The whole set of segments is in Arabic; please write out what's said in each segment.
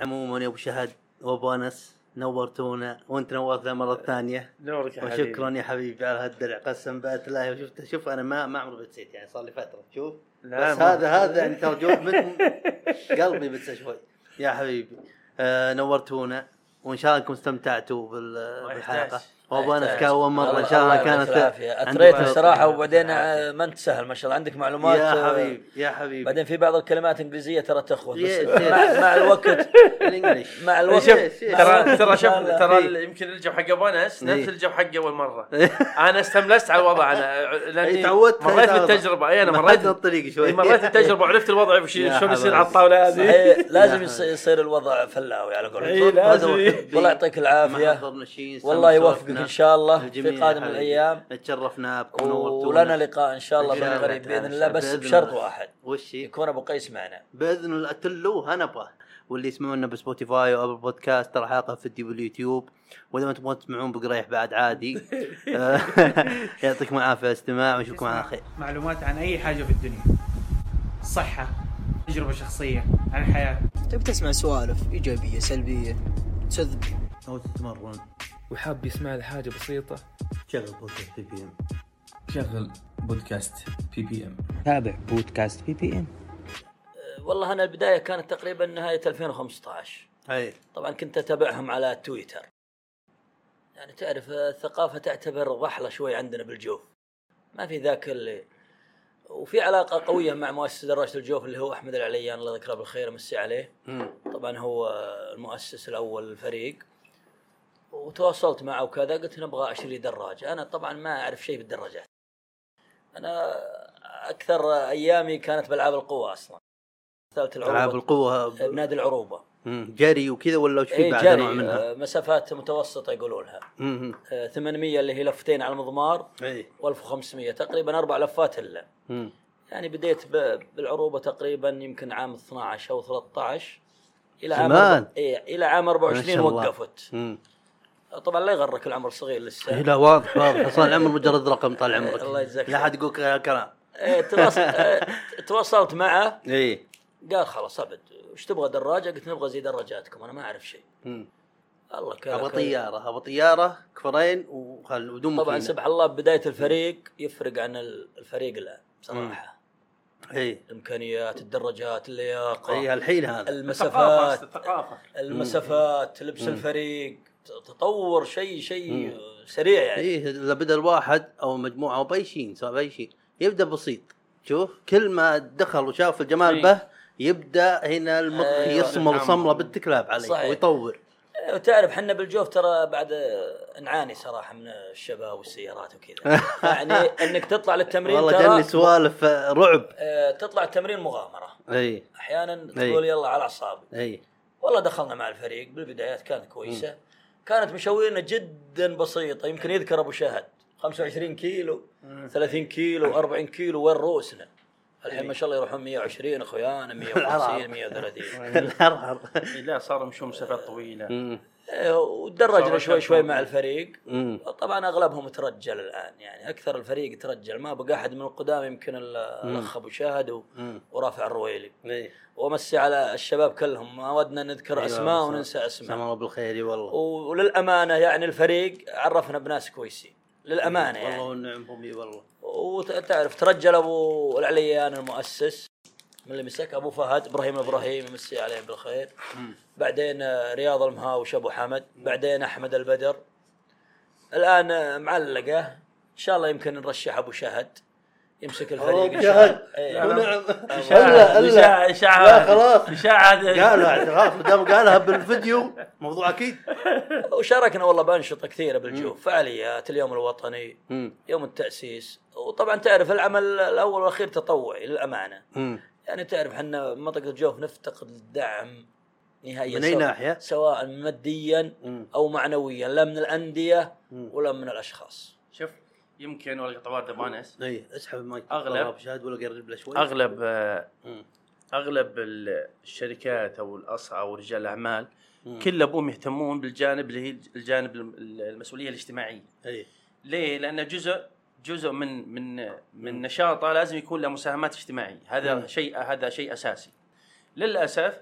عموما يا أبو شهد وابو انس نورتونا وأنت نورتنا مرة ثانية. نورك يا حبيبي. وشكرا يا حبيبي على هالدرع. قسم بالله لا شفت شوف أنا ما ما عمري بتسيت يعني صار لي فترة شوف. لا بس ما- هذا هذا يعني ترى قلبي بس شوي. يا حبيبي. آه نورتونا وإن شاء الله أنكم استمتعتوا بالحلقة. وابو انس يحتاج. كاول مرة ان شاء الله الله يعطيك كانت العافية. عندك اثريت خبرة. الصراحه وبعدين. آه، ما أنت سهل ما شاء الله عندك معلومات يا آه، حبيبي يا حبيبي بعدين في بعض الكلمات إنجليزية ترى تخوض. مع, الوقت الإنجليش مع الوقت يس، يس. ترى ترى شوف. ترى إيه. يمكن الجو حق أبو أنس إيه. نفس الجو حق أول مرة أنا استملست على الوضع أنا لأني إيه، تعودت مريت. بالتجربة اي أنا مريت الطريق شوي إيه، مريت التجربه وعرفت الوضع شلون يصير. على الطاولة هذه لازم يصير الوضع فلاوي على إيه، قولتهم لازم. والله يعطيك العافية والله سوينا إن شاء الله في قادم. الأيام. تشرفنا بكم ولنا لقاء إن شاء الله إن شاء من الله قريب. بإذن الله بس بشرط. واحد. وش هي؟ يكون أبو قيس معنا. بإذن الله تلو هنبه واللي يسمعونا بسبوتيفاي وابل بودكاست ترى حلقة فيديو باليوتيوب وإذا ما تبغون تسمعون بقريح بعد عادي. يعطيكم العافية إستماع ونشوفكم على خير. معلومات عن أي حاجة في الدنيا. صحة تجربة شخصية عن الحياة. تبي تسمع سوالف إيجابية سلبية؟ تسذب. أو تتمرن. وحاب يسمع لي حاجة بسيطة. شغل بودكاست بي بي ام شغل بودكاست بي بي ام تابع بودكاست بي بي ام والله أنا البداية كانت تقريبا نهاية 2015 اي طبعا كنت أتابعهم على تويتر. يعني تعرف الثقافة تعتبر رحلة شوي عندنا بالجوف. ما في ذاك اللي وفي علاقة قوية مع مؤسس دراجة الجوف اللي هو أحمد العليان الله يذكره بالخير مسي عليه. طبعا هو المؤسس الأول للفريق وتواصلت معه وكذا قلت نبغى أشتري دراجه أنا طبعا ما أعرف شيء بالدراجات أنا أكثر أيامي كانت بألعاب القوة أصلا ألعاب العروبه القوه بنادي العروبة. جري وكذا ولا وش في اي بعد جري نوع منها؟ آه، مسافات متوسطة يقولوا لها مم. آه، 800 اللي هي لفتين على المضمار إي و1500 تقريبا أربع لفات إلا. يعني بديت بالعروبة تقريبا يمكن عام 12 أو 13 إلى عام زمان. أربع- إيه إلى عام ما 24 شاء الله. وقفت. طبعا لا يغرك العمر الصغير إيه لسه لا واضح واضح. أصلا العمر مجرد رقم طال عمرك. الله يجزاك لا. حد يقول كلام إيه، تواصل آه، تواصلت معه. اي قال خلاص أبد. وش تبغى دراجة؟ قلت نبغى زي دراجاتكم أنا ما أعرف شيء. الله كذا أبغى. طيارة أبغى طيارة كفرين وخل بدون طبعا. سبحان الله بداية الفريق يفرق عن ال- الفريق الان بصراحه اي الإمكانيات الدراجات اللياقة اي الحين هذا. المسافات ثقافة. المسافات لبس. الفريق. تطور شيء شيء. سريع يعني اي إذا بدأ الواحد أو مجموعة أو بأي شيء سواء بأي شيء يبدأ بسيط شوف كل ما دخل وشاف الجمال إيه. به يبدأ هنا المخ أيوة. يصمل نعم. صمله بالتكلاب عليه صحيح. ويطور وتعرف حنا بالجوف ترى بعد نعاني صراحة من الشباب والسيارات وكذا يعني إنك تطلع للتمرين والله جاني سوالف رعب آه، تطلع التمرين مغامرة اي أحيانا أي. تقول يلا على أعصابي اي والله دخلنا مع الفريق بالبدايات كانت كويسة كانت مشاويرنا جدا بسيطة. يمكن يذكر أبو شهد 25 كيلو 30 كيلو 40 كيلو وين رؤوسنا؟ الحين ما شاء الله يروحون 120 إخويانا 150 130 الهرهر إيه، لا صاروا يمشون مسافات طويلة. ودرجنا شوي شوي. مع الفريق. طبعا أغلبهم ترجل الآن يعني أكثر الفريق ترجل. ما بقى أحد من القدام يمكن الا الأخ أبو شاهد. ورافع الرويلي. إي. وامسي على الشباب كلهم. ما ودنا نذكر أيوة، أسماء. وننسى سلام اسماء الله بالخير والله. وللأمانة يعني الفريق عرفنا بناس كويسين. للأمانة والله يعني. ونعمهم إي والله. وتعرف ترجل أبو العليان المؤسس. من اللي مسك أبو فهد إبراهيم إبراهيم يمسي عليه بالخير. بعدين آه، رياض المهاوش أبو حمد. بعدين أحمد البدر. الآن آه، معلقة. إن شاء الله يمكن نرشح أبو شهد. يمسك الفريق الله. شهد. ونعم الا اشاعه لا خلاص. اشاعه قالوا اعتراف دام قالها بالفيديو موضوع أكيد. وشاركنا والله بأنشطة كثيرة بالجوف. فعاليات اليوم الوطني يوم التأسيس. وطبعا تعرف العمل الأول والأخير تطوعي للأمانة. يعني تعرف إحنا منطقة الجوف نفتقد الدعم نهائيا من أي سواء- ناحية؟ سواء ماديا أو معنويا لا من الأندية. ولا من الأشخاص شوف يمكن ولا طوارد ابو انس إي اسحب المايك أغلب. والله شهد ولا قرب له شوي أغلب آه، أغلب ال- الشركات أو الاصعى أو رجال الأعمال. كل ابوهم يهتمون بالجانب اللي هي الجانب الم- المسؤولية الاجتماعية إي ليه؟ لأنه جزء جزء من من من نشاطه لازم يكون له مساهمات اجتماعية، هذا مم. شيء هذا شيء أساسي. للأسف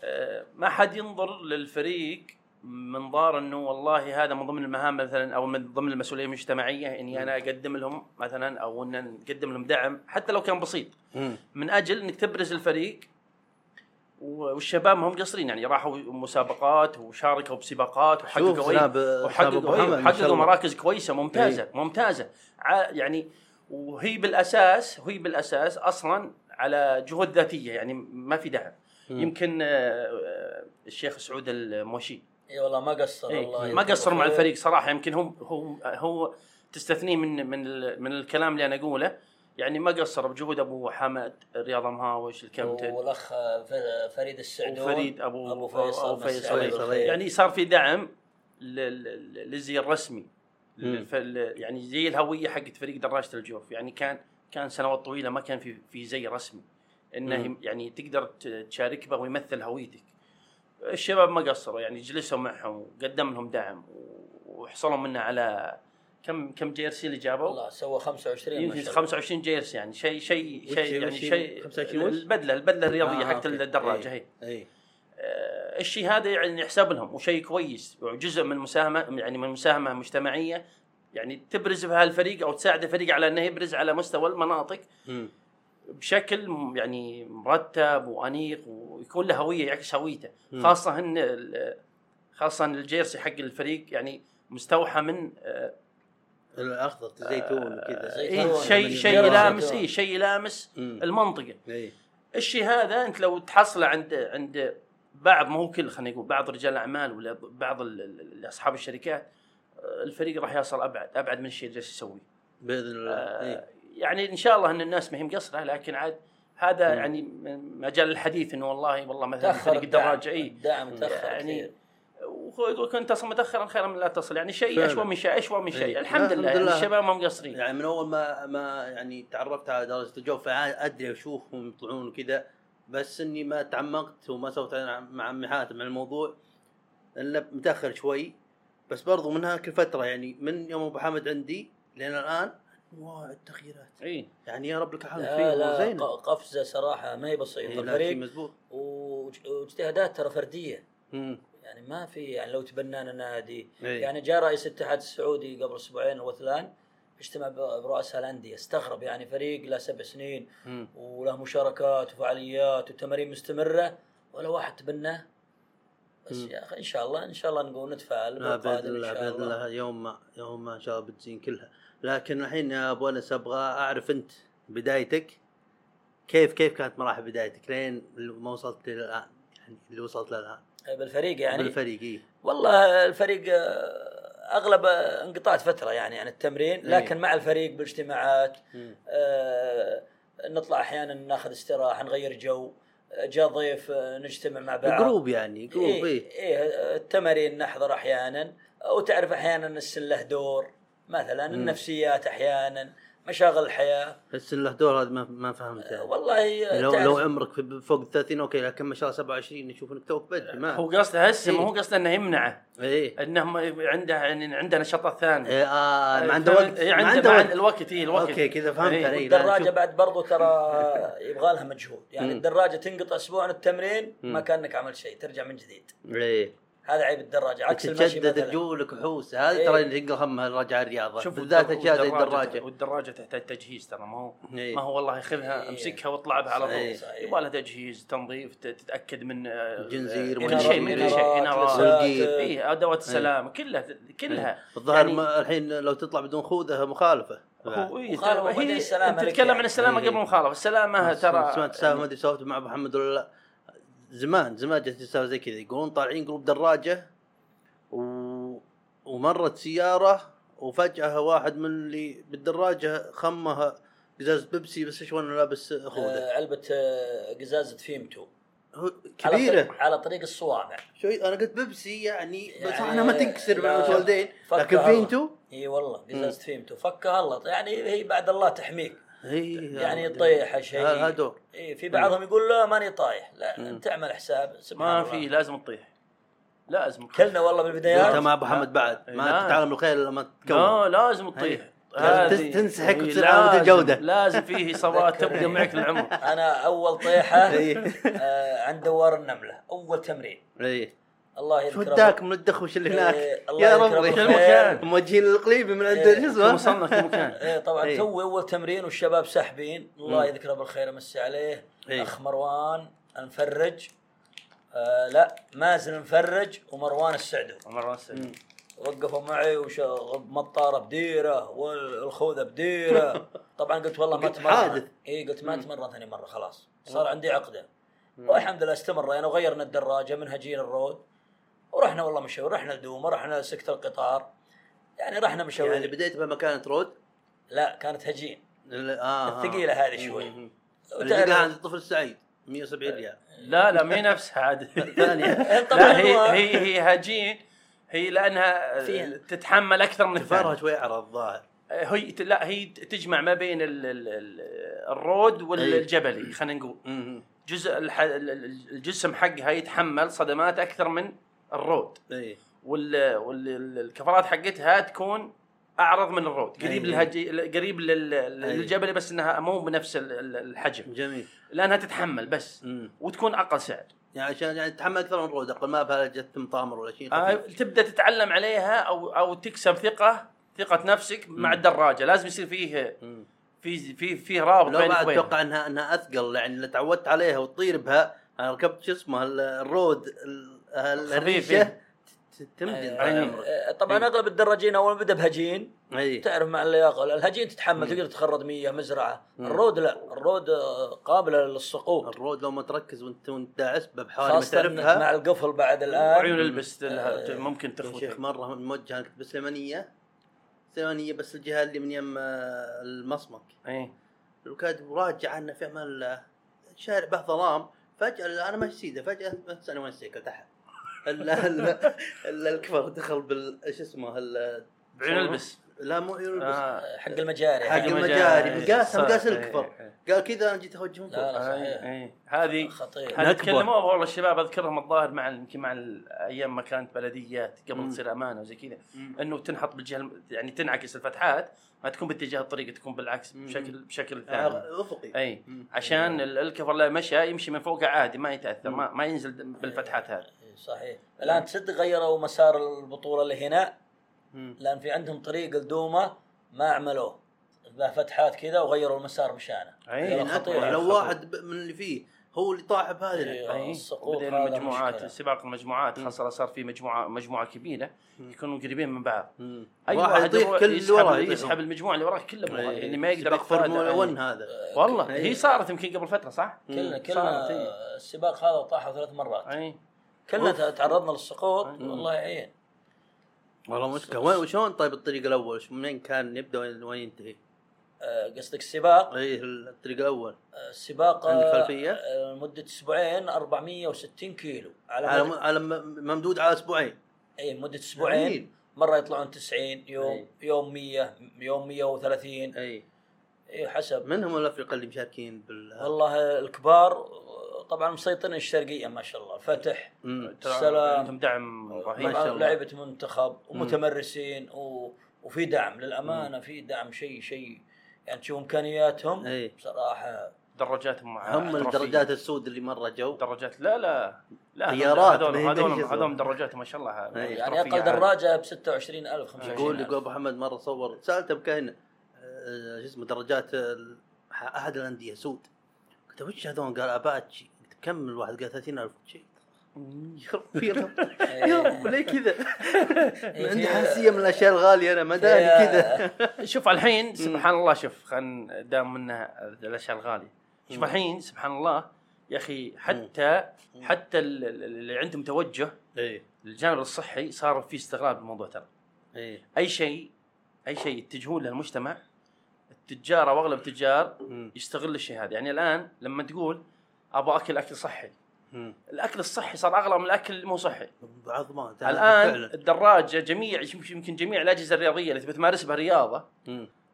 آه، ما حد ينظر للفريق منظار إنه والله هذا من ضمن المهام مثلا أو من ضمن المسؤولية المجتمعية إني أنا أقدم لهم مثلا أو ان نقدم لهم دعم حتى لو كان بسيط. من أجل إنك تبرز الفريق والشباب ما هم قصرين يعني راحوا مسابقات وشاركوا بسباقات وحققوا وحققوا وحققوا. مراكز كويسة ممتازة ممتازة. ع- يعني وهي بالأساس وهي بالأساس أصلا على جهود ذاتية يعني ما في دعم يمكن آه، آه، الشيخ سعود الموشي. إي والله ما قصر إيه، الله ما قصر مع. الفريق صراحة يمكن هم هو هو تستثنيه من من ال- من الكلام اللي أنا أقوله. يعني ما قصر بجهود أبو حمد رياض مهاوش الكابتن. والأخ ف- فريد السعدون وفريد أبو أبو فيصل أبو مسي فيصل. يعني صار في دعم لل- لل- للزي الرسمي يعني زي الهوية حقت فريق دراجة الجوف. يعني كان كان سنوات طويلة ما كان في في زي رسمي. إنه مم. يعني تقدر تشارك به ويمثل هويتك. الشباب ما قصروا يعني جلسوا معهم وقدم لهم دعم وحصلوا منه على كم كم جيرسي اللي جابوا؟ والله سوى 25 ما يمكن شاء الله 25 جيرسي يعني شيء شيء شيء يعني شيء 25 وش؟ البدله البدلة الرياضية آه، حقت. الدراجة إيه. هي اي آه، الشيء هذا يعني يحسب لهم وشيء كويس وجزء من المساهمه يعني من مساهمة مجتمعية يعني تبرز بها الفريق أو تساعد الفريق على إنه يبرز على مستوى المناطق. بشكل يعني مرتب وأنيق ويكون له هوية يعكس هويته. خاصة ان خاصة الجيرسي حق الفريق يعني مستوحى من آه، الأخضر زيتون وكذا زيتون. إيه زيتون. شيء شيء. يلامس زيتون. اي شيء يلامس مم. المنطقة إي الشيء هذا أنت لو تحصله عند عند بعض مو كل خلينا نقول بعض رجال الاعمال ولا بعض أصحاب الشركات آه، الفريق راح يصل أبعد أبعد من الشيء اللي جالس يسويه بإذن الله آه، إيه. يعني إن شاء الله إن الناس ما هي مقصرة لكن عاد هذا مم. يعني مجال الحديث إنه والله والله مثلا فريق الدراجة إي الدعم تأخر يعني يعني وهو يقول كنت تصل متاخرا خيرا من لا تصل يعني شيء. أشوى من شيء أشوى من شيء. إيه. الحمد لله الحمد يعني لله. الشباب ما مقصرين. يعني من أول ما ما يعني تعرفت على درجة الجو فادري أشوفهم يطلعون وكذا بس إني ما تعمقت وما سويت مع عمي حاتم عن الموضوع. الا متأخر شوي بس برضو من هاك الفترة يعني من يوم أبو حامد عندي لين الآن واو التغييرات إي. يعني يا رب لك الحمد فيه لا زين. ق- قفزة صراحة ما هي بسيطة. الفريق مزبوط. واجتهادات ترى فردية. مم. يعني ما في يعني لو تبنانا نادي. يعني جاء رئيس الاتحاد السعودي قبل أسبوعين أو ثلاث اجتمع برؤساء الأندية. استغرب يعني فريق له سبع سنين مم. وله مشاركات وفعاليات وتمارين مستمرة ولا واحد تبناه. بس مم. يا أخي إن شاء الله إن شاء الله نقول نتفائل بإذن الله بإذن الله. يوم ما يوم ما إن شاء الله بتزين كلها. لكن الحين يا أبو أنس أبغى أعرف أنت بدايتك كيف كيف كانت مراحل بدايتك؟ لين ما وصلت الان يعني اللي وصلت له الان بالفريق يعني بالفريق إيه. والله الفريق آه، أغلب آه، انقطعت فترة يعني عن التمرين لكن إيه. مع الفريق باجتماعات مم. آه، نطلع أحيانا ناخذ استراحة نغير جو آه، جاء ضيف نجتمع مع بعض group يعني group إيه, إيه. إيه التمارين نحضر أحيانا وتعرف أحيانا السن له دور مثلا مم. النفسيات أحيانا مشاغل الحياة بس إن له دور هذا ما ما فهمت آه،. والله لو لو عمرك في فوق ال 30 okay لكن ما شاء الله 27 نشوف إنك توك بدري ما هو قصده هسه ما إيه. هو قصده إنه يمنعه إيه إنه ما- عنده يعني عنده نشاطات ثانية إيه، آه ما عنده؟ وقت إيه، ما عنده عنده وقت الوقت اي الوقت okay كذا فهمت إيه. علي الدراجه. بعد برضو ترى يبغى لها مجهود يعني. الدراجة تنقطع أسبوع عن التمرين ما. كأنك عملت شيء ترجع من جديد إيه هذا عيب الدراجة عكس المشي تتجدد مثلا. رجولك وحوس. هذا إيه. ترى اللي ينقل همها الرجعه الرياضة. شوف بالذات أشياء زي والدراجة- الدراجة. والدراجة تحتاج تجهيز ترى ما هو إيه. ما هو والله ياخذها إيه. امسكها واطلع بها على طول. صحيح. يبغى لها تجهيز تنظيف تتأكد من آه، جنزير كل وإنارات، شيء من كل شيء إنارات. اي أدوات السلامة كلها كلها. الظاهر يعني- الحين لو تطلع بدون خوذة مخالفة. هو إيه هي تتكلم يعني. عن السلامه إيه. قبل المخالفه السلامه ترى سمعت سالفه ما أدري سولفت مع ابو محمد ولا لا. زمان زمان جت سالفه زي كذا. يقولون طالعين group دراجة و... ومرت سيارة وفجأة واحد من اللي بالدراجة خمها قزاز بيبسي بس إيش وأنا لابس خوذه آه، علبة آه، قزازه فيمتو. على كبيرة. طريق, على طريق الصوامع شوي أنا قلت بيبسي يعني, بس يعني أنا ما تنكسر من الوالدين لكن. فيمتو إي والله قزازه فيمتو. فكها الله. يعني هي بعد الله تحميك. يعني يطيح شيء. هذا دور اي في بعضهم يقول لا ماني طايح. لا أنت اعمل حساب سبحان ما. في لازم تطيح. لازم تطيح. كلنا والله انت بالبدايات مع أبو محمد بعد. ما تتعلم الخير لما تتكون لا لازم تطيح. لازم هذه- تنسحق إي، وتصير لازم- الجودة. لازم فيه إصابات تبقى معك للعمر. أنا أول طيحة اي آه، عند دوار النملة. أول تمرين. الله يذكره وداك من الدخوش اللي هناك؟ إيه، الله يا ربي بالخير. موجهين القليبي من عند شو اسمه وصلنا كم مكان إيه طبعا إيه. توي أول تمرين والشباب ساحبين. الله. يذكره بالخير امسي عليه. إيه. أخ مروان المفرج. آه لا مازن المفرج ومروان السعدو. مرة سعيد. وقفوا معي وش مطارة بديرة والخوذة بديرة. طبعا قلت والله ما تمرن. حادث. اي قلت ما تمرن ثاني مرة خلاص. صار عندي عقدة. والحمد لله استمرينا وغيرنا الدراجة من هجين الرود. ورحنا والله مشاوير رحنا لدومه رحنا لسكت القطار. يعني رحنا مشاوير. يعني بديت بمكانة رود؟ لا كانت هجين. ال- آه الثقيلة هذه شوي. اللي عند الطفل السعيد 170 ريال. لا لا ما هي نفسها عاد. لا هي هي هي هجين. هي لأنها فيها. تتحمل أكثر من فرها الثاني شوي عرض الظاهر هي لا هي تجمع ما بين ال- ال- ال- ال road والجبلي خلينا نقول. جزء الح- ال- ال- الجسم حقها يتحمل صدمات أكثر من ال road. إي. والكفرات حقتها تكون أعرض من ال road. قريب أي. للهجين قريب لل- للجبلي بس إنها مو بنفس ال- ال- الحجم. جميل. لأنها تتحمل بس. مم. وتكون أقل سعر. يعني عشان يعني تتحمل أكثر من ال road أقل ما بها جت مطامر ولا شيء. آه. تبدأ تتعلم عليها أو أو تكسب ثقة ثقة نفسك مع الدراجة. لازم يصير فيه مم. في في في رابط لو وبينها. أتوقع إنها إنها أثقل يعني اللي تعودت عليها وتطير بها أنا ركبت شو اسمه ال- ال road الريشه إيه. ت- تمدد طال أي. عمرك آه، طبعا أغلب الدراجين اول ما بدأ بهجين. اي تعرف مع اللياقة الهجين تتحمل تقدر تخرد 100 مزرعة. ال road لا ال road آه، قابلة للسقوط ال road لو ما تركز وانت وانت داعس بحوالي ما تعرفها. مع القفل بعد وعيون الان البس لها آه، ممكن تخبط شيخ. مرة موجه أنا كنت بالسليمانيه سليمانيه بس الجهة اللي من يم آه، المصمك. اي وكاد راجع عنا في أمان الله الشارع به ظلام. فجأة أنا ماشي سيده فجأة بس أنا وين السيكل تحت الكفر دخل بال شو اسمه ال- بعيون البس لا مو عيون البس آه. حق المجاري حق المجاري إيه. مقاس صح. مقاس إيه. الكفر إيه. قال كذا أنا جيت اوجه من لا فوق لا صحيح اي اي هذه خطير هذه. تكلموها والله الشباب أذكرهم الظاهر مع يمكن مع أيام ما كانت بلديات قبل. تصير أمانة وزي كذا. إنه تنحط بالجهه يعني تنعكس الفتحات ما تكون باتجاه الطريق تكون بالعكس. بشكل بشكل ثاني آه، افقي اي مم. عشان ال- الكفر لو مشى يمشي من فوق عادي ما يتأثر ما, ما ينزل بالفتحات هذه إيه، صحيح الآن تصدق غيروا مسار البطولة اللي هنا. لأن في عندهم طريق الدومه ما عملوه له فتحات كذا وغيروا المسار مشانه أي، نكبة. خطير لو. واحد من اللي فيه هو اللي طاح بهذه إيه. السقوط المجموعات. سباق المجموعات. خاصه صار في مجموعة مجموعة كبيرة. يكونوا قريبين من بعض مم. أي واحد واحد يطيح كل اللي وراه يسحب المجموعة اللي وراه كله إيه. يعني ما يقدر سباق يتفادى فورمولا يعني. 1 هذا والله إيه. هي صارت يمكن قبل فترة صح؟ كلنا كلنا. السباق هذا طاحوا ثلاث مرات اي كلنا تعرضنا للسقوط مم. والله يعين والله مشكله وين وشلون طيب الطريق الأول؟ منين كان يبدا وين وين ينتهي؟ آه، قصدك السباق؟ اي الطريق الأول. آه، السباق عندك آه، خلفية؟ آه، لمده أسبوعين 460 كيلو. على على مد... على ممدود على أسبوعين؟ اي مدة أسبوعين. مرة يطلعون 90 يوم أي. يوم 100 يوم 130 اي اي حسب. من هم الافرقه اللي مشاركين بال والله الكبار طبعا مسيطرين الشرقية ما شاء الله. فتح السلام. عندهم دعم رهيب. ما شاء الله. لعيبة منتخب ومتمرسين و... وفي دعم للأمانة في دعم شيء شيء يعني تشوف إمكانياتهم؟ إي. بصراحة دراجاتهم مع هم الدرجات السود اللي مرة جو. دراجات لا لا. لا طيارات، هذول هذول هذول دراجات ما شاء الله. يعني احترافية أقل. دراجة ب 26000 يقول 25000 يقول أبو محمد مرة صور. سالته بكاين آه، شو اسمه دراجات أحد الأندية سود. قلت له وش هذول؟ قال أباتشي. كم الواحد قال 30000 شيء. يا رب يا رب يا رب ليه كذا؟ عندي حساسية من الأشياء الغالية أنا ما داني كذا. شوف الحين سبحان الله شوف خلينا دام منها الأشياء الغالية. شوف مم. الحين سبحان الله يا أخي حتى حتى ال- ال- اللي عندهم توجه للجانب الصحي صار في استغلال بالموضوع ترى. إي. شيء أي شيء يتجهون للمجتمع التجار أو أغلب التجار. يستغل الشيء هذا. يعني الآن لما تقول أبغى أكل أكل صحي. مم. الأكل الصحي صار أغلى من الأكل مو صحي. ما الآن فعلا. الدراجة جميع يمكن جميع الأجهزة الرياضية اللي تمارس بها رياضه.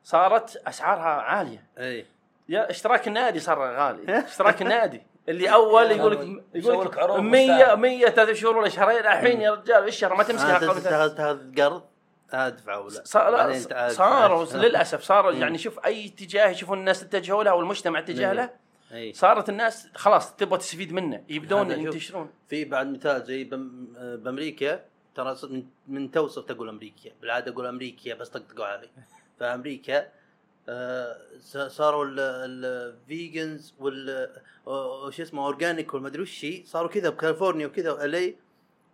صارت أسعارها عالية. أي. يا اشتراك النادي صار غالي. اشتراك النادي. اللي أول يقول لك يقول لك لك عروض 100 مستعمل. 100 ثلاث شهور ولا شهرين الحين يا رجال إيش شهر؟ ما تمسكها قبل اتخذت هذا القرض ادفع ولا صار صاروا تعال. للأسف مم. يعني شوف أي اتجاه يشوفون الناس اتجهوا له أو المجتمع اتجه له أي صارت الناس خلاص تبغى تستفيد منه يبدون. ينتشرون في بعد مثال زي بم... بأمريكا ترى من, من تو صرت أقول أمريكا بالعادة أقول أمريكا بس طقطقوا علي فأمريكا آه صاروا ال vegans وال وش اسمه organic والمدري وش هي، صاروا كذا بكاليفورنيا وكذا والي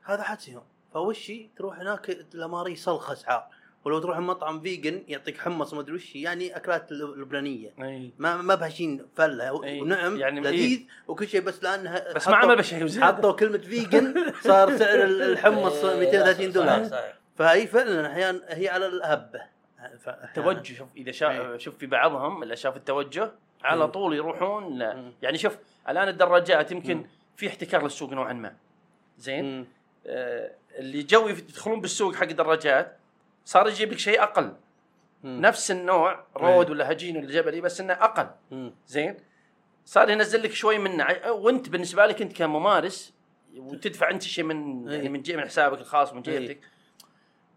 هذا حدسهم فوش هي؟ تروح هناك الاماري صلخة أسعار ولو تروح مطعم vegan يعطيك حمص مدري وش يعني أكلات لبنانية ما ما بهشين فلة أي. ونعم يعني يعني لذيذ وكل شيء بس لأنها بس ما عمل بشيء وزيادة. حطوا كلمة vegan صار سعر الحمص إيه، 230 صحيح، دولار صحيح. فهي فعلا أحيانا هي على الهبه التوجه شوف إذا شاف إيه. شوف في بعضهم اللي شاف التوجه على. طول يروحون. يعني شوف الآن الدراجات يمكن. في احتكار للسوق نوعا ما زين. آه اللي جو يدخلون بالسوق حق الدراجات صار يجيب لك شيء أقل مم. نفس النوع road إيه. ولا هجين ولا جبلي بس إنه أقل مم. زين صار ينزل لك شوي منه وأنت بالنسبة لك أنت كممارس وتدفع أنت شيء من إيه. يعني من جي من حسابك الخاص من إيه. جيبتك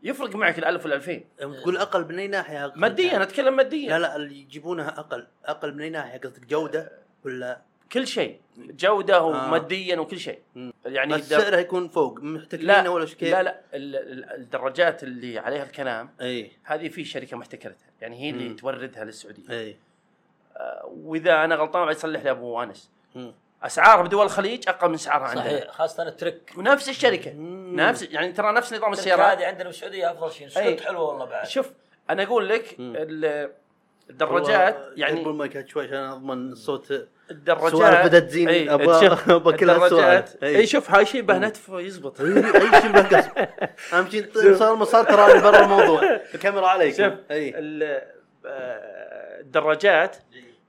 يفرق معك الألف والألفين تقول أقل من أي ناحية أقل؟ ماديا أتكلم ماديا لا لا اللي يجيبونها أقل أقل من أي ناحية قصدك جودة ولا كل شيء جودة آه. وماديا وكل شيء. يعني بس الدر- سعرها يكون فوق محتكرين لا ولا كيف؟ لا لا ال- ال- الدراجات اللي عليها الكلام أي هذه في شركة محتكرتها يعني هي اللي مم. توردها للسعودية أي وإذا أنا غلطان بعد يصلح لي أبو أنس. اسعارها بدول الخليج أقل من اسعارها عندنا صحيح خاصة الترك ونفس الشركة مم. نفس يعني ترى نفس نظام الترك السيارات هذه عندنا بالسعودية أفضل شيء. سكوت حلوة والله بعد شوف أنا أقول لك الدراجات يعني قبل المايك شوي عشان أضمن الصوت. الدراجات بدأت تزين. أبغى كلها الدراجات. إي. شوف هاي شيء به نتف يزبط. إي شيء بقص أهم شيء صار مسار تراني برا الموضوع. الكاميرا عليك شوف آه، الدراجات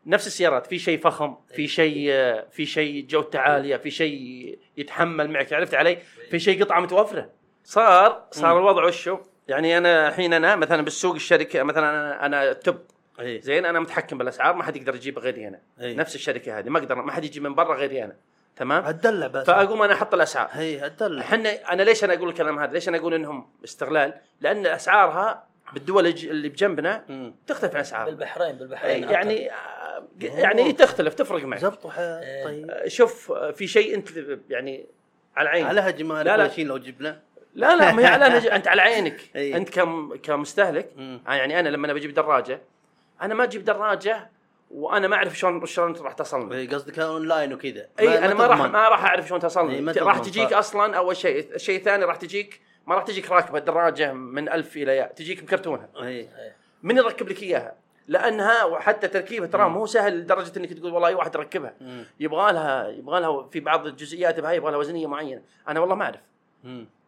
نفس السيارات في شيء فخم في شيء آه، في شيء جودته عاليه في شيء يتحمل معك عرفت علي؟ في شيء قطعة متوفرة. صار صار الوضع وشو يعني أنا الحين أنا مثلا بالسوق الشركة مثلا أنا أنا توب. اي زين أنا متحكم بالأسعار ما حد يقدر يجيب غيري أنا أي. نفس الشركة هذه ما أقدر ما حد يجي من برا غيري أنا تمام هتدلع بس فأقوم أنا أحط الأسعار هي هتدلع إحنا أنا ليش أنا أقول الكلام هذا؟ ليش أنا أقول إنهم استغلال؟ لأن أسعارها بالدول اللي بجنبنا مم. تختلف عن اسعارها بالبحرين بالبحرين يعني آه، يعني تختلف تفرق معك زبطوا حياة طيب آه، شوف آه، في شيء أنت يعني على عينك على هجمة لا، لا. لو جبنا لا لا ما هي على. أنت على عينك أي. أنت كم كمستهلك. آه، يعني أنا لما أنا بجيب دراجة أنا ما أجيب دراجه وأنا ما أعرف شلون شلون راح تصلني. إي، قصدك أونلاين وكذا. اي أنا ما راح. ما راح أعرف شلون تصلني. ما راح. تجيك ف- أصلا أول شيء الشيء الثاني راح تجيك ما راح تجيك راكبة دراجه من ألف إلى ياء تجيك مكرتونها. اي من يركب لك إياها؟ لأنها وحتى تركيبها ترى مو سهل لدرجة إنك تقول والله أي واحد ركبها. يبغى لها يبغى لها في بعض الجزئيات بهاي يبغى لها وزنية معينة. أنا والله ما أعرف.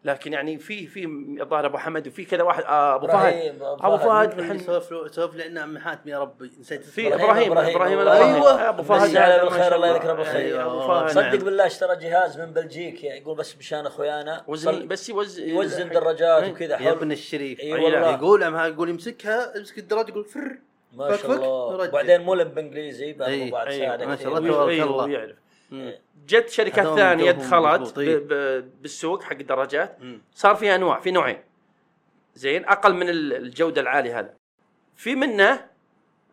لكن يعني في في الظاهر أبو حمد وفي كذا واحد آه أبو فهد أبو فهد الحين سولف له سولف لنا عم حاتم يا رب نسيت في. إبراهيم إبراهيم، إبراهيم. أيوة. أبو فهد هذا ما بالخير، الله يذكره بالخير. أيوة، أبو أيوة. فهد صدق نعم. بالله اشترى جهاز من بلجيك يعني يقول بس مشان أخويانا وزن بس يوزن يوزن دراجات إيه. وكذا يا ابن الشريف إي أي والله يقول عم يقول يمسكها يمسك الدراج يقول فر ما شاء الله. وبعدين ملم بانجليزي. بعد أيوة، ما شاء. الله. تبارك أيوة، الله. جت شركات ثانية دخلت بالسوق حق الدراجات. صار في انواع في نوعين. زين أقل من ال- الجودة العالية هذا. في منه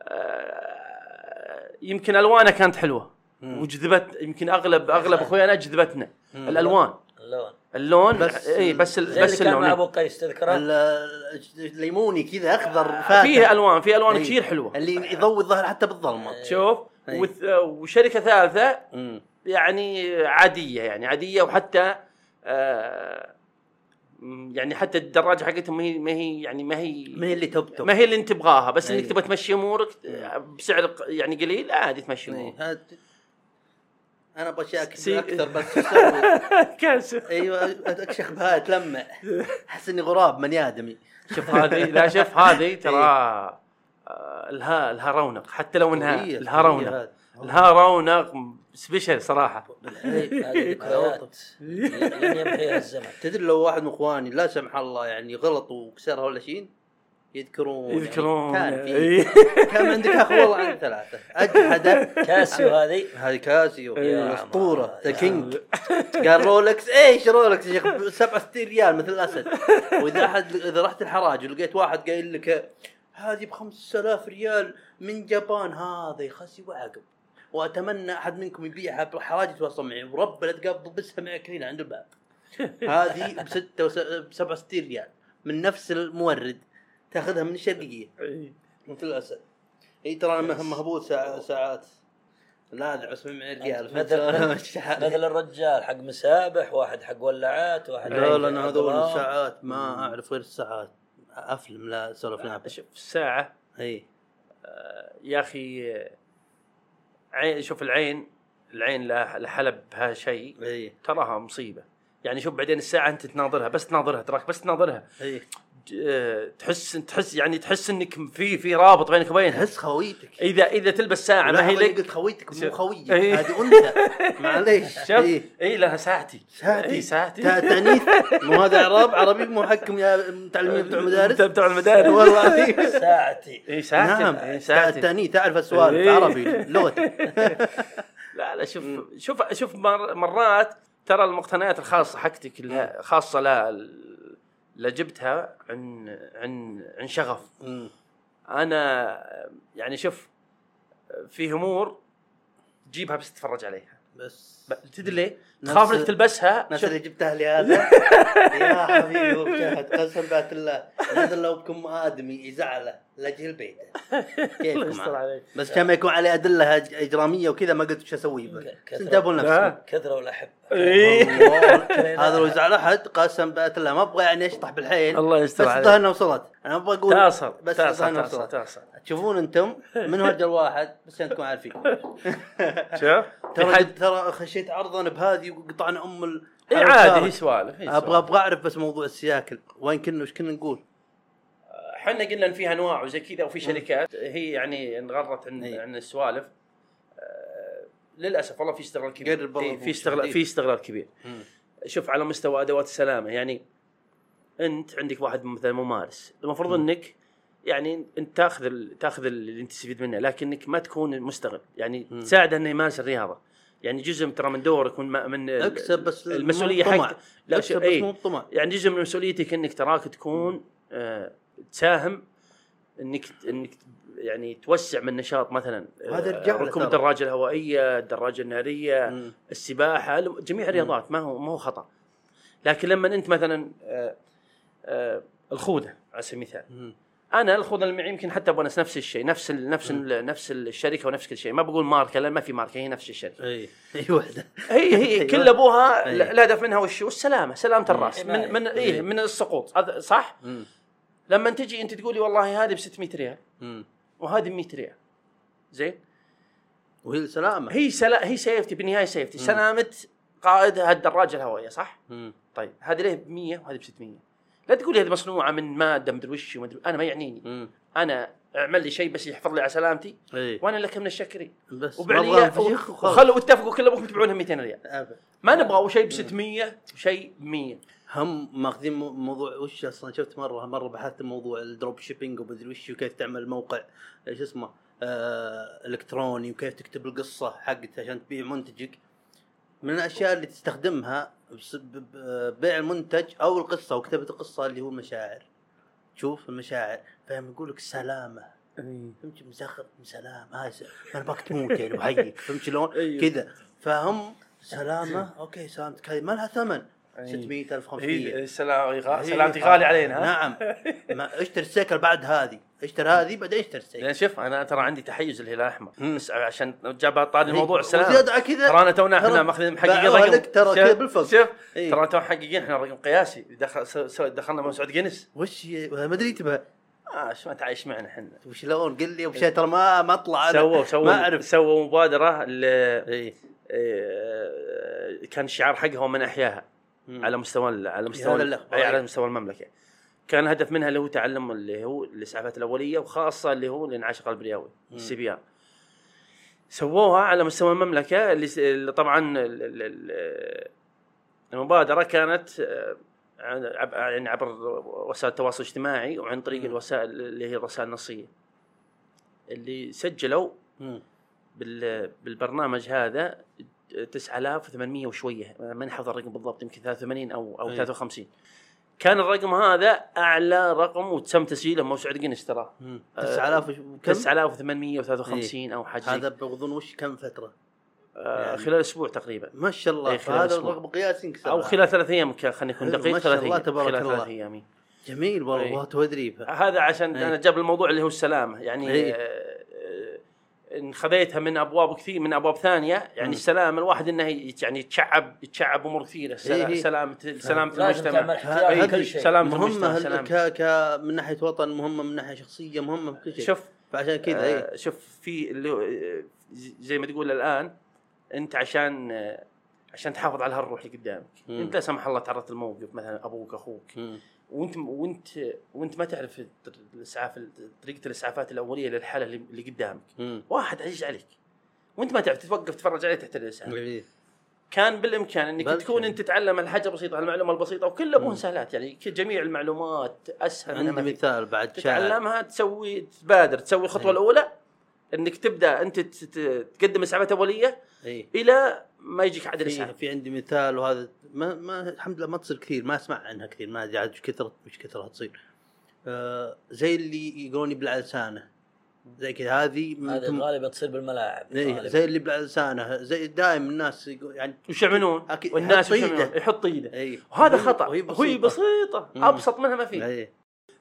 آه، يمكن ألوانه كانت حلوة. مم. وجذبت يمكن أغلب أغلب أخويانا جذبتنا. مم. الألوان. اللون. اللون بس- اي بس ال- بس اللي كان مع اللون أبو قيس تذكره؟ ال- الليموني كذا أخضر فاتح. فيه ألوان في ألوان إي. كثير حلوة. اللي يضوي الظهر حتى بالظلمة. شوف. وث- وشركة ثالثة. مم. يعني عادية يعني عادية وحتى آه يعني حتى الدراجة حقتهم ما هي ما هي يعني ما هي ما هي اللي توب توب ما هي اللي انت تبغاها بس. إنك تبغى تمشي أمورك بسعر يعني قليل عادي تمشي أمورك. أنا أبغى أشياء أكثر بس؟ كاسف أيوه أكشخ بهاي تلمع أحس إني غراب بني آدمي. شوف هذه لا شوف هذه ترى آه، لها لها رونق حتى لو إنها لها رونق. لها رونق special صراحة هذه ذكريات لن يمحيها الزمن تدري لو واحد من إخواني لا سمح الله يعني غلط وكسرها ولا شيء يذكرون يذكرون. يعني كان في. كان عندك أخ والله عندي ثلاثة. أجحدة. كاسيو هذه. هذه كاسيو. يا الاسطوره the king قال رولكس إيش رولكس يا شيخ؟ 67 ريال مثل الأسد. وإذا احد إذا رحت الحراج ولقيت واحد قايل لك هذه ب 5000 ريال من Japan هذا يخسي وعقب. وأتمنى أحد منكم يبيعها بالحراج يتواصل معي. ورب لا تقبض بسها معك هنا عند الباب. هذه ب 6 ب 67 ريال. من نفس المورد. تاخذها من الشرقية. مثل الأسد. إي ترى أنا مه- مهبوط ساعة ساعات. لا ادعس معي رجال مثل الرجال حق مسابح واحد حق ولعات واحد لا لا أنا هذول. الساعات ما أعرف غير الساعات. أفلم لا لعبه شوف الساعة إي. يا أخي عين شوف العين العين لحلب بها شيء. تراها مصيبة. يعني شوف بعدين الساعة أنت تناظرها بس تناظرها تراك بس تناظرها. تحس تحس يعني تحس إنك في في رابط بينك وبينها. تحس خويتك. اذا إذا تلبس ساعة ما هي لك قلت خويتك مو شوف. خويك إي. هذه أنثى. معليش. شوف. اي اي لها ساعتي. ساعتي؟ اي ساعتي. تا- تأنيث؟ مو هذا اعراب عربي مو حقكم يا متعلمين بتوع المدارس؟ بتوع المدارس. والله. ساعتي. اي ساعتي. نعم. إي ساعتي. التانيث تعرف السوالف إي. عربي لغتي. لا لا شوف شوف شوف مر مرات ترى المقتنيات الخاصة حقتك خاصة لا اللي جبتها عن عن عن شغف. أنا يعني شوف في امور تجيبها بس تتفرج عليها. بس. تدري ليه؟ تخاف إنك تلبسها. نفس اللي جبتها لي هذا يا حبيبي وشهد قسم بات الله هذا لو بكم آدمي يزعله لاجل بيته كيفكم؟ بس كان ما يكون عليه أدلة إجرامية وكذا ما قلت وش أسوي بس. كثرة. انتبهوا لنفسكم كثرة ولا احب إيه. والله، هذا لو يزعل أحد قسم بأت الله. ما أبغى يعني أشطح بالحيل الله بس يستر عليك. الظاهر انها وصلت. أنا أبغى أقول تأصل. بس تأصل وصلت. تأصل. تشوفون أنتم من هو الرجال واحد بس عشان تكونوا عارفين. شوف ترى ترى خشيت عرضا بهذه وقطعنا أم ال إيه عادي هي سوالف هي أبغى سوالف. أبغى أعرف بس موضوع السياكل. وين كنا وش كنا نقول؟ إحنا قلنا إن فيها أنواع وزي كذا وفي شركات. هي يعني انغرت عن إيه. عن السوالف. آه، للأسف والله في استغلال كبير. في, استغلال. في استغلال كبير. مم. شوف على مستوى أدوات السلامة يعني أنت عندك واحد مثلا ممارس. المفروض إنك يعني أنت تاخذ ال- تاخذ اللي أنت تستفيد منه لكنك ما تكون مستغل. يعني مم. تساعده إنه يمارس الرياضة. يعني جزء ترى من دورك من من أكسب بس المسؤولية. حقك. لا أكسب شوف بس مو يعني جزء من مسؤوليتك إنك تراك تكون آه تساهم إنك إنك يعني توسع من نشاط مثلا وهذا آه، يرجع له ركوب. الدراجة الهوائية، الدراجة النارية، مم. السباحة، جميع الرياضات ما هو ما هو خطأ. لكن لما أنت مثلا آه، آه، الخوذة على سبيل المثال مم. أنا الخوذة اللي معي يمكن حتى بونس نفس الشيء نفس ال نفس ال نفس الشركة ونفس كل شيء ما بقول ماركة لأن ما في ماركة هي نفس الشركة أي أي وحدة هي هي. كل أبوها. الهدف منها وش هو؟ السلامه سلامه الراس. من من. إيه من السقوط هذا صح مم. لما تجي انت تقولي والله هذه ب 600 ريال. وهذه ب 100 ريال. زين؟ وهي السلامه هي سلا هي safety بالنهاية safety سلامة قائد هالدراجه الهوائية صح؟ مم. طيب هذه ليه ب 100 وهذه ب 600 لا تقولي هذه مصنوعة من مادة مدري وش ومدري أنا ما يعنيني. مم. أنا أعمل لي شيء بس يحفظ لي على سلامتي اي وأنا لك من الشاكرين بس وبعليا. وخلوا اتفقوا كلهم يتبعونها 200 ريال. ما نبغى شيء ب 600 وشيء ب 100 هم ماخذين مو- موضوع وش أصلا شفت مرة مرة بحثت موضوع ال dropshipping ومدري وش وكيف تعمل موقع إيش اسمه آه إلكتروني وكيف تكتب القصة حقتها عشان تبيع منتجك. من الأشياء اللي تستخدمها بس- ب- ب- بيع المنتج أو القصة وكتابة القصة اللي هو المشاعر شوف المشاعر فاهم يقول لك سلامة. فهمت مزخر سلام س- أنا باك تموت يعني فهمت شلون؟ أيوه. كذا. فهم سلامة أوكي سلامتك. هذه ما لها ثمن. 600 1500 هي سلام هي- سلامتي غالي علينا ها؟ نعم. ما اشتري السيكل بعد هذه. اشتري هذه بعدين اشتري السيكل. لأن شوف أنا ترى عندي تحيز للهلال الاحمر عشان جاب طاري الموضوع السلام. على كذا ترى انا تونا إحنا ماخذين محققين رقم ترى كذا بالفق. شوف إيه. ترى تو محققين إحنا رقم قياسي. دخل دخلنا موسوعه جينيس. وش ما أدري تبها. آه شو ما تعايش معنا إحنا. وشلون قل لي أبو شيء ترى ما ما أطلع. سووا سووا ما أعرف. سووا مبادرة ل اي آه، كان الشعار حقها ومن أحياها. على مستوى على مستوى. اي على مستوى المملكة كان الهدف منها اللي هو تعلم اللي هو الإسعافات الأولية وخاصة اللي هو الانعاش القلب الرئوي ال CPR سووها على مستوى المملكة اللي, طبعا ال- ال- ال- المبادرة كانت آه، يعني عبر وسائل التواصل الاجتماعي وعن طريق مم. الوسائل اللي هي الرسائل النصية اللي سجلوا. بال- بالبرنامج هذا 9800 وشوية ما نحفظ الرقم بالضبط يمكن 83 أو أو أي. 53 كان الرقم هذا أعلى رقم وتم تسجيله موسوعه جينيس ترى مم. آه، 9000 وش- كم؟ 9853 أو حاجة هذا هذا بظن وش كم فترة؟ آه يعني- خلال أسبوع تقريبا ما شاء الله إيه، هذا. الرقم قياسي انكسر أو خلال ثلاث أيام خلينا نكون دقيق ما شاء الله تبارك خلال الله. ثلاث أيام إيه. جميل والله إيه. تدريب هذا عشان إيه. أنا جاب الموضوع اللي هو السلامة يعني إيه. آه، آه، ان خذيتها من أبواب كثير من أبواب ثانية يعني مم. السلام الواحد إنه يعني يتشعب يتشعب أمور كثيرة. سلا- إيه. سلامه سلامة تعمل المجتمع. شيء. سلامة المجتمع سلامة. ك ك من ناحية وطن مهمة من ناحية شخصية مهمة بكل شيء. شوف فعشان كذا آه شوف في اللي زي ما تقول الآن أنت عشان عشان تحافظ على هالروح اللي قدامك. أنت لا سمح الله تعرضت لموقف مثلا أبوك أخوك. مم. وانت وانت وانت ما تعرف الإسعاف طريقة الإسعافات الأولية للحالة اللي قدامك مم. واحد عزيز عليك وانت ما تعرف تتوقف تتفرج عليه تحت الإسعاف. كان بالإمكان إنك تكون. أنت تتعلم الحاجة بسيطه المعلومه البسيطة وكل ابوه مم. سهلات يعني جميع المعلومات أسهل عندي. مثال بعد شاعر تتعلمها تسوي تبادر تسوي الخطوه إيه. الأولى إنك تبدأ أنت تقدم اسعافات أولية إي. إلى ما يجيك عدد الاسعاف في عندي مثال وهذا ما ما الحمد لله ما تصير كثير ما أسمع عنها كثير ما أدري عاد إيش كثرت إيش كثرها تصير. آه زي اللي يقولون يبلع لسانه زي كذا هذه هذه غالبا تصير بالملاعب. زي اللي يبلع لسانه زي دائما الناس يقول يعني وش يعملون؟ والناس يحط؟ إيده. يحط ايده وهي- خطأ. وهي وهي بسيطة. مم. أبسط منها ما في.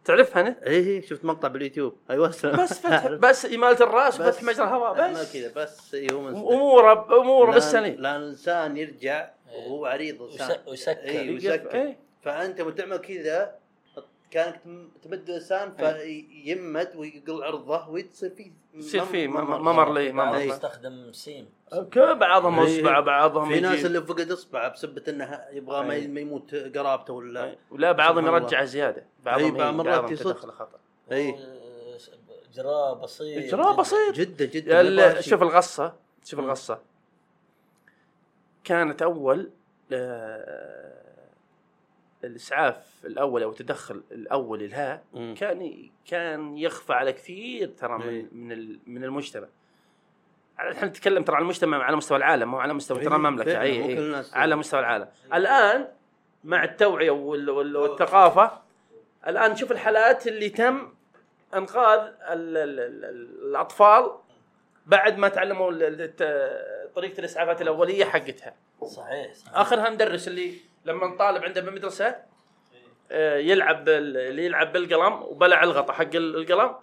تعرفها أنت؟ اي شفت مقطع باليوتيوب. أيوه. بس فتح بس اماله الرأس وفتح مجرى الهواء بس. كذا بس من اموره اموره بالسليم لأن الإنسان يرجع وهو عريض ويس- ويسكر. إيه. فأنت لما تعمل كذا كانك تم- تمد اللسان فيمد ويقل عرضه ويصير فيه يصير فيه ممر. ممر- ممر لي بعض ممر إيه. يستخدم سيم بعضهم إيه. اصبع بعضهم في ناس. اللي فقد اصبعه بسبة إنه يبغى ما يموت قرابته ولا إيه. ولا بعضهم سبحان الله. يرجع زياده بعضهم بعض إيه، مرات. تدخل خطأ أي اجراء بسيط اجراء جداً. بسيط جدا جدا شوف الغصة شوف. الغصة كانت أول آه، الإسعاف الأول أو التدخل الأول الها مم. كان كان يخفى على كثير ترى إيه. من من ال- من المجتمع. إحنا نتكلم ترى عن المجتمع على مستوى العالم مو على مستوى ترى إيه، المملكة. اي اي الناس على مستوى العالم. الآن مع التوعية وال- وال- والثقافة الآن نشوف الحالات اللي تم إنقاذ ال- ال- ال- ال- الأطفال بعد ما تعلموا طريقة الإسعافات الأولية حقتها. صحيح صحيح. آخرها مدرس اللي لما طالب عنده بالمدرسة آه، يلعب اللي يلعب بالقلم وبلع الغطاء حق ال- القلم.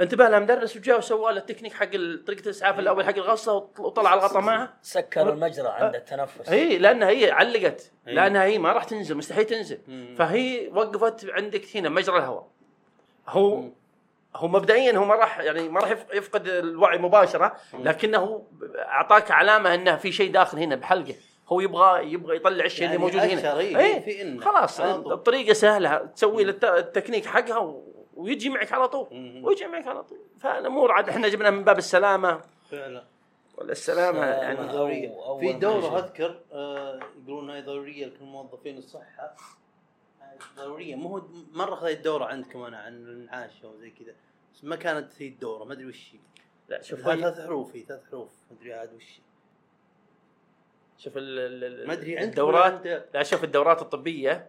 انتبه له مدرس وجاء وسوى له التكنيك حق طريقة الإسعاف الأول حق الغصة وط- وطلع الغطا معه. سكر المجرى عند التنفس. هي لأنها هي علقت. أي. لأنها هي ما راح تنزل مستحيل تنزل. فهي وقفت عندك هنا مجرى الهواء. هو. هو مبدئيا هو ما راح يعني ما راح يف- يفقد الوعي مباشرة لكنه أعطاك علامة إنه في شيء داخل هنا بحلقه. هو يبغى يبغى يطلع الشيء يعني اللي موجود هنا. إيه، إيه، في إنه. خلاص. الطريقة سهلة. تسوي له الت- التكنيك حقها و- ويجي معك على طول. ويجي معك على طول. فالامور عاد إحنا جبناها من باب السلامة. فعلا. ولا السلامة يعني. في يجي. أذكر آه يقولون هاي ضرورية لكل موظفين الصحة. هاي ضرورية مو هو مرة خذيت دورة عندكم أنا عن الانعاش أو زي كذا. بس ما كانت هي الدورة. ما أدري وش هي. لا شوف ثلاث حروف هي ثلاث حروف. ما أدري عاد وش هي. شوف ال- ال- ال- ما أدري عندكم الدورات لا شوف الدورات الطبية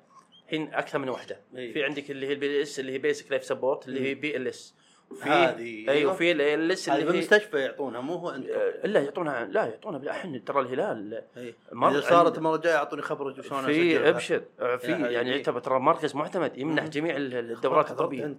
هي أكثر من واحدة. إيه. في عندك اللي هي ال BS اللي هي basic life support اللي هي BLS وفي هذه، أيوه أيوة. وفي ALS هذه في اللي هي المستشفى يعطونها مو هو عندكم آه، لا يعطونها لا يعطونها بالحين ترى الهلال. إذا صارت المرة الجاية اعطوني خبر شلون في. أبشر. آه، في. يعني يعتبر ترى مركز معتمد يمنح. جميع ال- ال- الدورات الطبية.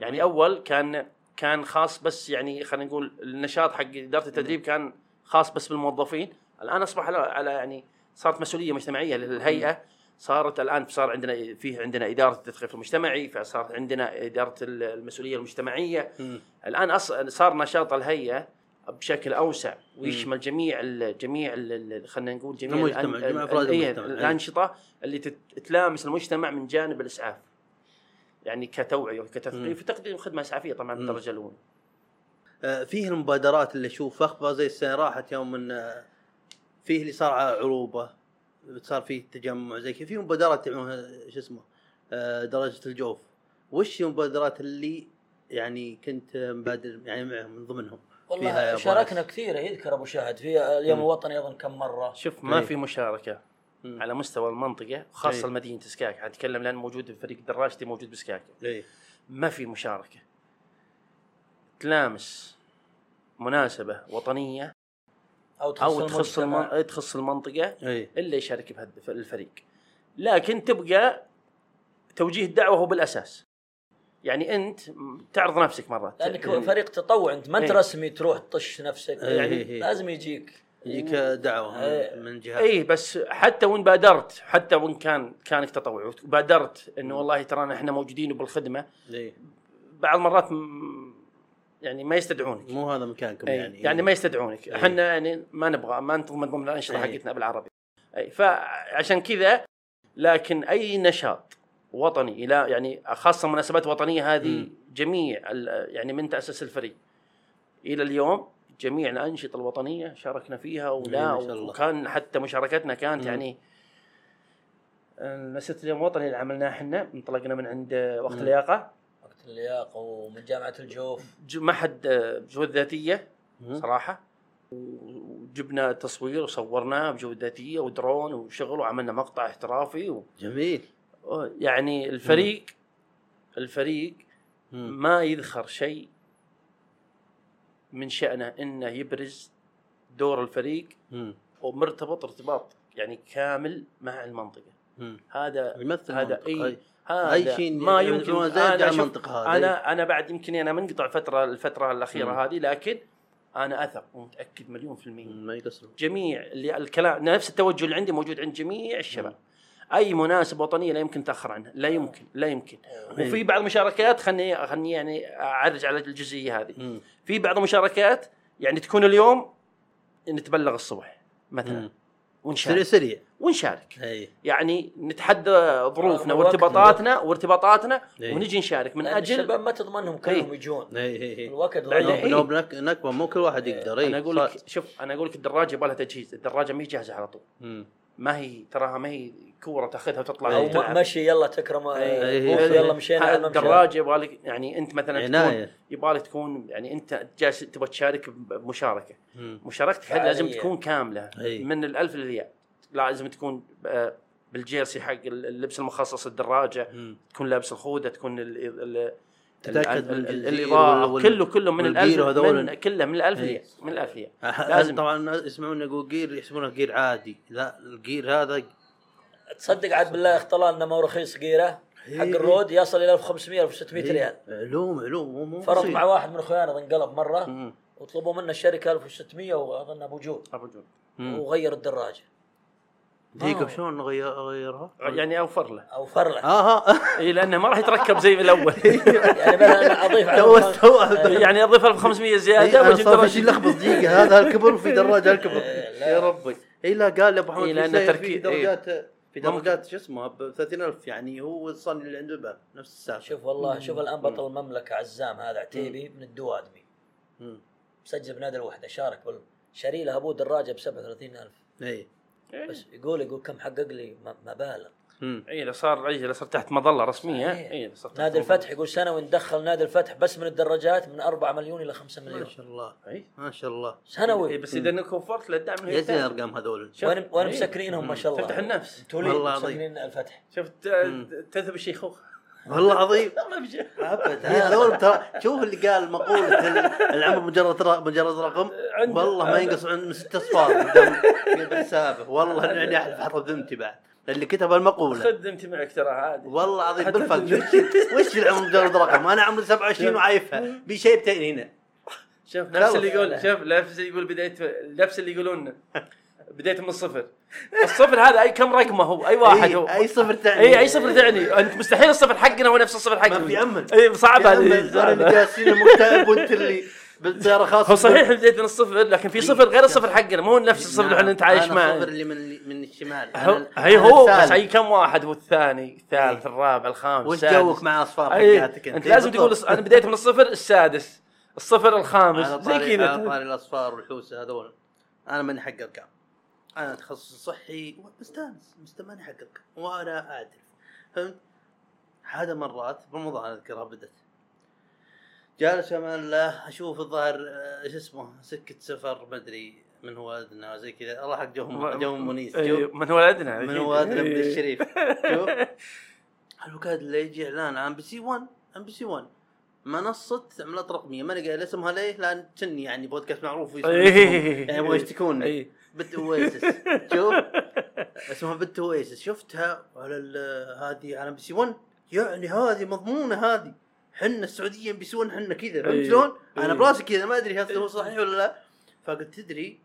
يعني أول كان كان خاص بس يعني خلينا نقول النشاط حق إدارة التدريب كان خاص بس بالموظفين. الآن أصبح على, يعني صارت مسؤولية مجتمعية للهيئة صارت الآن صار عندنا فيه عندنا إدارة التثقيف المجتمعي فصار عندنا إدارة ال- المسؤولية المجتمعية مم. الآن أص... صار نشاط الهيئة بشكل أوسع ويشمل جميع ال جميع خلينا نقول جميع المجتمع، الأن- جميع أفراد إيه، المجتمع. الأنشطة اللي تت- تلامس المجتمع من جانب الإسعاف يعني كتوعية. وكتثقيف وتقديم خدمة إسعافية طبعا. بالدرجه الاولى آه، فيه المبادرات اللي أشوف أخبار زي السنة راحت يوم من فيه اللي صار على عروبه صار في تجمع زي كذا في مبادرات تعملونها شو اسمه آه، درجة الجوف وش المبادرات اللي يعني كنت مبادر يعني معهم من ضمنهم والله شاركنا. كثير يذكر أبو شهد في اليوم. الوطني أيضا كم مرة شوف ما إيه. في مشاركة مم. على مستوى المنطقة وخاصة إيه. مدينة سكاك حتكلم لأن موجود فريق دراجتي موجود بسكاك إيه ما في مشاركة تلامس مناسبة وطنية أو تخص أو تخص. المن... تخص المنطقة إيه الا يشارك بهذا الفريق لكن تبقى توجيه الدعوة هو بالأساس يعني أنت تعرض نفسك مرات لانك يعني فريق تطوع أنت ما أنت إيه. رسمي تروح تطش نفسك إيه، يعني إيه، إيه. لازم يجيك يجيك دعوة إيه. من- جهة اي بس حتى وإن بادرت حتى وإن كان كانك تطوع وبادرت انه والله ترانا إحنا موجودين بالخدمه إيه بعض المرات م- يعني ما يستدعونك مو هذا مكانكم أي يعني يعني ما يستدعونك إيه. إحنا يعني ما نبغى ما نضمن ضمن الأنشطة إيه. حقتنا بالعربي اي فعشان كذا لكن أي نشاط وطني إلى يعني خاصة مناسبات وطنية هذه مم. جميع يعني من تأسس الفريق إلى اليوم جميع الأنشطة الوطنية شاركنا فيها ولا. وكان حتى مشاركتنا كانت مم. يعني مسيره اليوم الوطني اللي عملناه إحنا انطلقنا من عند وقت. اللياقة اللياقة ومن جامعة الجوف ج- معهد آه، جهود ذاتيه مم. صراحة وجبنا تصوير وصورناه بجوده ذاتيه ودرون وشغل وعملنا مقطع احترافي و... جميل يعني الفريق الفريق مم. ما يذخر شيء من شأنه إنه يبرز دور الفريق مم. ومرتبط ارتباط يعني كامل مع المنطقة مم. هذا يمثل هذا. أي هذا أي شيء ما يمكن. شوف، المنطقة هذه أنا أنا بعد يمكن أنا منقطع فترة الفترة الأخيرة. هذه لكن أنا أثق ومتأكد مليون في المية. مم، ما يقصرون جميع اللي الكلام نفس التوجه اللي عندي موجود عند جميع الشباب. أي مناسبة وطنية لا يمكن تأخر عنها لا يمكن لا يمكن. وفي بعض المشاركات خلني خلني يعني أعرج على الجزئية هذه. مم. في بعض المشاركات يعني تكون اليوم نتبلغ الصبح مثلا. مم. سريع ونشارك سريع. ونشارك إي يعني نتحدى ظروفنا الوقت. وارتباطاتنا وارتباطاتنا. ونجي نشارك من أجل الشباب ما تضمنهم كلهم يجون الوقت بعدين ضيق إيه. نوب نك- نكبة مو كل واحد يقدر أنا أقول لك شوف أنا أقول لك الدراجة يبغى لها تجهيز الدراجة ما هي جاهزة على طول. ما هي تراها ما هي كورة تأخذها وتطلع وتلعب. م- مشي يلا تكرم. أوف، يلا مشينا الدراجة يبغى لك يعني أنت مثلا تكون يبغى لك تكون يعني أنت جالس تبغى تشارك بمشاركة. مشاركتك هذه لازم. تكون كاملة أي. من الألف للياء لازم تكون آه، بال jersey حق اللبس المخصص الدراجة. تكون لابس الخوذه تكون ال الجنزير الإضاءة كله كله من الالف. من كله من الألف. للياء من الألف للياء لازم لازم. طبعا الناس يسمعون يقول جير يحسبونه جير عادي لا الجير هذا تصدق عاد بالله اختلال إنه ما هو رخيص قيره حق إيه. الرود يصل إلى 1500 1600 ريال علوم علوم مو مو فرق بسيط. مع واحد من اخواننا انقلب مرة. وطلبوا منه الشركة 1600 وأظن أبو جود أبو جود. وغير الدراجة دقيقة شلون غير غيرها؟ يعني أوفر له. أوفر له. آه ها اي لأنه ما راح يتركب زي الأول. يعني مثلا أضيف على تو استوعب يعني أضيف 1500 زيادة إيه، وأجيب في شيء لخبط دقيقة. هذا الكبر وفي دراجة الكبر. لا. يا ربي. اي لا قال أبو محمد إيه، في لأن سير تركي- في إيه. درجات في. درجات شو اسمه ب 30000 يعني هو الصني اللي عنده به نفس السالفة شوف والله شوف الآن بطل المملكة عزام هذا عتيبي من الدوادمي. مسجل بنادي الوحدة شارك بال شاري له أبوه دراجة ب 37000 اي بس يقول يقول كم حقق لي مبالغ. اي لا صار اي صار تحت مظلة رسمية. اي صار تحت نادي. الفتح يقول سنوي ندخل نادي الفتح بس من الدراجات من 4 مليون إلى 5 ما مليون شاء الله اي ما شاء الله إيه، سنوي بس إذا إنك وفرت له الدعم زين. الارقام هذول. وين وين إيه. مسكرينهم ما شاء الله تفتح النفس والله. مسكرين الفتح شفت. تذهب الشيخوخة والله عظيم. ما في شيء. ابد هذول ترى شوف اللي قال مقولة ال- العمر مجرد مجرد رقم. والله ما. ينقص عن ست أصفار. قدام والله اني احلف حرب ذمتي بعد. اللي كتب المقولة. خدمتي معك ترى عادي. والله العظيم تدري. وش وش العمر مجرد رقم؟ أنا عمري 27 وعايفها. بشيبتين هنا شوف نفس اللي. يقول شوف نفس اللي يقول بدايه نفس اللي يقولون. بدايه من الصفر. الصفر هذا أي كم رقمه هو؟ أي واحد هو؟ أي, صفر تعني. إي أي صفر تعني. أنت مستحيل الصفر حقنا هو نفس الصفر حقنا. ما في أمل. إي صعب هذه أنا. جالسين مكتئب وأنت اللي بالسيارة خاصة. هو صحيح بديت من الصفر لكن في صفر غير الصفر حقنا. مو نفس الصفر اللي إحنا نتعايش أنا معه. الصفر اللي من من الشمال. هي أنا هو بس. اي كم واحد؟ هو الثاني الثالث الرابع الخامس وش. جوك مع أصفار حقاتك أنت؟ لازم تقول أنا بديت من الصفر السادس. الصفر الخامس. زي على كذا. طاري الأصفار والحوسة هذول. أنا ماني حق ارقام أنا تخصص صحي مستانس مست- ماني حقك وأنا اعرف فهمت؟ هذا مرات برمضان أذكرها بدت جالس أمان الله أشوف الظاهر آه، شو اسمه سكة سفر ما أدري من هو ولدنا زي كذا. راح حق جو جو منيس إيه، جو من ولدنا من أكيد. هو ولدنا إيه. عبد الشريف. شوف الوكاد اللي يجي إعلان عن بي سي 1 أم بي سي 1 منصة عملات رقمية. ما قايل اسمها ليه؟ لأن كني يعني بودكاست معروف إيه. يعني يبغوا يشتكون إيه. BitOasis شوف اسمها BitOasis شفتها على هذه على بي سي 1 يعني هذه مضمونة هذه حنا السعوديه بي سي 1 حنا كذا فهمت إيه. شلون؟ أنا إيه. براسي كذا ما أدري هذا هو صحيح ولا لا فقلت تدري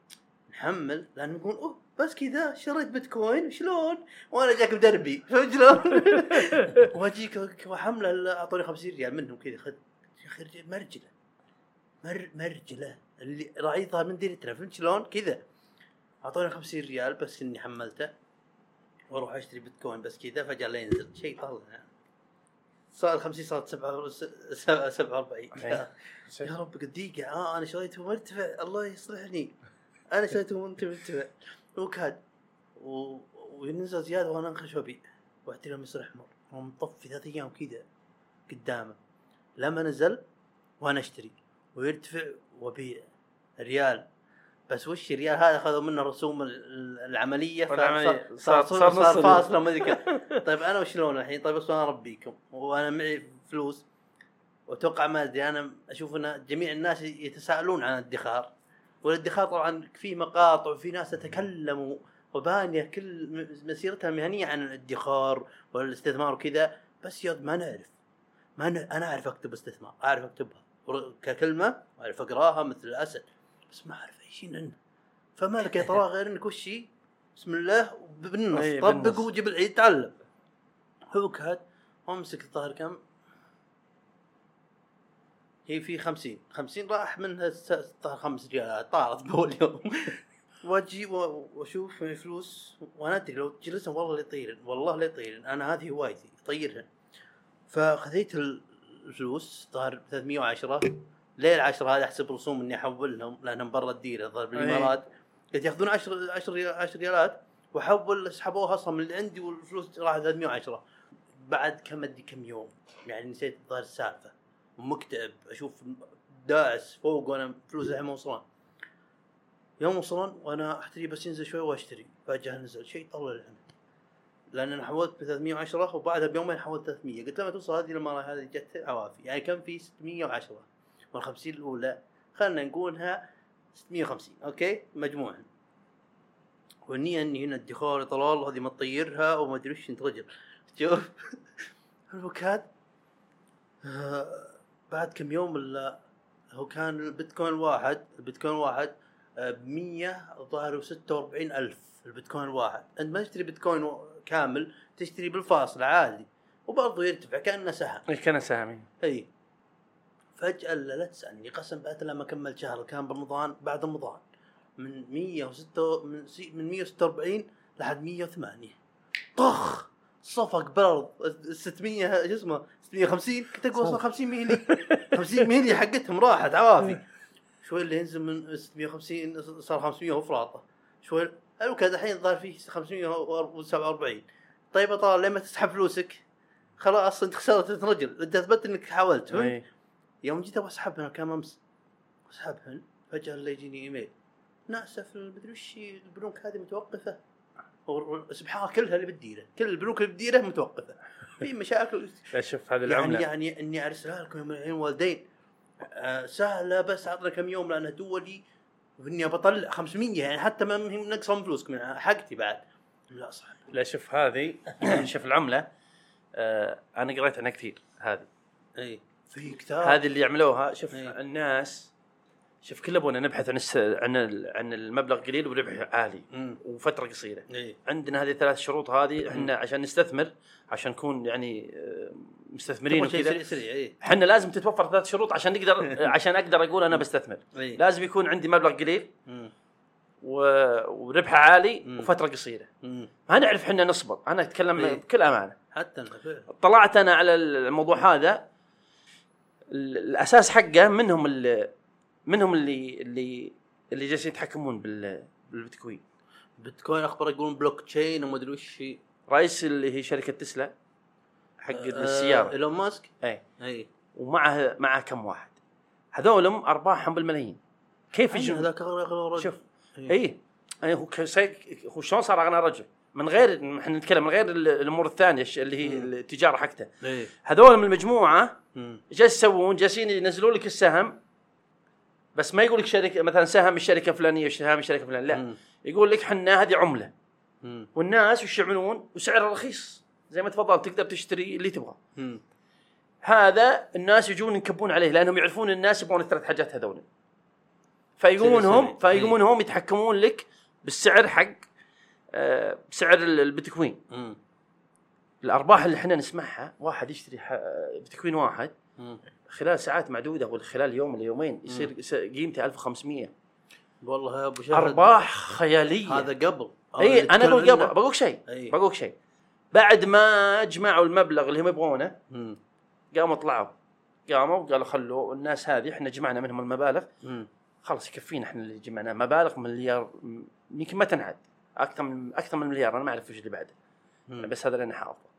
نحمل لأن يقول أوه بس كذا شريت بيتكوين شلون؟ وأنا جاك بدربي فهمت شلون؟ وأجيك وحمله أعطوني 50 ريال منهم كذا خذ يا أخي رجل- مرجله مر مرجلة اللي راعيتها من ديرتنا فهمت شلون؟ كذا اعطوني 50 ريال بس إني حملته وأروح أشتري بيتكوين بس كذا فجأة لا ينزل شيء طلع صار 50 صارت 47 إيه. يا رب قد دقيقة آه أنا شريته مرتفع الله يصلحني. أنا شريته مرتفع وكاد. و... وينزل زيادة وأنا أنخش وأبيع. وأعطي لهم يصير أحمر. ومطفي ثلاث أيام كذا قدامه. لما نزل وأنا أشتري. ويرتفع وأبيع. ريال. بس وش الريال؟ هذا أخذوا منه رسوم ال- العملية والعملية. صار صار- صار, فاصله ما أدري. طيب أنا وشلون الحين؟ طيب بس أنا أربيكم. وأنا معي فلوس. وأتوقع ما أدري أنا أشوف إن جميع الناس يتساءلون عن الادخار. والادخار طبعا في مقاطع وفي ناس تتكلم وبانية كل مسيرتها المهنيه عن الادخار والاستثمار وكذا. بس يا ما نعرف. ما. أنا أعرف أكتب استثمار أعرف أكتبها. ككلمة واعرف أقراها مثل الأسد. بس ما أعرف أي شيء عنه فما لك يا ترى غير إنك وش هي؟ بسم الله بالنص إيه، طبق بالنص. وجيب العيد تعلم. هوك هاد وامسك الظاهر كم؟ هي في 50 50 راح منها الظاهر خمس ريالات طارت بول يوم واجي وأشوف فلوس وأنا أدري لو جلسنا والله لا يطيرن. والله لا يطيرن. أنا هذه هوايتي اطيرهن فخذيت ال- الفلوس ظهر 310 ليه العشرة هذه أحسب رسوم إني احولهم لأنهم برا الديره ظهر بالإمارات. قلت ياخذون 10 10 10 ريالات وأحول سحبوها أصلا من اللي عندي والفلوس راحت 310 بعد كم أدري كم يوم يعني نسيت الظاهر السالفة. ومكتئب أشوف داعس فوق وأنا فلوس الحين ما وصلان يوم وصلان وأنا أحتري بس ينزل شوي وأشتري. فجأة نزل. شيء طلع الحين لأن أنا حولت ب 310 وبعدها بيومين حولت 300 قلت لما توصل هذه المرة هذه جت عوافي. يعني كم في 610 وال 50 الأولى خلينا نقولها 650 أوكي؟ مجموعا. والنية إني هنا يا طلال هذه ما تطيرها وما أدري وش انت رجل شوف. الوكاد آه بعد كم يوم هو كان البيتكوين واحد البيتكوين واحد ب 100 الظاهر 46 ألف البيتكوين الواحد أنت ما تشتري بيتكوين كامل تشتري بالفاصل عادي وبرضه يرتفع كأنه سهم. إيه، كان سامي اي فجأة لا, لا تسألني قسم بالله لما كمل شهر كان برمضان بعد رمضان. من 106 من من 146 لحد 108 طخ! صفق بالارض 600 شو اسمه 650 كنت أقول أصلا 50 ميلي. 50 ميلي حقتهم راحت عوافي. شوي اللي ينزل من 650 صار 500 وفراطه شوي الوكاد الحين ظهر فيه 547 طيب يا طلال لما تسحب فلوسك؟ خلاص انت خسرت رجل. انت أثبت إنك حاولت؟ إيه. يوم جيت أبغى اسحبهن كم أمس. أسحبهن فجأة اللي يجيني إيميل. ناسف المدري وش البنوك هذه متوقفة. سبحان الله كلها اللي بالديرة كل البنوك اللي بالديرة متوقفة. في مشاكل. لا شوف هذه يعني العملة. يعني إني أرسلها لكم يوم من الأيام والدين. آه سهلة بس اعطنا كم يوم لانها دولي وإني بطلع 500 يعني حتى ما هي نقصه من فلوسكم يعني حقتي بعد. لا صعب لا شوف هذه شوف العملة. آه أنا قريت عنها كثير هذه. اي في كتاب. هذه اللي يعملوها شوف إيه. الناس شوف كل أبونا نبحث عن الس... عن ال... عن المبلغ قليل وربح عالي امم وفترة قصيرة. اي عندنا هذه الثلاث شروط هذه إحنا عشان نستثمر عشان نكون يعني آه، مستثمرين وكذا اي إحنا لازم تتوفر ثلاث شروط عشان نقدر عشان أقدر أقول أنا بستثمر. اي لازم يكون عندي مبلغ قليل مم. و... وربحه عالي مم. وفترة قصيرة. مم. ما نعرف إحنا نصبر أنا أتكلم إيه. بكل أمانة. حتى طلعت أنا على الموضوع هذا الأساس حقه منهم اللي منهم اللي اللي اللي جالسين يتحكمون بال بالبيتكوين. بيتكوين أخبار يقولون بلوك تشين وما أدري وش هي. رئيس اللي هي شركة تسلا حق آه، السيارة. إيلون ماسك؟ اي إي. ومعه معه كم واحد. هذولهم ارباحهم بالملايين. كيف يجون هذاك اغلى رجل شوف. إي. إي. هو هو شلون صار؟ اغنى رجل من غير إحنا نتكلم من غير ال- الأمور الثانية اللي هي التجارة حقته اي هذول من المجموعة. جالس يسوون جالسين ينزلون لك السهم بس ما يقول لك شركة مثلا سهم الشركة الفلانية وسهم الشركة الفلانية لا مم. يقول لك حنا هذه عملة مم. والناس وش يعملون وسعر رخيص زي ما تفضل تقدر تشتري اللي تبغاه. هذا الناس يجون ينكبون عليه لأنهم يعرفون الناس يبغون الثلاث حاجات هذول فيقومون هم. فيقومون هم يتحكمون لك بالسعر حق آه، بسعر ال- البيتكوين. مم. الأرباح اللي إحنا نسمعها واحد يشتري ح- بيتكوين واحد مم. خلال ساعات معدودة ولا خلال يوم ولا يومين يصير قيمته 1500 والله أبو شهد أرباح خيالية. هذا قبل. اي أنا أقول قبل بقولك شيء إي. بقولك شيء. بعد ما جمعوا المبلغ اللي هم يبغونه. قاموا طلعوا. قاموا قالوا خلوا الناس هذه إحنا جمعنا منهم المبالغ. خلاص يكفينا إحنا اللي جمعناه. مبالغ مليار يمكن ما تنعد. أكثر من أكثر من مليار أنا ما أعرف وش اللي بعده. بس هذا اللي أنا حافظه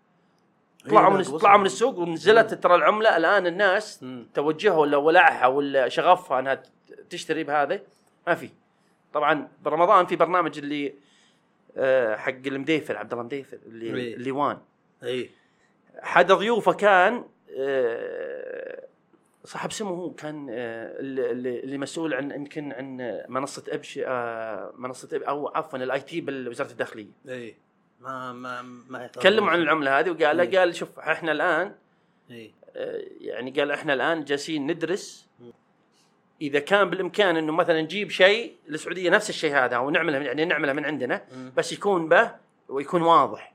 طلعوا من. طلعوا من السوق ونزلت ترى العملة الآن الناس. توجهها ولا ولعها ولا شغفها إنها تشتري بهذا ما في طبعا برمضان في برنامج اللي آه، حق المديفر عبد الله مديفر اللي إيه. اللي وان اي احد ضيوفه كان آه، صاحب سمه هو كان آه، اللي- مسؤول عن يمكن عن منصة أبش آه، منصة أب أو عفوا ال IT بوزاره الداخلية. إي. ما ما ما تكلموا عن العملة هذه وقال. قال شوف إحنا الآن إي. آه، يعني قال إحنا الآن جالسين ندرس إذا كان بالإمكان إنه مثلا نجيب شيء للسعوديه نفس الشيء هذا أو نعمله يعني نعمله من عندنا. بس يكون به ويكون واضح.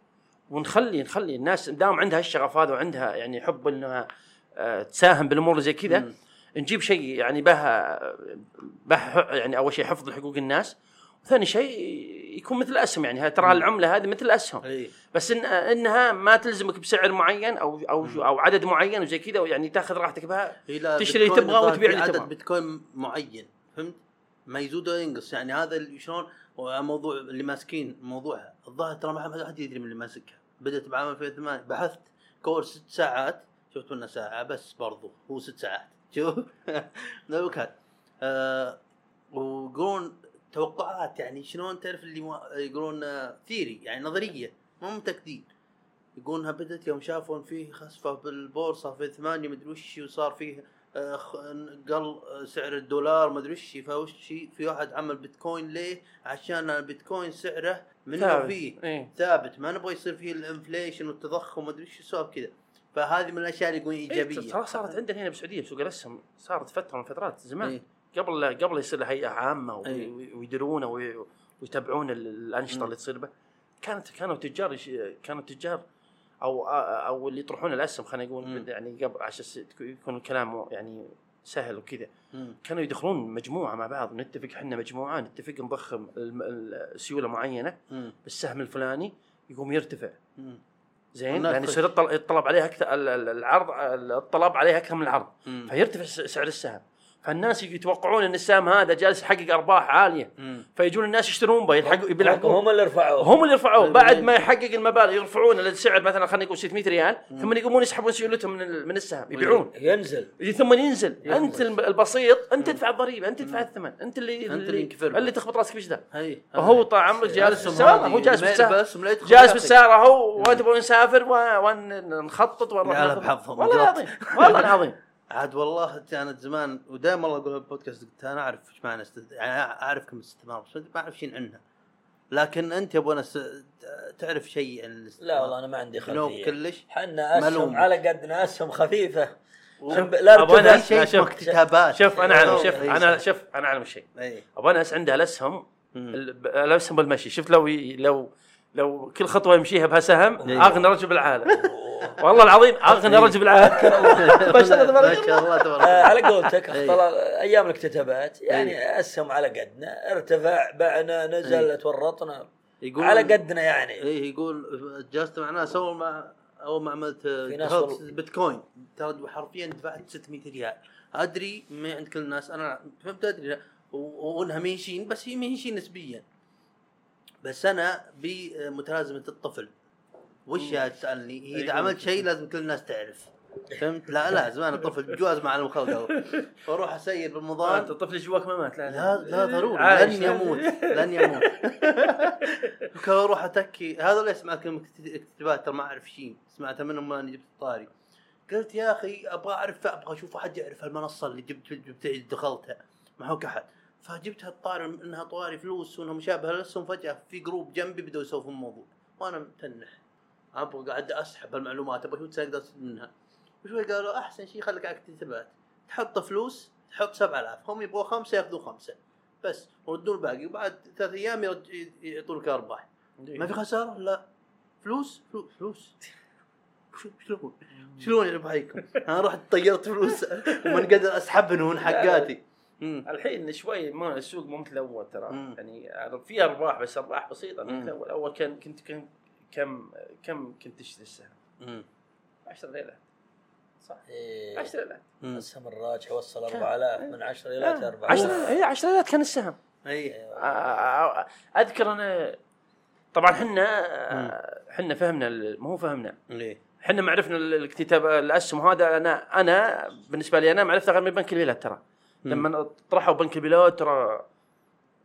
ونخلي نخلي الناس دام عندها الشغف هذا وعندها يعني حب إنها تساهم بالأمور اللي زي كذا. نجيب شيء يعني به به يعني أول شيء حفظ حقوق الناس وثاني شيء يكون مثل الأسهم يعني ترى العملة هذه مثل الأسهم اي بس إن إنها ما تلزمك بسعر معين أو أو أو عدد معين وزي كذا يعني تاخذ راحتك بها إي لا، تشتري بيتكوين تبغى وتبيع اللي عدد تبغى. بيتكوين معين فهمت؟ ما يزود ولا ينقص يعني هذا اللي شلون موضوع اللي ماسكين موضوعها الظاهر ترى ما ما حد يدري من اللي ماسكها بدأت بعام 2008 بحثت course ست ساعات شفت منه ساعة بس برضو هو ست ساعات. شوف. نوكات آه ويقولون توقعات يعني شلون تعرف اللي يقولون theory يعني نظرية مو متاكدين يقولونها بدأت يوم شافون فيه خسفة بالبورصه في ثمانية مدري وش وصار فيه آه، قل سعر الدولار مدري وش فوش في واحد عمل بيتكوين ليه؟ عشان البيتكوين سعره من هو ثابت. فيه. إيه. ثابت. ما نبغى يصير فيه ال inflation والتضخم مدري وش يسوى كذا فهذه من الأشياء اللي يقولون إيجابية إيه، ترى صارت عندنا هنا بالسعوديه بسوق الاسهم صارت فترة من فترات زمان إيه. قبل قبل يصير له هيئة عامة إيه. وي- ويديرونه وي- ويتابعون ال- الأنشطة مم. اللي تصير به كانت كانوا تجار كانوا تجار أو أو اللي يطرحون الأسهم خلينا نقول. يعني قبل عشان يكون الكلام يعني سهل وكذا. كانوا يدخلون مجموعة مع بعض نتفق إحنا مجموعة نتفق نضخم السيوله معينة مم. بالسهم الفلاني يقوم يرتفع مم. زين يعني. يصير الطل- الطلب عليها أكثر ال- ال- العرض الطلب عليها أكثر من العرض مم. فيرتفع سعر السهم فالناس يتوقعون إن السهم هذا جالس يحقق أرباح عالية. فيجون الناس يشترون به يلحقوا يلحقون هم اللي رفعوه. هم اللي يرفعوه طيب، بعد ما يحقق المبالغ يرفعون للسعر مثلا خلينا نقول 600 ريال ثم يقومون يسحبون سيولتهم من من السهم يبيعون. ينزل. ثم ينزل. أنت الب- البسيط أنت تدفع الضريبة أنت تدفع الثمن أنت اللي أنت اللي ينكفر. اللي تخبط راسك في هي فهو طال عمرك جالس بالسيارة هو جالس بالسيارة. جالس. بالسيارة هو وتبغون نسافر و- ونخطط ونروح. والله. العظيم والله العظيم. عاد والله كانت زمان ودائما والله أقول بالبودكاست قلت أنا أعرف إيش معنى استد... يعني اعرف كلمه استثمار بس ما أعرف شيء عنها لكن أنت يا أبونا س... تعرف شيء عن الاستثمار لا والله أنا ما عندي خلفية. كلش؟ حنا أسهم ملوم. على قدنا أسهم خفيفة. و- شوف لا شيء لا، اسمه شوف- اكتتابات شوف أنا أعلم شوف أنا. شوف أنا أعلم شيء. أبغى ناس عندها الأسهم الأسهم بالمشي شفت لو لو لو كل خطوة يمشيها بها سهم. أغنى رجل بالعالم. والله العظيم اغنى رجل بالعالم. ما شاء الله ما تبارك شاء الله. تبارك آه، الله على قولتك إيه. أيام الاكتتابات يعني أسهم على قدنا ارتفع بعنا نزل إيه. تورطنا. يقول على قدنا يعني. إيه يقول جلست مع ناس أول ما أول ما عملت بيتكوين ترى حرفيا دفعت 600 ريال. أدري ما عند كل الناس أنا فهمت أدري وأنها مهشين بس هي مهشين نسبيا. بس أنا بمتلازمة الطفل. وش يا تسالني هي إذا. عملت شيء لازم كل الناس تعرف. فهمت؟ لا لازم أنا طفل جواز معلم خلقه وأروح أسير أنت بالرمضان الطفل جواك ما مات لا لا. ضروري. عايش. لن يموت لن يموت. أروح أتكي. هذا اللي أسمع كلمة ترى ما أعرف شيء. سمعتها منهم ما أنا جبت الطاري. قلت يا أخي أبغى أعرف أبغى أشوف أحد يعرف المنصه اللي جبت جبت دخلتها. ما هو احد فجبتها الطاري إنها طواري فلوس وإنها مشابهة لسهم فجأة في جروب جنبي بدأوا يسولفون الموضوع. وأنا متنح. أبغى قاعد أسحب المعلومات أبغى أشوف أقدر أستفيد منها؟ وشوي قالوا أحسن شيء خليك على اكتتابات تحط فلوس تحط 7000 هم يبغوا خمسة ياخذوا خمسة. بس وردوا الباقي وبعد ثلاث أيام يعطونك أرباح. ما في خسارة؟ لا. فلوس؟ فلوس فلوس. شو- شلون؟ شلون يا بحيكم أنا رحت طيرت فلوس ومن قدر اسحبهم حقاتي. مم. الحين شوي ما السوق مو مثل أول ترى. يعني في أرباح بس أرباح بسيطة. مثل أول. أول كان كنت كم كم كم كنت تشتري السهم؟ مم. 10 ليله صح. إيه. 10 ليله مم. السهم الراجح وصل 4000 من 10 إلى 4000 10 اي 10 ليلات كان السهم. اي آه، أذكر أنا طبعا إحنا إحنا فهمنا ال- ما هو فهمنا. ليه؟ إحنا ما عرفنا ال- الكتاب الأسهم هذا. أنا أنا بالنسبة لي أنا ما عرفتها غير من بنك البلاد ترى. لما طرحوا بنك البلاد ترى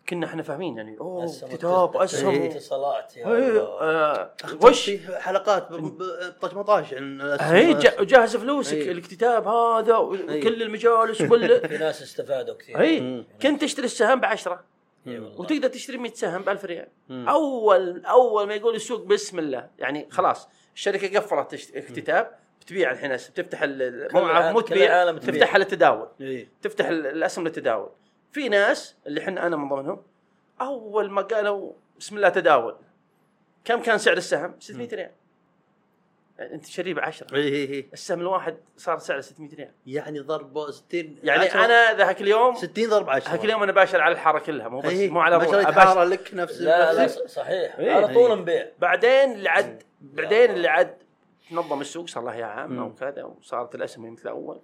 كنا إحنا فاهمين يعني أوه كتاب اسهم اتصالات يا إيه،. آه، وش؟ حلقات 18 عن جا- جهز فلوسك إيه. الكتاب هذا وكل المجالس وكل في ناس استفادوا كثير. اي كنت تشتري السهم ب 10 إي والله. وتقدر تشتري 100 سهم ب 1000 ريال أول أول ما يقول السوق بسم الله يعني خلاص الشركة قفلت اكتتاب بتبيع الحين بتفتح مو تبيع تبيع. تفتحها للتداول إيه. تفتح ال- الأسهم للتداول. في ناس اللي إحنا أنا من ضمنهم أول ما قالوا بسم الله تداول كم كان سعر السهم؟ 600 ريال. يعني أنت شاريه ب 10 اي اي اي السهم الواحد صار سعره 600 ريال. يعني ضرب 60 يعني عشرة- أنا ذاك اليوم 60 ضرب 10 ذاك اليوم أنا باشر على الحارة كلها مو بس إيه. مو على ما روح شريت أباشر. حاره لك نفس لا لا صحيح. إيه. على طول نبيع. بعدين اللي عد بعدين اللي عد تنظم السوق صار لها عام أو كذا وصارت الأسهم مثل اول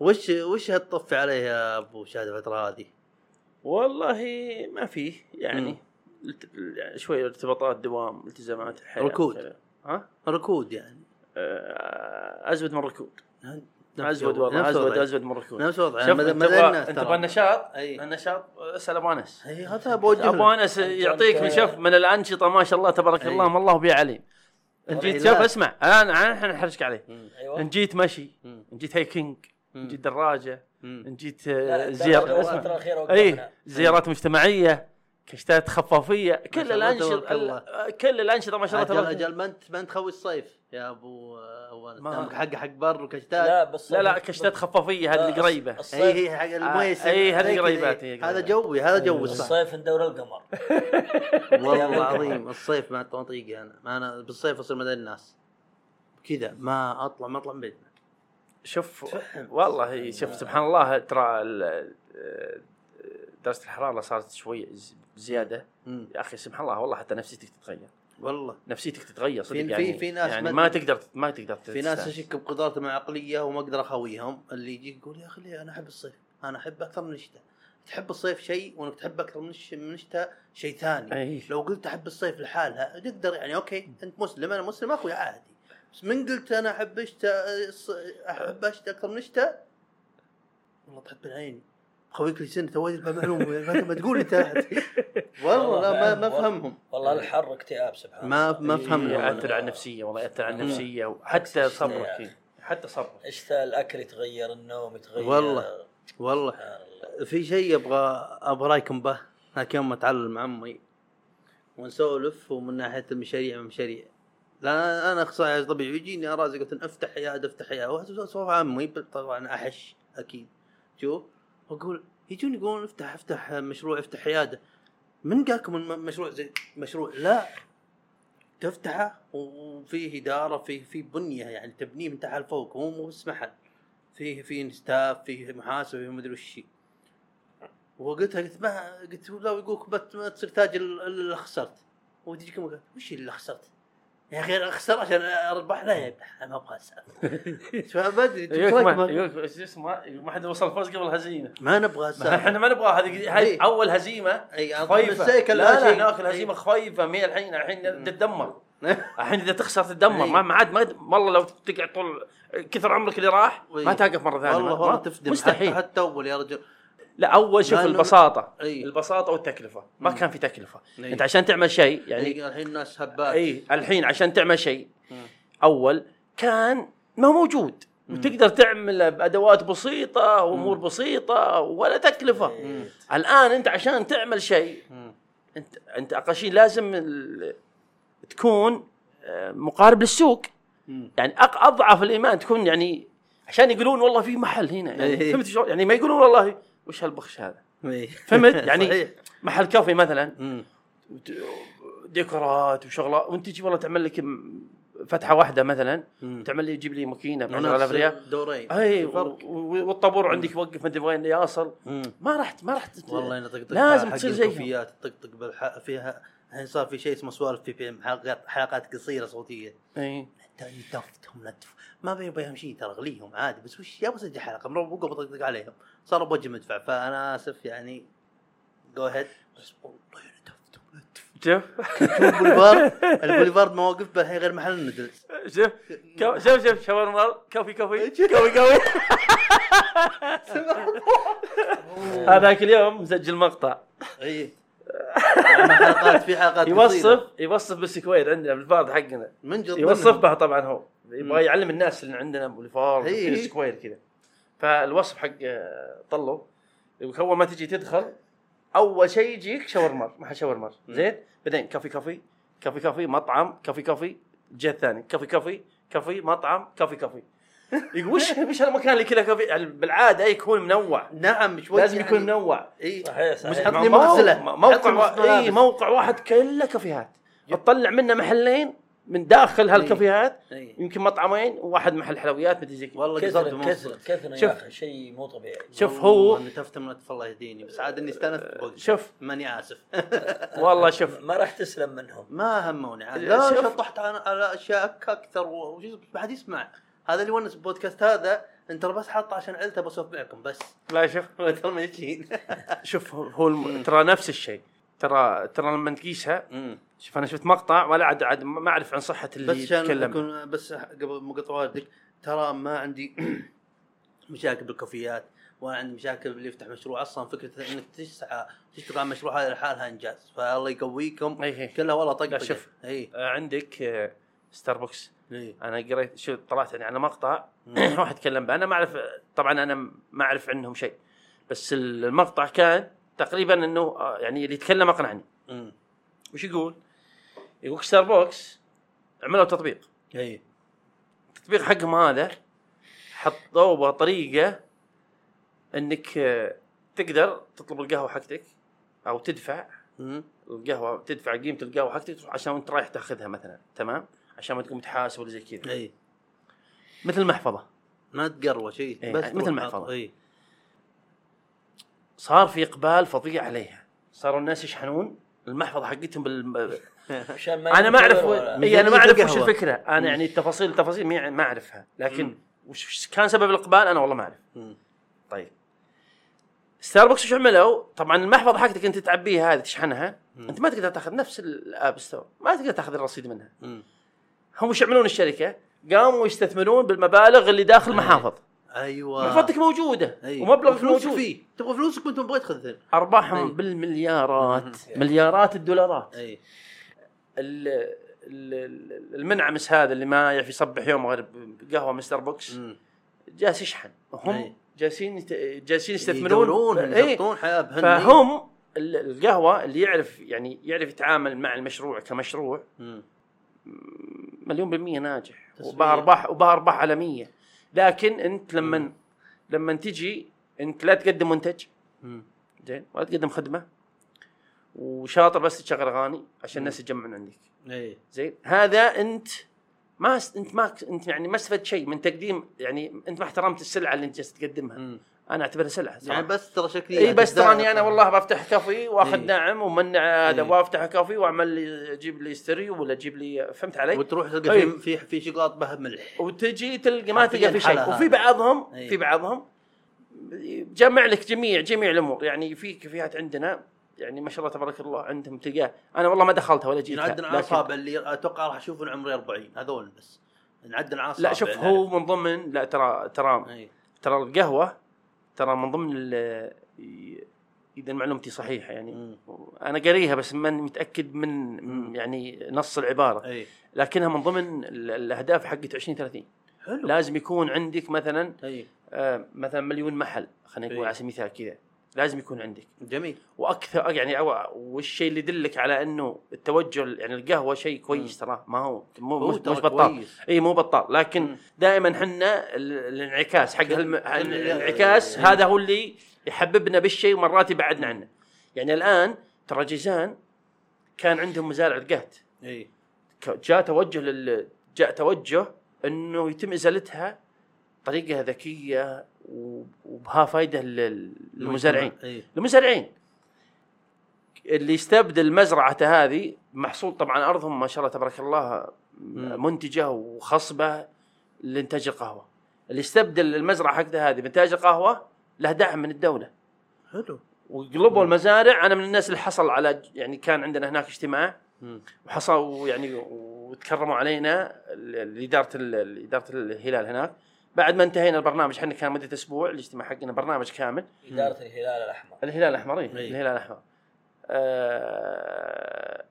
وش وش هتطفي عليه يا أبو شهاده الفترة هذه؟ والله ما فيه يعني مم. يعني شوي ارتباطات دوام التزامات الحياة ركود. ها ركود يعني آه، أزود من ركود أزود والله أزود. أزود من ركود نفس وضعي شوف مدى أنت تبغى النشاط. النشاط اسال ابو انس أي هذا أبو وجه أبو انس يعطيك من شوف من الأنشطة ما شاء الله تبارك. الله ما الله بي عليم إن جيت. شوف اسمع الان إحنا نحرجك عليه إن جيت مشي. إن جيت hiking ان جيت دراجه آه، اي وقفنا. زيارات مجتمعية كشتات خفافية كل الانشطه. ال- كل الأنشطة ما شاء الله تبارك الله أجل ما انت ما أنت خوي الصيف يا أبو دامك حق حق بر وكشتات. لا بس لا لا كشتات خفافية هذه القريبه اي هي حق الموية أي، هذه زي كذا، قريبات، إيه. هذا. جوي هذا جو الصيف. الصيف ندور القمر. والله العظيم الصيف ما ما طيقي أنا ما أنا بالصيف أصير مدى الناس. كذا ما اطلع ما أطلع من بيتنا. شوف والله شوف سبحان الله ترى آه، درجة الحرارة صارت شوي زيادة. يا أخي سبحان الله والله حتى نفسيتك تتغير. والله. نفسيتك تتغير صدق في- يعني في- في ناس يعني ما- تقدر ما تقدر في ناس. اشك بقدرتهم العقلية وما أقدر أخويهم. اللي يجي يقول يا أخي ليه؟ أنا أحب الصيف. أنا أحب أكثر من الشتاء. تحب الصيف شيء وأنك تحب أكثر من الش- من الشتاء شيء ثاني. أي. لو قلت أحب الصيف لحالها تقدر يعني أوكي أنت مسلم. أنا مسلم أخوي عادي. بس من قلت أنا أحب الشتاء الص- أحب الشتاء أكثر من الشتاء والله تحب العين خويك لي سنة توي المعلومه ما ما تقول انت والله لا ما ما أفهمهم والله الحر اكتئاب سبحان الله ما ما افهمهم يأثر أنا. على النفسية والله يأثر على النفسية وحتى صبرك. فيه. حتى صبرك اشتاء الأكل يتغير النوم يتغير والله. والله. في شيء أبغى أبغى رأيكم به هاك يوم أتعلم مع امي ونسولف ومن ناحية المشاريع مشاريع لا أنا أخصائي طبيعي يجيني أرازي قلت أفتح عياده أفتح عياده سولف عمي طبعا أحش أكيد. شوف واقول يجون يقولون أفتح أفتح مشروع أفتح عيادة. من قالكم الم- مشروع زي مشروع؟ لا. تفتحه وفيه إدارة فيه في بنية يعني تبنيه من تحت لفوق مو مو بس محل. فيه فيه ستاف فيه محاسبه فيه مدري وش وقلتها قلت ما قلت لا يقولك ما تصير تاج ال- اللي خسرت. وتجيك وش اللي خسرت؟ يا أخي أخسر عشان أربح لا يا أنا ما أبغى أسأل. شو ما أدري شو اسمه ما حد وصل فوز قبل الهزيمة. ما نبغى أسأل. إحنا ما نبغى هذه. أول هزيمة إي خايفة. لا لا. ناكل هزيمة. خايفة مي الحين الحين تتدمر. الحين إذا تخسر تتدمر. إي. ما عاد ما والله لو تقعد طول كثر عمرك اللي راح ما إي. توقف مرة ثانية. والله والله تفدم. مستحيل. حتى أول يا رجل. لا أول شوف البساطة إي. البساطة والتكلفة ما كان في تكلفة إي. أنت عشان تعمل شيء يعني الحين الناس هبات إي الحين عشان تعمل شيء. أول كان ما موجود وتقدر تعمل بادوات بسيطة وامور بسيطة ولا تكلفة الآن أنت عشان تعمل شيء. أنت أنت أقل شيء لازم تكون آه، مقارب للسوق مم. يعني أق- أضعف الإيمان تكون يعني عشان يقولون والله في محل هنا يعني. فهمت شلون؟ يعني ما يقولون والله وش هالبخش هذا إي. فهمت؟ يعني. محل كافي مثلا ديكورات وشغلات وانت تجي والله تعمل لك فتحة واحدة مثلا. تعمل لي تجيب لي ماكينة ب ونفس 10000 ريال دورين اي والطابور عندك يوقف ما أدري وين يصل مم. ما رحت ما رحت والله أنا طقطق لازم تصير زيهم. الكوفيات طقطق بالح... فيها الحين صار في شيء اسمه سوالف في بي ام حلقات حلقات قصيرة صوتية اي تفتهم نتف ما بي بيهم شيء ترى اغليهم عادي بس وش يا بسجل حلقه بقى بطقطق عليهم. صاروا بوجه مدفع فأنا آسف يعني. جو هيد بس والله نتفتهم نتف شوف. البوليفارد البوليفارد مواقف به غير محل الندلز شوف شوف شوف شاورما كوفي كوفي. كوفي كوفي. هذاك اليوم مسجل مقطع. اي يعني حلقات في حلقات. يوصف يوصف بال square عندنا بالفارد حقنا. من جد يوصف. بها طبعا هو. يبغى يعلم الناس اللي عندنا بالفارد ال square كذا. فالوصف حق آه، طلو. اول ما تجي تدخل أول شيء يجيك شاورما محل شاورما. زين؟ بعدين كافي كافي كافي كافي مطعم كافي كافي الجهه الثانية كافي كافي كافي مطعم كافي كافي. يقول وش وش هالمكان اللي كذا كافي؟ يعني بالعادة يكون منوع. نعم شوي لازم يكون منوع. إي. صحيح مش صحيح حط لي مو- مغسلة. مو- موقع إي. موقع واحد كله كافيهات. تطلع منه محلين من داخل هالكافيهات إي. يمكن مطعمين وواحد محل حلويات مدري زي كذا. والله كثر كثر كثر يا شوف. أخي شيء مو طبيعي. شوف هو أنا تفتم نتف الله يهديني بس عاد إني استأنست بوقتها. شوف. ماني آسف. والله شوف. ما راح تسلم منهم. ما هموني عاد لا شوف. شطحت على على أشياء أكثر وش ما حد يسمع. هذا اللي ونس البودكاست هذا انت بس حاطه عشان عيلته بسولف معكم بس. لا شوف ترى ما يجين شوف هو- الم... ترى نفس الشيء. ترى ترى لما تقيسها. شوف أنا شفت مقطع ولا عاد عاد ما أعرف عن صحة اللي بس عشان بس قبل ما أقطع والدك ترى ما عندي مشاكل بالكافيات ولا عندي مشاكل باللي يفتح مشروع. أصلا فكرة إنك تسعى تشتغل على مشروع هذا لحالها إنجاز. فالله يقويكم. اي اي كلها والله طق شوف. اي آه، عندك آه، ستاربكس اي أنا قريت شو طلعت يعني على مقطع واحد تكلم به أنا ما اعرف طبعا أنا ما أعرف عنهم شيء. بس المقطع كان تقريبا إنه آه، يعني اللي يتكلم أقنعني. مم. وش يقول؟ يقول ستاربكس عملوا تطبيق. اي التطبيق حقهم هذا حطوا به طريقه إنك آه، تقدر تطلب القهوة حقتك أو تدفع. مم. القهوة تدفع قيمة القهوة حقتك عشان انت رايح تاخذها مثلا. تمام؟ عشان ما تقوم تحاسب ولا زي كذا. إي. مثل محفظه ما تقروى شيء إيه، بس مثل. حاط- إي. صار في إقبال فظيع عليها. صاروا الناس يشحنون المحفظة حقتهم بال أنا ما أعرف إي أنا ما أعرف وش. الفكرة. أنا يعني التفاصيل التفاصيل ما أعرفها. لكن وش كان سبب الإقبال؟ أنا والله ما أعرف. طيب. ستاربكس وش عملوا؟ طبعا المحفظة حقتك أنت تعبيها هذه تشحنها. أنت ما تقدر تاخذ نفس ال app store ما تقدر تاخذ الرصيد منها. هم وش يعملون الشركة؟ قاموا يستثمرون بالمبالغ اللي داخل المحافظ أيوه محفظتك موجودة أي. ومبلغك موجود فيه تبغى فلوسك وأنت تبغى تاخذ أرباحهم أي. بالمليارات مليارات الدولارات ال- المنعمس هذا اللي ما يعرف يصبح يوم غير بقهوه مستر بوكس. جالس يشحن هم. جالسين جالسين يستثمرون يدورون إيه. يحطون حياة بهن فهم ال- القهوة اللي يعرف يعني يعرف يتعامل مع المشروع كمشروع. مليون بالمية ناجح. تسويق. وبها ارباح وبها أرباح عالمية. لكن أنت لما لما تجي أنت لا تقدم منتج. زين؟ ولا تقدم خدمة. وشاطر بس تشغل أغاني عشان الناس يتجمعون عندك. إي. زين؟ هذا أنت ما أنت ما أنت يعني ما استفدت شيء من تقديم يعني أنت ما احترمت السلعة اللي أنت جالس تقدمها. أنا اعتبرها سلعة يعني صراحة. بس ترى شكلي إي بس تراني أنا والله بفتح كافي وأخذ إيه. نعم ومنع هذا إيه. وافتح كافي وأعمل لي أجيب لي ستيريو ولا أجيب لي فهمت علي؟ وتروح تلقى أي. في في شوكولاته به ملح وتجي تلقى ما تلقى في شيء وفي. بعضهم إيه. في بعضهم جمع لك جميع جميع الأمور يعني في كافيهات عندنا يعني ما شاء الله تبارك الله عندهم تلقاه أنا والله ما دخلتها ولا جيتها نعدل على الاصابع اللي أتوقع راح اشوفهم عمري 40 هذول بس نعدل على لا شوف هو من ضمن لا ترى ترى ترى القهوة ترى من ضمن إذا معلومتي صحيحة يعني. مم. أنا قاريها بس ماني متأكد من مم. يعني نص العبارة. أي. لكنها من ضمن ال- الأهداف حقت 2030 حلو. لازم يكون عندك مثلا أي. آه، مثلا مليون محل خلينا نقول. على سبيل المثال كذا. لازم يكون عندك. جميل. وأكثر يعني والشيء اللي يدلك على إنه التوجه يعني القهوة شيء كويس ترى. ما هو مو مش, بطال. إي مو بطال. لكن. دائما حنا ال- الانعكاس حق الانعكاس. هذا هو اللي يحببنا بالشيء ومرات يبعدنا عنه. يعني الآن ترى جيزان كان عندهم مزارع القهت. إي. جاء توجه لل جاء توجه إنه يتم إزالتها طريقه ذكية وبها فائده لل- للمزارعين. المزارعين اللي يستبدل مزرعته هذه محصول طبعا أرضهم ما شاء الله تبارك الله. منتجة وخصبة لإنتاج القهوة. اللي يستبدل المزرعة حقته هذه بإنتاج القهوة له دعم من الدولة. حلو. وقلبوا المزارع. أنا من الناس اللي حصل على يعني كان عندنا هناك اجتماع. مم. وحصلوا يعني وتكرموا علينا اداره اداره الهلال هناك. بعد ما انتهينا البرنامج إحنا كان مدة أسبوع الاجتماع حقنا برنامج كامل إدارة الهلال الأحمر الهلال الأحمر إيه؟ إيه. الهلال الأحمر آه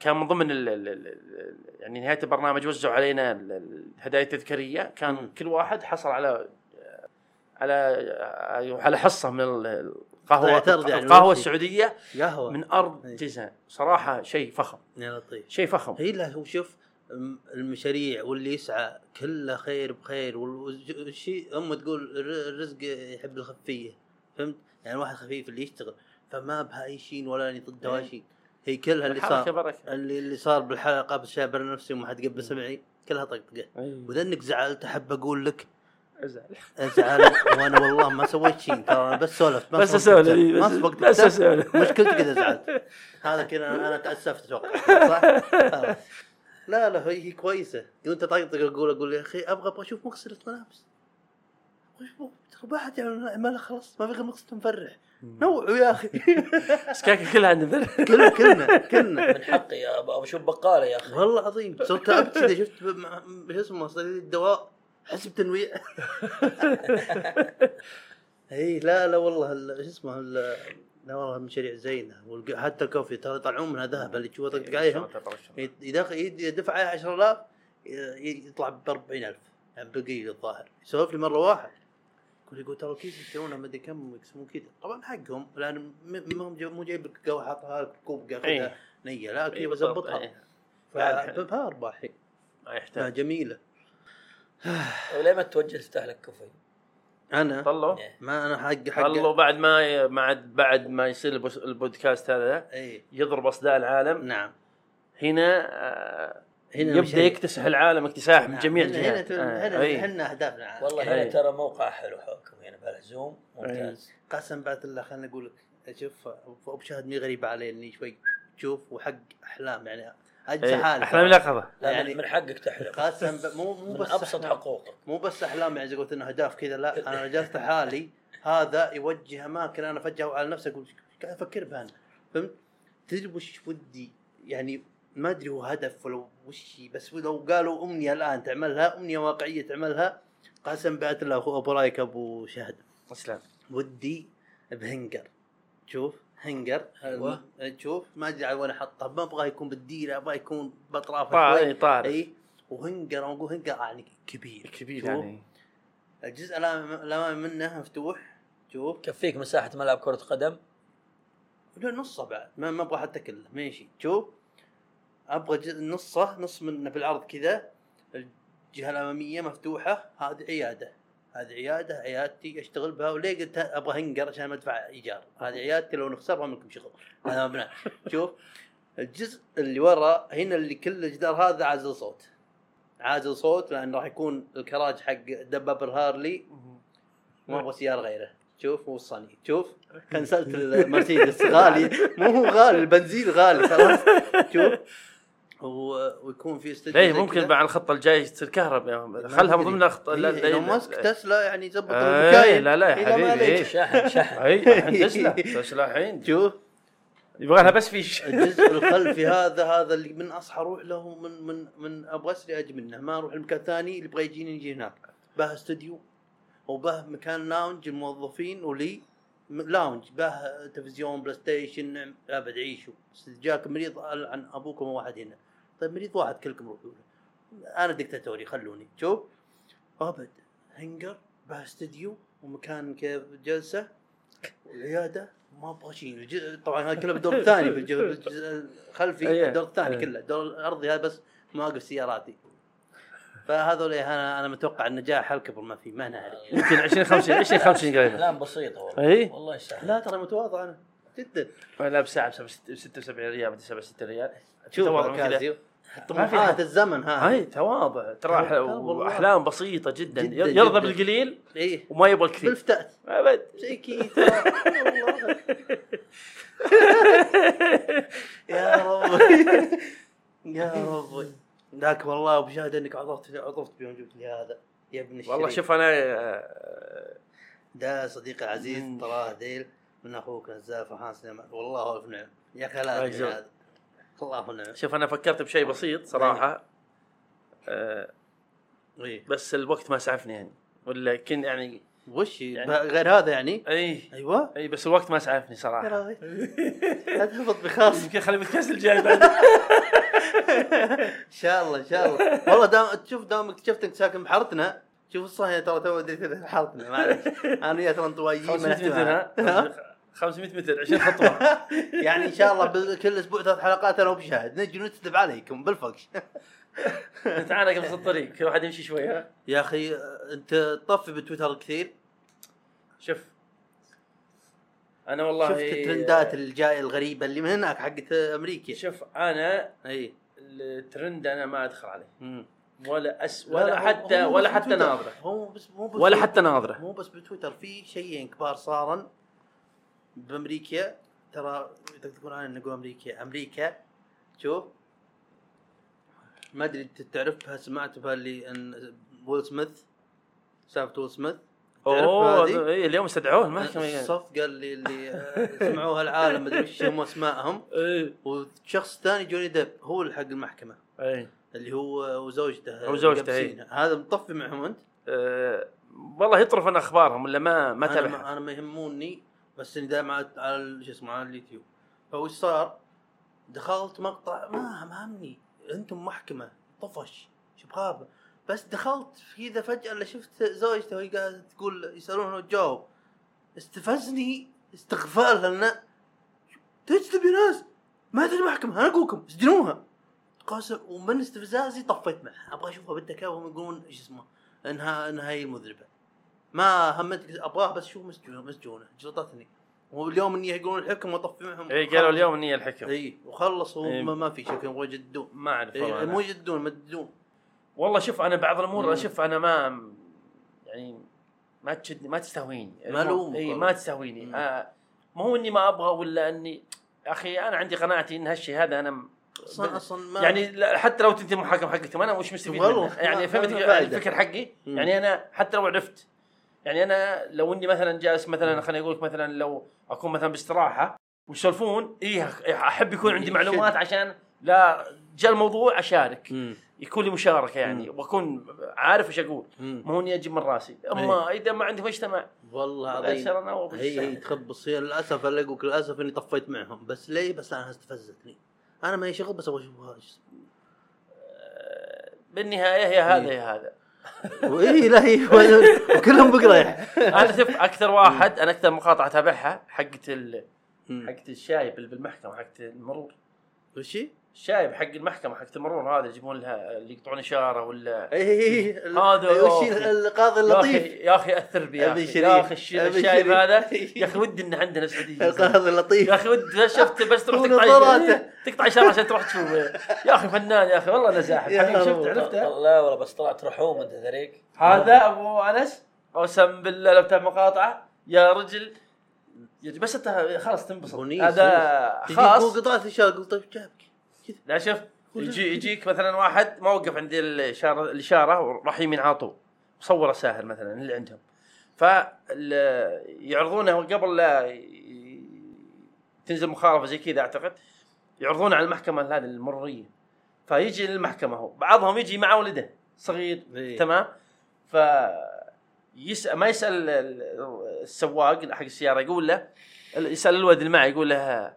كان من ضمن ال ال ال ال- يعني نهاية البرنامج وزعوا علينا ال- ال- الهدايا التذكارية كان مم. كل واحد حصل على على على حصة من ال- القهوة يعني القهوة؟ السعودية قهوة من أرض إيه. جيزان صراحة شيء فخم يا لطيف شيء فخم هي له هو شوف م- المشاريع واللي يسعى كله خير بخير والشيء هم تقول الر- الرزق يحب الخفية فهمت؟ يعني واحد خفيف اللي يشتغل فما بها أي شيء ولا أني ضد ولا شيء هي كلها اللي صار بركه اللي اللي صار بالحلقة بالشابر نفسي وما حد قبل سمعي كلها طقطقة. واذا انك زعلت أحب أقول لك أزعل. أزعل. وأنا والله ما سويت شيء ترى أنا بس سولفت ما بس أسولف. إيه، ما بس سبقت بس. أسولف. مشكلتي كذا زعلت. هذا كذا أنا أنا تأسفت أتوقع. صح؟ لا لا هي هي كويسة. كنت طقطق أقول أقول يا أخي أبغى أبغى أشوف مغسله ملابس ترى بعد يعني ما خلاص ما في غير مغسله مفرح نوعوا يا أخي. سكاكه كلها عندنا؟ كلنا كلنا كلنا. من حقي أبى أشوف بقالة يا أخي. والله العظيم صرت تعبت كذا شفت شو اسمه صيدلي الدواء احس بتنويع. إي لا لا والله ال- شو اسمه ال- لا والله مشاريع زينة. والق- حتى الكوفي ترى يطلعون منها ذهب. اللي تشوفه طقطق عليهم؟ يدخل يدفع عليه 10000 ي- يطلع ب 40000 يعني بقي الظاهر. يسولف لي مرة واحد. يقول يقول ترى الكيس يشترونه ما أدري كم يقسمون كذا. طبعا حقهم لأن ما هم مو جايب لك قهوه حاطها كوب إيه. قهوه نية. لا كذا بزبطها فبها. ما يحتاج. جميلة. وليه ما توجه تفتح لك كوفي؟ أنا؟ طلوا ما أنا حق حق طلوا بعد ما ي- بعد بعد ما يصير البودكاست هذا اي يضرب أصداء العالم. نعم. هنا آه، هنا يبدأ. يكتسح العالم اكتساح من نعم. جميع هنا الجهات هنا آه، هنا أي. إحنا أهدافنا والله أي. هنا ترى موقع حلو حولكم هنا بهالزوم ممتاز. قسم بعد الله خليني أقول لك شوف ابو شهد مي غريبه علي إني شوي تشوف وحق أحلام يعني إيه، حالي أحلام اليقظه لا يعني- من حقك تحلم قسم ب... مو مو من بس أبسط حقوقك. مو بس أحلام يعني زي قلت إنه اهداف كذا لا أنا جلست حالي هذا يوجه أماكن أنا فجاه على نفسي أقول قاعد أفكر بها أنا؟ فهمت؟ تدري وش ودي؟ يعني ما أدري هو هدف ولا وش بس لو قالوا أمنية الآن تعملها أمنية واقعية تعملها قسم بعت الله اخو أبو رايك أبو شهد. اسلام ودي بهنجر. شوف. هنجر أيوة. شوف ما أدري على وين أحطه. ما أبغاه يكون بالديره أبغاه يكون بأطرافه طار شوي. إي، طار اي وهنجر أقول هنجر يعني كبير. كبير. يعني. الجزء الامامي منه مفتوح. شوف. يكفيك مساحة ملعب كرة قدم. له نصه بعد. ما ما أبغى حتى كله. ماشي. شوف. أبغى نصه نص منه بالعرض كذا. الجهة الأمامية مفتوحة. هذه عيادة. هذه عيادة عيادتي أشتغل بها وليه قلت أبغى هنجر عشان ما أدفع إيجار؟ هذه عيادتي لو نخسرها منكم شغل. هذا مبنى شوف الجزء اللي ورا هنا اللي كل الجدار هذا عازل صوت. عازل صوت لأن راح يكون الكراج حق دبابر هارلي ما أبغى سيارة غيره. شوف مو الصني. شوف كنسلت المرسيدس. غالي. مو هو غالي البنزين غالي خلاص. شوف ويكون في استوديو ليه زي ممكن. مع الخطة الجاية تصير كهرباء ما خلها من. ضمن الخطه إيه، إيلون ماسك تسلا يعني إيه، المكاين لا لا يا حبيبي. إيه. شاحن شاحن. اي تسلا. تسلا الحين. شوف. يبغى لها بس فيش الجزء الخلفي هذا هذا اللي من أصحى أروح له من من من أبغى أسري أجي منه. ما أروح المكان الثاني اللي يبغى يجيني يجي هناك. به استوديو وبه مكان lounge الموظفين ولي lounge به تلفزيون بلاي ستيشن أبد عيشوا. جاك مريض عن أبوكم واحد هنا. طيب مريض واحد كلكم روحوا له أنا دكتاتوري خلوني. شوف. أبد هنجر به استوديو ومكان كيف جلسة. وعياده ما أبغى شيء طبعا هذا كله بالدور الثاني الخلفي أيه. الدور الثاني أيه. كله. الدور الأرضي هذا بس مواقف سياراتي. فهذول أنا أنا متوقع النجاح الكبر ما في ما نعرف. يمكن 20 50 20 50 قريبا. احلام بسيطة والله. اي والله سهل لا ترى متواضع أنا. جدا. لا بساعة ب 76 ريال بدي 76 ريال؟ شوف. كازيو طموحات. الزمن ها هاي تواضع. ترى. أحلام بسيطة جدا, جداً، يرضى جداً. بالقليل إيه. وما يبغى الكثير. بالفتأت. أبد. زي كي ترى. والله. يا ربي. يا ربي. ذاك والله بشهاده إنك عطفت عطفت بيوم جبت لي هذا. يا ابن الشريف. والله شوف أنا آه، ده صديقي العزيز. تراه ذيل من أخوك نزال فرحان سليمان والله الف نعم. يا أخي لا هذا الله نعم شوف أنا فكرت بشيء بسيط صراحة. آه، إيه. بس الوقت ما سعفني يعني. ولا كن يعني وش يعني- غير هذا يعني؟ اي أيوه. اي بس الوقت ما سعفني صراحة. لا تهبط بخاص. يمكن خلي بالكاس الجاي بعد. إن شاء الله إن شاء الله. والله دام تشوف دام اكتشفت إنك ساكن بحارتنا شوف الصحيح ترى تو كذا حارتنا معلش أنا ويا ترى أنطوائيين 500 ما متر نحتوي ها 500 متر 20 خطوة. يعني إن شاء الله كل أسبوع ثلاث حلقات أنا وبشاهد نجي نكتب عليكم بالفقش نتعانق نفس الطريق. كل واحد يمشي شوي ها يا أخي أنت تطفي بتويتر كثير. شوف. أنا والله شفت الترندات الجاية الغريبة اللي من هناك حقت أمريكا. شوف أنا أي. الترند أنا ما أدخل عليه. ولا أس لا، ولا لا، هو- حتى ولا حتى. ناظرة. هو بس مو بس ولا. حتى ناظرة. مو بس بتويتر في شيئين كبار صارا بأمريكا ترى تقول أنا نقول أمريكا. أمريكا شوف. ما أدري أنت تعرفها سمعت بها اللي أن ويل سميث؟ سالفة ويل سميث؟ أوه؟ إيه، اليوم استدعوه المحكمه الصفقه اللي اللي آه، سمعوها العالم ما أدري وش هم أسمائهم. إيه. وشخص ثاني جوني ديب هو اللي حق المحكمة. إيه. اللي هو وزوجته وزوجته، إيه. قابسينها. هذا مطفي معهم أنت؟ آه، والله يطرف عن أخبارهم ولا ما ما أنا ما, أنا ما يهموني. بس إني دائما على- شو اسمه على اليوتيوب. فوش صار؟ دخلت مقطع ما همني أنتم محكمة طفش شو بغابة. بس دخلت في ذا فجأة اللي شفت زوجته وهي قاعدة تقول يسألونه وتجاوب استفزني استغفال تجذب يا ناس؟ ما تدري محكمة أنا أقولكم اسجنوها قاسم ومن استفزازي طفيت معها. أبغى أشوفها بالذكاء وهم يقولون إيش اسمه انها إنها هي المذنبة. ما همتك أبغاه بس شوف مسجونه مسجونة جلطتني واليوم إني يقولون الحكم واطفي معهم اي قالوا اليوم إني الحكم إي وخلصوا إيه. ما, ما في شك يبغوا يجدون ما أعرف إيه مو. يجدون مددون والله شوف أنا بعض الأمور مم. شوف أنا ما يعني ما تشدني ما تستهويني ملوم إي والله. ما تستهويني مم. آه ما هو إني ما أبغى ولا اني أخي أنا عندي قناعتي إن هالشيء هذا أنا أصلا أصلا ما يعني حتى لو تنتهي المحاكمه حقتهم أنا وش مستفيد منها يعني ما- فهمت ما. الفكر حقي. يعني أنا حتى لو عرفت يعني أنا لو إني مثلا جالس مثلا خليني أقول لك مثلا لو أكون مثلا باستراحة ويسولفون إيه أحب يكون عندي يشد. معلومات عشان لا جاء الموضوع أشارك مم. يكون لي مشاركة يعني وأكون عارف إيش أقول مم. ما هو إني أجيب من راسي أما إذا ما عندي مجتمع والله العظيم أنا هي هي. تخبص هي للأسف اللي اقولك للأسف إني طفيت معهم بس ليه بس أنا استفزتني أنا ما هي شغل بس أبغى إيش اسمه. بالنهاية هي هذا إيه. هي هذا واي لا هي وكلهم بقريح أنا شوف أكثر واحد أنا أكثر مقاطعه أتابعها حقت ال... حقت الشايب اللي بالمحكمة حقت المرور. وش هي؟ الشايب حق المحكمة حقت المرور هذا يجيبون لها اللي يقطعون إشارة ولا اي اي هذا إي، وش يا هي أخي. القاضي يا أخي اللطيف. يا أخي أثر بي يا أخي شريف. يا أخي الشايب شريف. هذا يا أخي ودي ان عندنا سعوديه القاضي اللطيف. يا أخي ودي شفت بس تروح تقطع. تقطع إشارة عشان تروح تشوف يا أخي فنان يا أخي والله حبيبي شفت. عرفته؟ لا والله بس طلعت رحوم أنت ذريك. هذا أبو أنس قسم بالله لو مقاطعة. يا رجل بس أنت خلاص تنبسط. هذا خاص. فوق قطعه الإشارة قلت طيب جابك لا شوف يجي يجيك مثلا واحد ما وقف عند الاشاره الإشارة وراح يمين على طول. صور ساهر مثلا اللي عندهم. ف يعرضونه قبل لا تنزل مخالفة زي كذا أعتقد يعرضونه على المحكمة هذه المروريه فيجي للمحكمة هو. بعضهم يجي مع ولده صغير إيه. تمام؟ ف يسأل ما يسأل ال- ال- السواق حق السيارة يقول له يسأل الولد اللي معه يقول له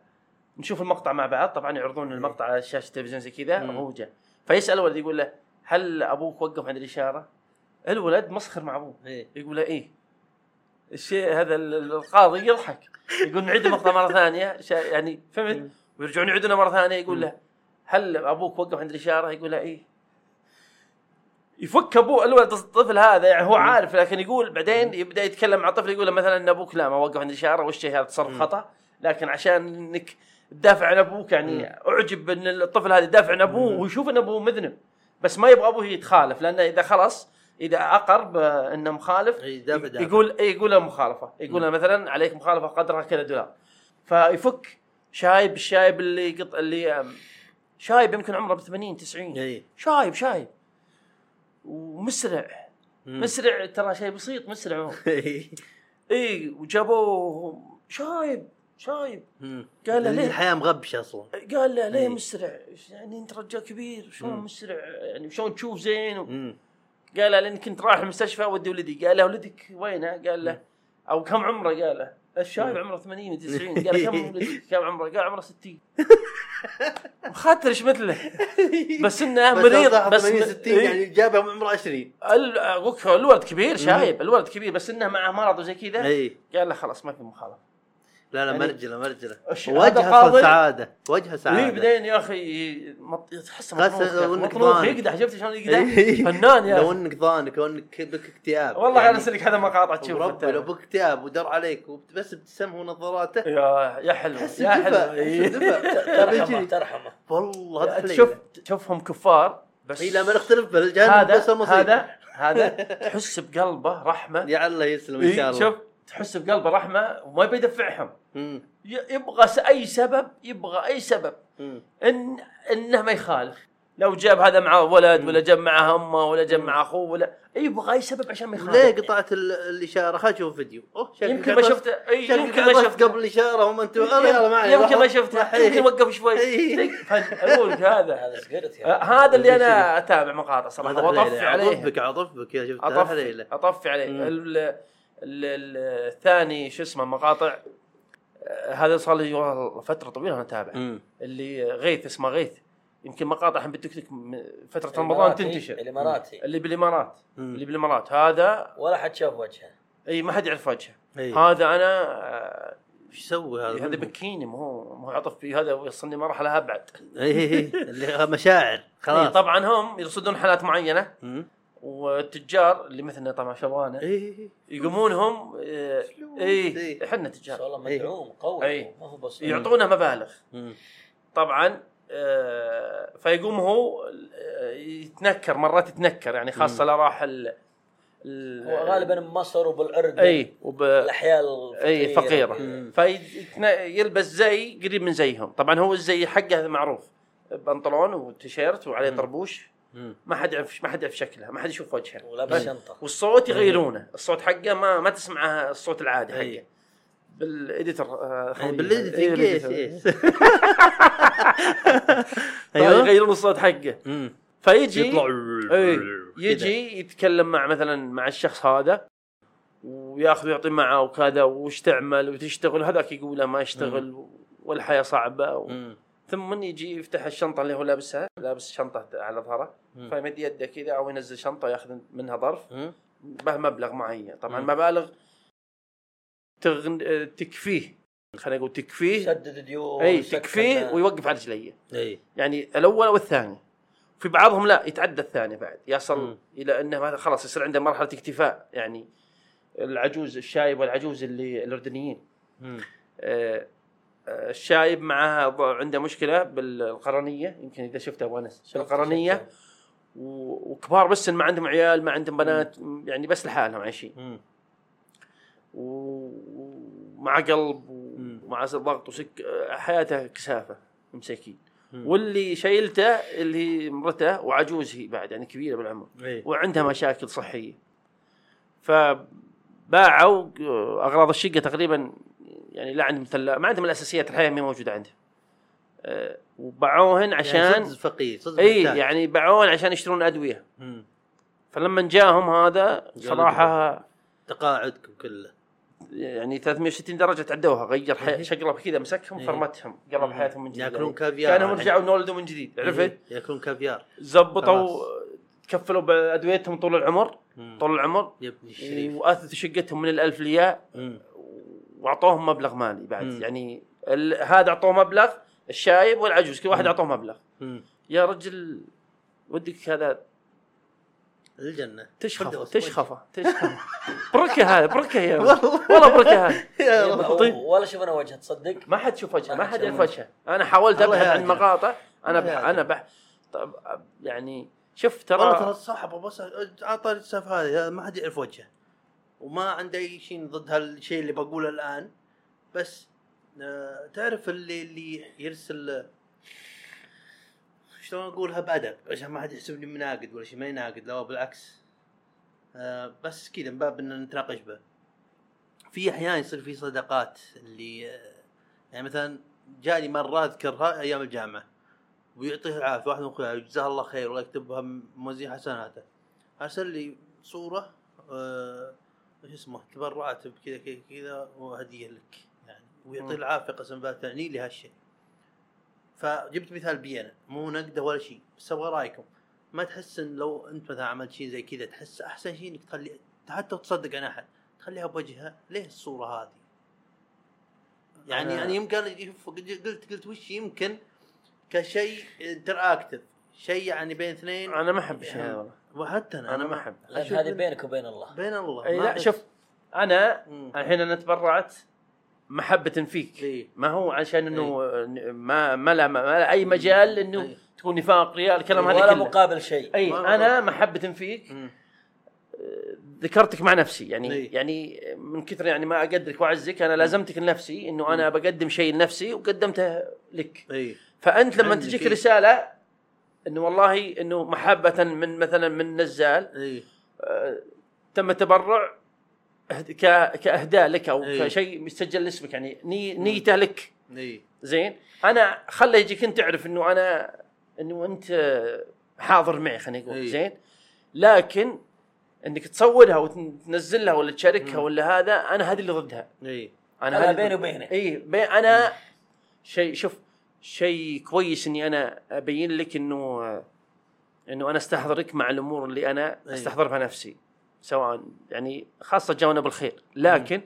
نشوف المقطع مع بعض. طبعا يعرضون المقطع على شاشة التلفزيون زي كذا. وهو جاء فيسأل الولد يقول له هل أبوك وقف عند الإشارة؟ الولد مسخر مع أبوه. إيه. يقول له إيه. الشيء هذا ال- ال- القاضي يضحك. يقول نعيد المقطع مرة ثانية. يعني فهمت؟ ويرجعون يعيدونه مرة ثانية. يقول له هل أبوك وقف عند الإشارة؟ يقول له إيه. يفك أبوه. الولد الطفل هذا يعني هو عارف لكن يقول بعدين يبدأ يتكلم مع الطفل يقول له مثلا إن أبوك لا ما وقف عند الإشارة والشيء هذا تصرف خطأ. لكن عشان إنك تدافع عن أبوك يعني أعجب ان الطفل هذا يدافع عن أبوه ويشوف أن أبوه مذنب. بس ما يبغى أبوه يتخالف لأنه إذا خلص إذا أقر بأنه مخالف إي، دافع. يقول يقول له مخالفة. يقول مثلا عليك مخالفة قدرها كذا دولار. فيفك شايب الشايب اللي قط اللي شايب يمكن عمره ب 80 90 إي. شايب شايب. ومسرع. مسرع ترى شيء بسيط مسرع هو إي وجابوه شايب. شايب. قال له ليه؟ الحياة مغبشة أصلا. قال له ليه إيه. مسرع؟ يعني أنت رجال كبير شلون. مسرع؟ يعني شلون تشوف زين؟ و... قال له لأن كنت رايح المستشفى ودي ولدي. قال له ولدك وينه؟ قال له أو كم عمره؟ قال له. الشايب عمره 80 90 قال له كم ولدك؟ كم عمره؟ قال عمره 60 خاطرش مثله؟ بس إنه مريض بس 80 60 إيه. يعني جابها من عمره 20 ال- أقولك الولد كبير شايب. الولد كبير بس إنه معه مرض وزي كذا. اي قال له خلاص ما في مخالفة. لا لا يعني- مرجله مرجله. وجهة سعادة وجهة ليه سعادة. بعدين يا أخي مط... تحس ضانك. يقدح شفت شلون يقدح؟ إيه. فنان يا لو إنك ضانك أو انك بك اكتئاب. والله يعني قاعد ارسل لك هذا مقاطع تشوف وربي لو بك اكتئاب ودر عليك وبس ابتسامه ونظاراته يا يا حلو يا حلو إيه. ترحمه والله حليله. تشوفهم كفار بس اي لا ما نختلف بالجانب بس هذا هذا هذا تحس بقلبه رحمة. يا الله يسلم إن إيه، شاء الله. شوف. تحس بقلبه رحمه وما يبي يدفعهم. يبغى س- أي سبب يبغى أي سبب. مم. ان إنه ما يخالف. لو جاب هذا معه ولد ولا جاب معه أمه ولا جاب معه أخوه ولا يبغى أي سبب عشان ما يخالف. ليه قطعت ال- الإشارة؟ خلينا نشوف فيديو. يمكن ما شفته. يمكن ما شفته. قبل الإشارة هم أنتم يلا يلا معي يمكن ما. شفته. يمكن وقف شوي. أقول هذا. هذا سقرت آه، اللي أنا أتابع مقاطع صراحة. وأطفي حليلة. عليه. اطفك اطفك يا شفت أطفي أطفي عليه. الثاني شو اسمه مقاطع آه، هذا صار لي والله فترة طويلة أنا أتابع. اللي غيث اسمه غيث يمكن مقاطع الحين بالتيك توك فترة رمضان تنتشر الإماراتي اللي بالإمارات مم. اللي بالإمارات هذا ولا حد شاف وجهه إي ما حد يعرف وجهه. هذا أنا آه، إيش يسوي هذا هذا؟ بكيني ما هو ما هو عطف فيه هذا وصلني مرحلة أبعد إي. اللي مشاعر خلاص طبعا هم يرصدون حالات معينة مم. والتجار اللي مثلنا طبعا شبانه اي إي. يقومون هم اي إيه. إحنا تجار شاء الله إيه. مدعوم قوي إيه. ما هو بسيط يعطونا مبالغ مم. طبعا آه، فيقوم هو آه، يتنكر مرات يتنكر يعني خاصة لا راح ال هو غالبا بمصر وبالعرق اي وب الأحياء اي الفقيرة فقيرة مم. فيلبس زي قريب من زيهم طبعا هو الزي حقه معروف بنطلون وتيشيرت وعليه طربوش. ما حد يعرف ما حد يعرف شكله ما حد يشوف وجهه ولابس شنطه والصوت يغيرونه. الصوت حقه ما ما تسمعه الصوت العادي أي. حقه. بال editor آه، إيه، yes بال editor. yes أيوه. يغيرون الصوت حقه. فيجي يطلع يجي يتكلم مع مثلا مع الشخص هذا وياخذ ويعطي معه وكذا وش تعمل وتشتغل. هذاك يقول له ما اشتغل والحياة صعبة و... ثم من يجي يفتح الشنطة اللي هو لابسها لابس شنطة على ظهره. فيمد يده كذا أو ينزل شنطة ياخذ منها ظرف. به مبلغ معين. طبعا. مبالغ تغن... تكفيه. خلينا نقول تكفيه. سدد ديون إي تكفيه ويوقف على رجليه. إي. يعني الأول والثاني في بعضهم لا يتعدى الثاني بعد. يصل مم. إلى إنه خلاص يصير عنده مرحلة اكتفاء. يعني العجوز الشايب والعجوز اللي الأردنيين. آه، الشايب معاه عنده مشكلة بالقرنية. يمكن إذا شفتها ابو أنس. شفت- القرنيه وكبار بس ما عندهم عيال ما عندهم بنات يعني بس لحالهم عايشين. ومع قلب ومع ضغط وسك آه، حياته كسافة مساكين. واللي شايلته اللي هي مرته وعجوز هي بعد يعني كبيرة بالعمر. إيه. وعندها مشاكل صحية. فباعوا أغراض الشقة تقريبا يعني لا عندهم ثلاجه ما عندهم الأساسيات الحياة ما موجودة عندهم أه وباعوهن عشان يعني صدق فقير صدق إي. يعني باعوهن عشان يشترون أدوية مم. فلما جاهم هذا صراحة تقاعدكم كله يعني 360 درجة تعدوها غير حي... شقلب كذا مسكهم إيه. فرمتهم قلب حياتهم من جديد ياكلون يعني كافيار كانهم الحين. رجعوا انولدوا من جديد عرفت؟ ياكلون كافيار زبطوا خلاص. كفلوا بأدويتهم طول العمر مم. طول العمر واثثوا شقتهم من الألف لياء. وأعطوهم مبلغ مالي بعد مم. يعني ال... هذا أعطوه مبلغ الشايب والعجوز كل واحد أعطوه مبلغ مم. يا رجل ودك هذا الجنة تشخفه. تشخفه تشخفه بركة هذا بركة يا. والله بركة هذا يا رب. طيب. ولا شفنا وجه تصدق ما حد يشوف وجهه ما ما حد يعرف وجهه أنا حاولت أبحث عن. مقاطع أنا بح... أنا بح... طب يعني شوف والله ترى ترى الصاحب بس عطى السالفة هذه ما حد يعرف وجهه وما عنده أي شيء ضد هالشيء اللي بقوله الآن. بس آه، تعرف اللي اللي يرسل شلون اقولها بادب عشان ما حد يحسبني مناقد ولا شيء ما يناقد. لا بالعكس. آه، بس كذا من باب إن نتناقش به. في أحيان يصير في صداقات اللي آه، يعني مثلا جاني مرة اذكرها أيام الجامعة. ويعطيه العافية واحد من اخويا جزاه الله خير والله يكتبها موزين حسناته. أرسل لي صورة آه إيش اسمه تبرعت بكذا كذا كذا وهدية لك يعني. ويعطيه العافية قسم بالله تعني لي هالشيء. فجبت مثال بي أنا مو نقدة ولا شيء بس أبغى رأيكم. ما تحس إن لو أنت مثلا عملت شيء زي كذا تحس أحسن شيء إنك تخلي حتى تصدق عن أحد تخليها بوجهها ليه الصورة هذه؟ يعني أنا- يعني يمكن شوف قلت قلت وش يمكن كشيء interactive شيء يعني بين اثنين أنا ما أحب الشيء هذا. والله وحتى أنا أنا ما أحب هذه بينك وبين الله بين الله إي لا شوف أنا مم. الحين أنا تبرعت محبة فيك إيه. ما هو عشان إنه ما ما لا, ما لا أي مجال إنه إيه. تكون نفاق ريال الكلام هذا ولا كله مقابل شيء إي ما- أنا محبة فيك مم. ذكرتك مع نفسي يعني إيه. يعني من كثر يعني ما أقدرك وأعزك أنا لازمتك لنفسي إنه أنا بقدم شيء لنفسي وقدمته لك إي فأنت لما تجيك إيه. رسالة إنه والله إنه محبة من مثلا من نزال إي. آه، تم تبرع كأهداء لك أو إيه. كشيء مسجل اسمك يعني ني نيته لك. إي. زين؟ أنا خله يجيك أنت تعرف إنه أنا إنه أنت حاضر معي خلينا نقول. إيه. زين؟ لكن إنك تصورها وتنزلها ولا تشاركها ولا هذا أنا هذه اللي ضدها. إي. أنا هذا بيني وبينك. إي بي أنا شيء شوف شيء كويس إني أنا أبين لك إنه إنه أنا أستحضرك مع الأمور اللي أنا. استحضرها نفسي سواء يعني خاصة جاونا بالخير لكن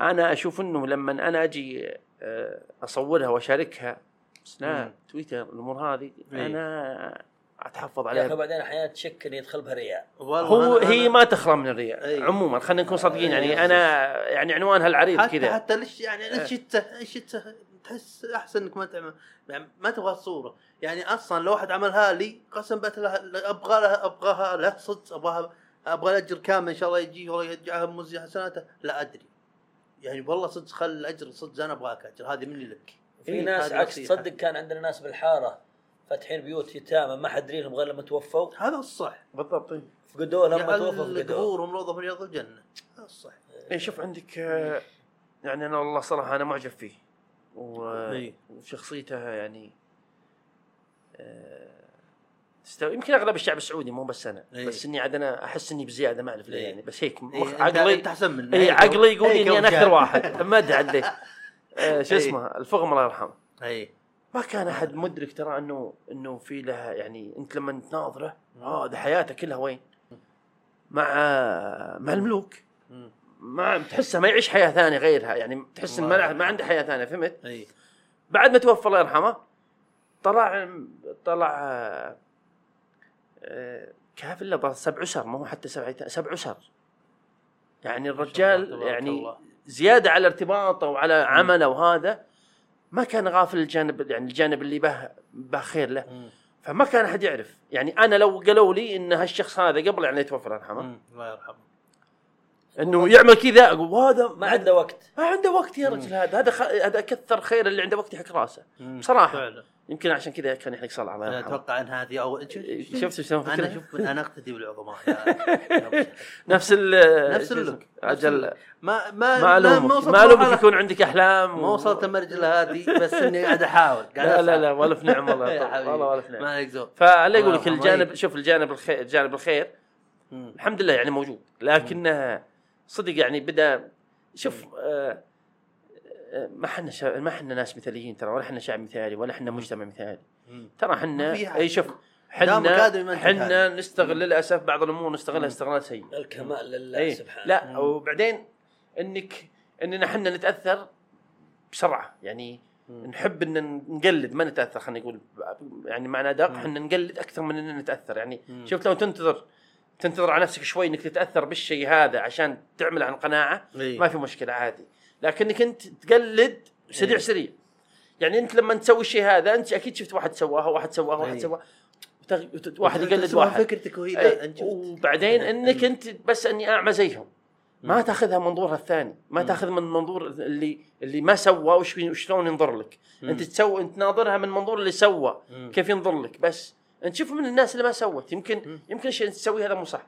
أنا أشوف إنه لما أنا أجي آه، أصورها وأشاركها سناب. تويتر الأمور هذه. أنا أتحفظ يا عليها بعدين أحيانا تشك ان يدخل بها رياء هو هي ما تخلى من الرياء. عموما خلينا نكون صادقين. يعني أنا يعني عنوانها العريض حتى كذا حتى ليش يعني ليش إيش تحس أحسن إنك ما تعمل يعني ما تبغى الصورة. يعني أصلا لو واحد عملها لي قسم بالله أبغى لها أبغاها له صدق أبغاها أبغى الاجر كامل إن شاء الله يجي والله يرجعها موزي حسناته لا أدري. يعني والله صدق خل الاجر صدق أنا أبغاك اجر هذه مني لك. في ناس عكس. تصدق كان عندنا ناس بالحارة فاتحين بيوت يتامى ما حد يدري لهم غير لما توفوا؟ هذا الصح. بالضبط إيه. فقدوه لما توفوا فقدوه قبورهم روضه من رياض الجنة. هذا الصح. اي شوف عندك آه، يعني أنا والله صراحة أنا معجب فيه. و- إي. وشخصيته يعني آه، تستوي يمكن أغلب الشعب السعودي مو بس أنا إي. بس إني عاد أنا أحس إني بزيادة ما أعرف ليه إي. يعني بس هيك إيه، مخ عقلي إنت أحسن منه اي عقلي يقول إني أنا. أكثر واحد ما أدري عاد ليه آه، شو. اسمه الفغم الله يرحمه اي ما كان أحد مدرك ترى انه إنه في لها يعني أنت لما تناظره آه ده حياته كلها وين؟ مع مع الملوك. ما تحسه ما يعيش حياة ثانية غيرها يعني تحس انه ما, ما عنده حياة ثانية فهمت؟ أي بعد ما توفى الله يرحمه طلع طلع آه، كافل له ظهر سبع اسر ما هو حتى سبع سبع اسر يعني الرجال يعني. زيادة على ارتباطه وعلى عمله وهذا ما كان غافل الجانب يعني الجانب اللي به به خير له. فما كان أحد يعرف يعني أنا لو قالوا لي إن هالشخص هذا قبل يعني يتوفى الله يرحمه. الله يرحمه انه يعمل كذا. أقول وهذا ما عنده وقت. ما عنده وقت يا رجل هذا. هذا خ... هذا كثر خير اللي عنده وقت يحك راسه. بصراحة. فعلا. يمكن عشان كذا كان يحلق صلع الله أنا يرحمه أتوقع إن هذه اول شفت شلون أنا؟ شوف أنا أقتدي بالعظماء. نفس ال نفس اللوك. أجل ما ما ما ألومك. ما ألومك يكون عندك أحلام. ما وصلت المرجلة هذه بس إني قاعد أحاول. قاعد لا لا. لا ولا في نعم والله. والله ولا في نعم. ما عليك زود فاللي يقول لك. الجانب شوف الجانب الخير الجانب الخير. الحمد لله يعني موجود. لكنها صدق يعني بدأ شوف آه آه، ما إحنا شا... ما إحنا ناس مثاليين ترى ولا إحنا شعب مثالي ولا إحنا مجتمع مثالي. مم. ترى إحنا. إي شوف إحنا إحنا. نستغل للأسف بعض الأمور نستغلها استغلال سيء. الكمال لله إي سبحانه. لا وبعدين إنك إننا إحنا نتأثر بسرعة يعني نحب إن نقلد ما نتأثر خلينا نقول يعني معنى ادق إحنا نقلد أكثر من ان نتأثر. يعني شفت لو تنتظر تنتظر على نفسك شوي إنك تتأثر بالشيء هذا عشان تعمل عن قناعة إي. ما في مشكلة عادي. لكنك أنت تقلد سريع سريع. يعني أنت لما تسوي الشيء هذا أنت أكيد شفت واحد سواها واحد سواها واحد إي. سواها. وتغ- وت- واحد يقلد واحد. فكرتك وهي شفت. وبعدين أنك أنت بس أني أعمى زيهم. ما تأخذها منظورها الثاني. ما تأخذ من منظور اللي اللي ما سوى وش وشلون ينظر لك. أنت تسوي أنت ناظرها من منظور اللي سوى. كيف ينظر لك. بس انت شوف من الناس اللي ما سوت يمكن يمكن الشيء اللي تسويه هذا مو صح.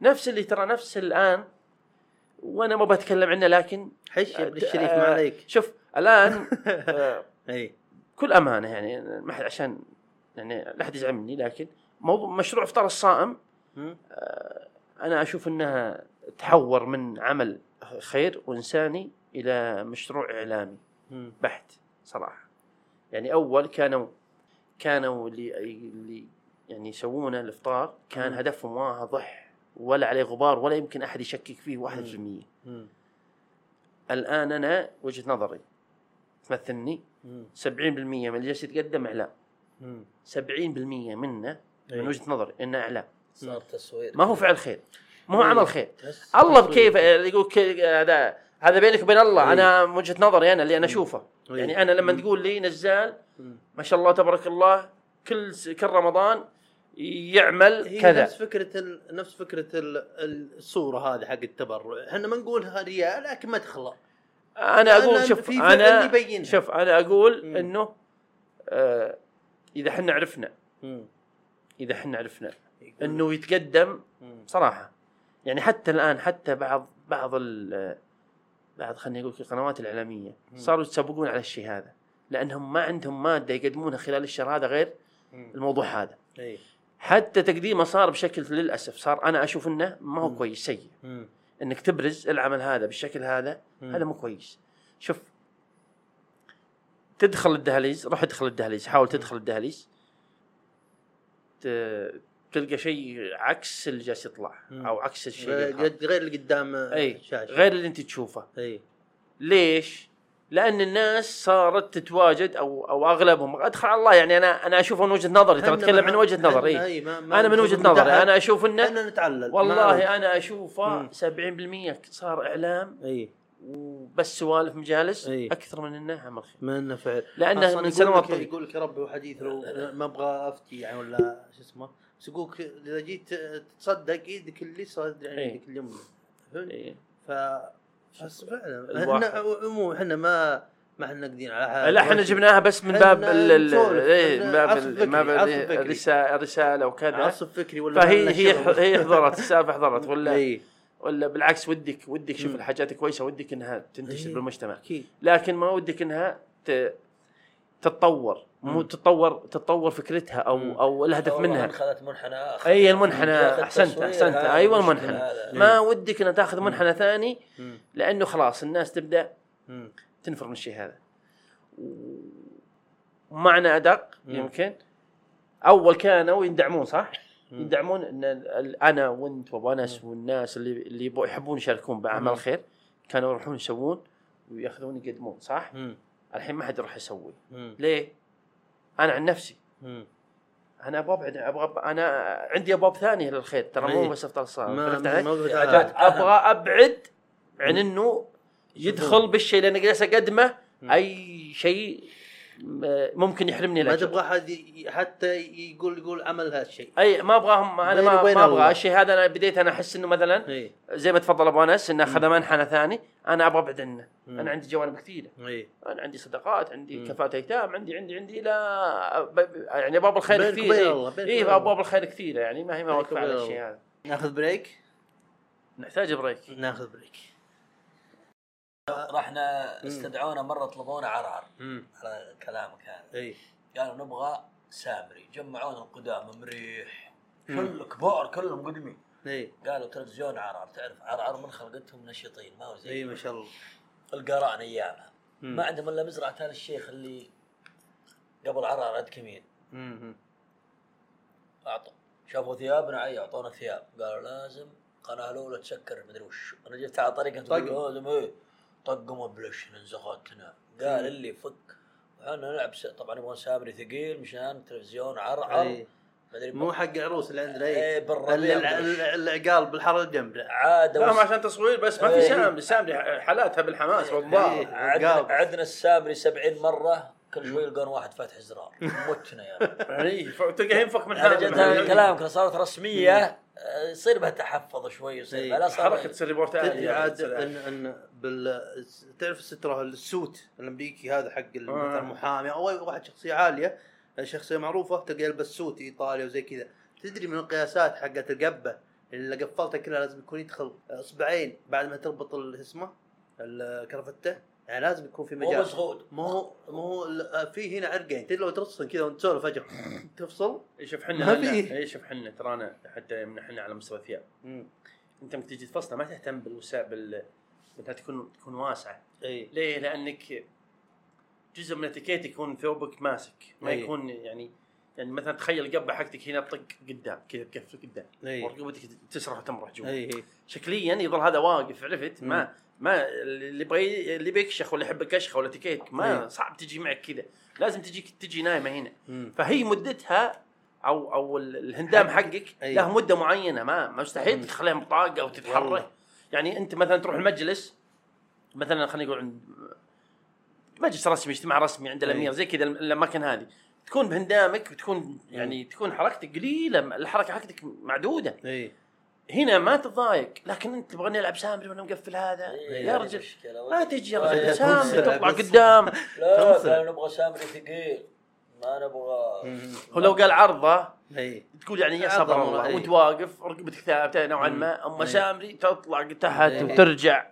نفس اللي ترى نفس الآن وأنا ما بتكلم عنه لكن حش يا ابن الشريف آه، ما عليك شوف الآن آه، إي كل أمانة يعني ما حد عشان يعني لا احد يزعل مني لكن موضوع مشروع إفطار الصائم. آه، أنا أشوف إنها تحور من عمل خير وإنساني إلى مشروع إعلامي. بحت صراحة يعني أول كانوا كانوا اللي اللي يعني يسوون الإفطار كان مم. هدفهم واضح ولا عليه غبار ولا يمكن أحد يشكك فيه 1% مم. الآن أنا وجهة نظري تمثلني مم. 70% من اللي جالس يتقدم إعلام مم. 70% منه من أي. وجهة نظري إنه إعلام صار تصوير ما هو فعل خير ما هو أي. عمل خير الله. بكيف يقول هذا هذا بينك وبين الله أي. أنا من وجهة نظري أنا اللي أنا أشوفه. يعني أنا لما تقول لي نزال. ما شاء الله تبارك الله كل كل رمضان يعمل هي كذا نفس فكرة ال... نفس فكرة ال... الصورة هذه حق التبرع إحنا ما نقولها رياء لكن ما تخلى أنا أقول شوف أنا. شوف أنا أقول مم. إنه آه إذا إحنا عرفنا. إذا إحنا عرفنا إنه يتقدم. صراحة يعني حتى الآن حتى بعض بعض ال بعض خليني أقول القنوات الإعلامية صاروا يتسابقون على الشيء هذا لأنهم ما عندهم مادة يقدمونها خلال الشهر هذا غير. الموضوع هذا أي حتى تقديمه صار بشكل للأسف صار أنا أشوف إنه ما هو. كويس سيء. إنك تبرز العمل هذا بالشكل هذا. هذا مو كويس شوف تدخل الدهاليز روح ادخل الدهاليز حاول تدخل الدهاليز تلقى شيء عكس اللي جالس يطلع. أو عكس الشيء. غير اللي قدام أي شاشة غير اللي أنت تشوفه أي ليش؟ لأن الناس صارت تتواجد أو أو أغلبهم ادخل على الله يعني أنا أنا اشوفه من وجهة نظري ترى أتكلم من وجهة نظري ما- ما أنا من وجهة نظري. أنا أشوف انه إحنا نتعلل والله. أنا اشوفه مم. 70% صار إعلام إي وبس سوالف مجالس إي. أكثر من إنه عمل خير ما إنه فعل لأنه من سنوات طويله يقول لك يا ربي وحديث لو ما أبغى أفتي يعني ولا شو اسمه بس إذا جيت تصدق إيدك اليسرى يعني إيه. إيدك اليمنى فهمت؟ إيه. ف بس فعلا. إحنا عموما إحنا ما ما إحنا ناقدين على حاجة لا إحنا جبناها بس من باب ال- ال-. إيه، باب عصف ال- فكري، ما باب عصف فكري. الرسالة الرسالة وكذا عصب فكري ولا فهي هي. هي حضرت السالفة حضرت ولا ولا بالعكس ودك ودك شوف. الحاجات كويسة ودك إنها تنتشر. بالمجتمع لكن ما ودك إنها تتطور مو. تتطور تتطور فكرتها أو. أو الهدف منها اخذت منحنى آخر إي المنحنى أحسنت أحسنت أيوه المنحنى. ما ودك إنها تاخذ منحنى ثاني. لأنه خلاص الناس تبدأ. تنفر من الشيء هذا ومعنى أدق. يمكن أول كانوا يندعمون صح؟ مم. يندعمون إن أنا وأنت وابو انس والناس اللي اللي يحبون يشاركون بأعمال. الخير كانوا يروحون يسوون ويأخذون يقدمون صح؟ الحين ما حد يروح يسوي. ليه؟ أنا عن نفسي مم. أنا أبغى أبعد أبغى أنا عندي أبواب ثانية للخير ترى مو إيه. بس افطار هذا. أبغى أبعد عن إنه يدخل بالشيء اللي أنا جالس أقدمه. أي شيء ممكن يحرمني ما الأجر تبغى حد حتى يقول يقول عمل هالشيء أي ما ابغاهم أنا ما, وبين ما أبغى. الشيء هذا أنا بديت أنا أحس إنه مثلا إي زي ما تفضل أبو أنس إنه اخذ منحنى ثاني أنا أبغى ابعد عنه مم. أنا عندي جوانب كثيرة إي أنا عندي صدقات عندي مم. كفاءة ايتام عندي عندي عندي لا يعني ابواب الخير بينك كثير وبين إيه. الله، بينك إي وبين ابواب. الخير كثيرة يعني ما هي ما واقفه على الشيء. هذا ناخذ break نحتاج break ناخذ break رحنا استدعونا مرة طلبونا عرعر. على كلامك هذا. إي. قالوا نبغى سامري. جمعونا القدامى مريح. كل كبار كلهم قدمي إي. قالوا تلفزيون عرعر. تعرف عرعر من خلقتهم نشيطين ما هو إي زي ما شاء الله. القران ايامها. ما عندهم إلا مزرعة ال الشيخ اللي قبل عرعر عند كمين. أعطوا. شافوا ثيابنا عي أعطونا ثياب. قالوا لازم قناة الأولى تسكر مدري وش. أنا جبت على طريقة. تقول لازم إيه طقموا بلش انزغتنا قال اللي فك. إحنا نلعب س... طبعا نبغى سامري ثقيل مشان تلفزيون عرعر. مو حق عروس اللي عندنا إي. العقال بالحر الجنب عاد لا عشان تصوير بس ما في. سامري. سامري حالاتها بالحماس. والضبط عدنا, السامري سبعين مرة كل شوي يلقون واحد فاتح زرار. متنا يا ف- تلقى ينفخ من حاله كلامك صارت رسمية. يصير بها تحفظ شوي يصير إيه. بها حركة تصير ريبورتات تدري عاد يعني. ان إن بال تعرف السترة السوت الأمريكي هذا حق ال- آه. مثلا محامي أو أي واحد شخصية عالية شخصية معروفة تلقى يلبس سوت ايطالي وزي كذا تدري من القياسات حقت القبة اللي قفلتها كلها لازم يكون يدخل أصبعين بعد ما تربط ال- اسمه الكرافته يعني لازم يكون في مو مجال. مو هو مو ال- في هنا عرقين تدري لو ترصن كذا وانت تسولف فجأة تفصل؟ شوف ما حنا شوف حنا ترانا حتى من إحنا على مستوى الثياب. أنت لما تجي تفصله ما تهتم بالوسائل بال انها تكون تكون واسعة. إي. ليه؟ لأنك جزء من الاتيكيت يكون ثوبك ماسك. ما أي. يكون يعني يعني مثلا تخيل القبه حقتك هنا تطق قدام كذا تقفل قدام. ورقبتك تسرح وتمرح جوا. شكليا يظل هذا واقف عرفت؟ مم. ما ما اللي يبغى اللي بيكشخ ولا يحب الكشخه ولا تكيتك ما أي. صعب تجي معك كذا لازم تجي تجي نايمة هنا مم. فهي مدتها أو أو ال- الهندام حقك أي. له مدة معينة ما مستحيل. تخليها مطاقة أو تتحرك. يعني أنت مثلا تروح المجلس مثلا خلينا نقول عند مجلس رسمي اجتماع رسمي عند أي. الأمير زي كذا الاماكن هذه تكون بهندامك وتكون يعني تكون حركتك قليلة الحركة حقتك معدودة اي هنا ما تتضايق لكن أنت تبغى نلعب سامري وأنا مقفل هذا؟ إيه، يا رجل. ما تجي يا رجل سامري تطلع. قدام. لا. قالوا نبغى سامري ثقيل. ما نبغى. هو لو قال عرضة إي. تقول يعني يا صبر الله. وأنت واقف ركبتك ثابته نوعا. ما أما. سامري تطلع تحت. وترجع.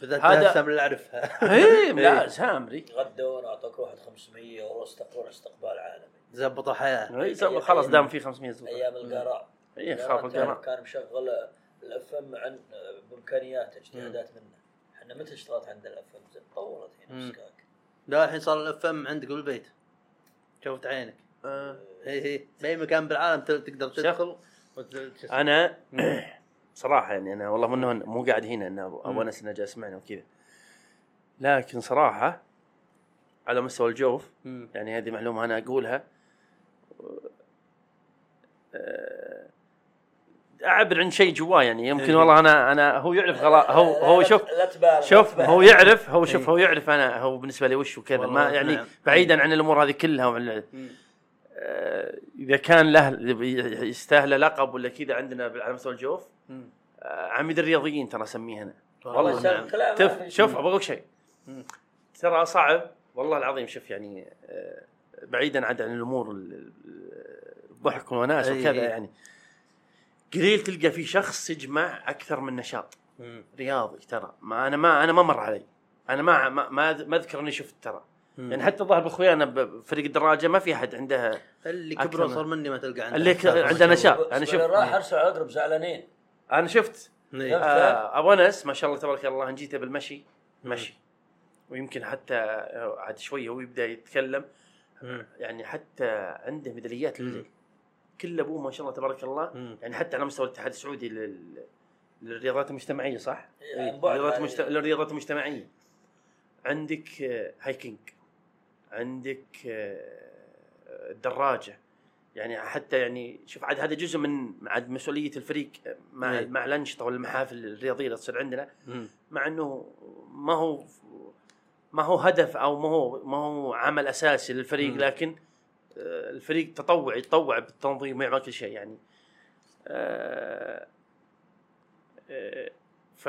بالذات هذا- هذا اللي أعرفها. إيه لا سامري غدونا أعطوك واحد 500 ورو استقبلون استقبال عالمي. زبط الحياة. إيه، سامري خلاص دام في 500 زبط. أيام القراء القراء خاف كان مشغل ال FM عن بامكانياته اجتهادات منه. إحنا متى اشتغلت عند ال FM طولت هنا مم. مسكاك لا الحين صار ال FM عندك بالبيت. شوفت عينك. آه. اي اي بأي مكان بالعالم تقدر تدخل أنا صراحة يعني أنا والله منه مو قاعد هنا انه ابو. أنس إنه جالس معنا وكذا. لكن صراحة على مستوى الجوف مم. يعني هذه معلومة أنا أقولها آه، أعبر عن شيء جواي يعني يمكن إيه. والله أنا أنا هو يعرف غلا هو هو شوف لا تبالغ شوف لا هو. يعرف هو شوف إيه. هو يعرف أنا هو بالنسبة لي وش وكذا ما يعني نعم. بعيدا عن الأمور هذه كلها وعن. آه، إذا كان له يستاهل لقب ولا كذا عندنا على مستوى الجوف. آه، عميد الرياضيين ترى أسميه أنا والله والله سلم نعم. شوف شيء. أبغى أقول شيء. ترى صعب والله العظيم شوف يعني آه، بعيدا عن عن الأمور ال- ال- الضحك والوناس وكذا. يعني قليل تلقى في شخص يجمع أكثر من نشاط. مم. رياضي ترى. ما أنا ما أنا ما مر علي. أنا ما ما ما أذكر إني شفت ترى. مم. يعني حتى ظهر باخويانا بفريق الدراجة ما في أحد عنده اللي كبروا صار مني ما تلقى عنده اللي. عنده نشاط. أنا شفت. راح أرسل الاقرب زعلانين. أنا شفت. إيه. آه أبو أنس ما شاء الله تبارك الله ان جيته بالمشي. مشي. ويمكن حتى آه، عاد شوي هو يبدأ يتكلم. مم. يعني حتى عنده ميداليات مم. كل أبوه ما شاء الله تبارك الله مم. يعني حتى على مستوى الاتحاد السعودي لل- للرياضات المجتمعية صح؟ إيه، الرياضات يعني. المجت... الرياضات المجتمعية عندك آه، هايكينج عندك آه، الدراجة يعني حتى يعني شوف عاد هذا جزء من عاد مسؤولية الفريق آه، مع إيه. مع الأنشطة والمحافل الرياضية اللي تصير عندنا مم. مع إنه ما هو ما هو هدف أو ما هو ما هو عمل أساسي للفريق مم. لكن الفريق تطوع يتطوع بالتنظيم ويعمل كل شيء يعني. آه، آه، ف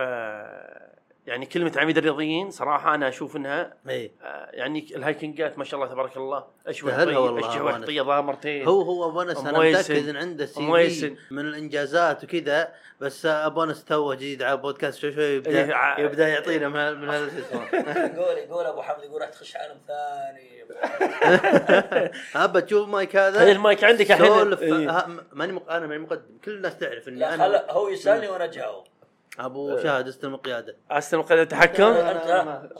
يعني كلمة عميد الرياضيين صراحة أنا أشوف إنها إي. آه، يعني الهايكنجات ما شاء الله تبارك الله اشوى سهلها والله اشوى أمانة. طيب مرتين. هو هو ابو انس أنا. متأكد إن عنده سي من الإنجازات وكذا بس ابو انس توه جديد على بودكاست شوي شوي إيه، يبدا ع- يبدأ يعطينا من هال- من هذا يقول يقول أبو حمد يقول راح تخش عالم ثاني. ابى تشوف مايك هذا؟ هذا المايك عندك الحين سولف. إيه. ماني. أنا ماني مقدم. كل الناس تعرف اني أنا هو يسألني وأنا أجاوب. أبو شاهد استلم القياده استلم قيادة التحكم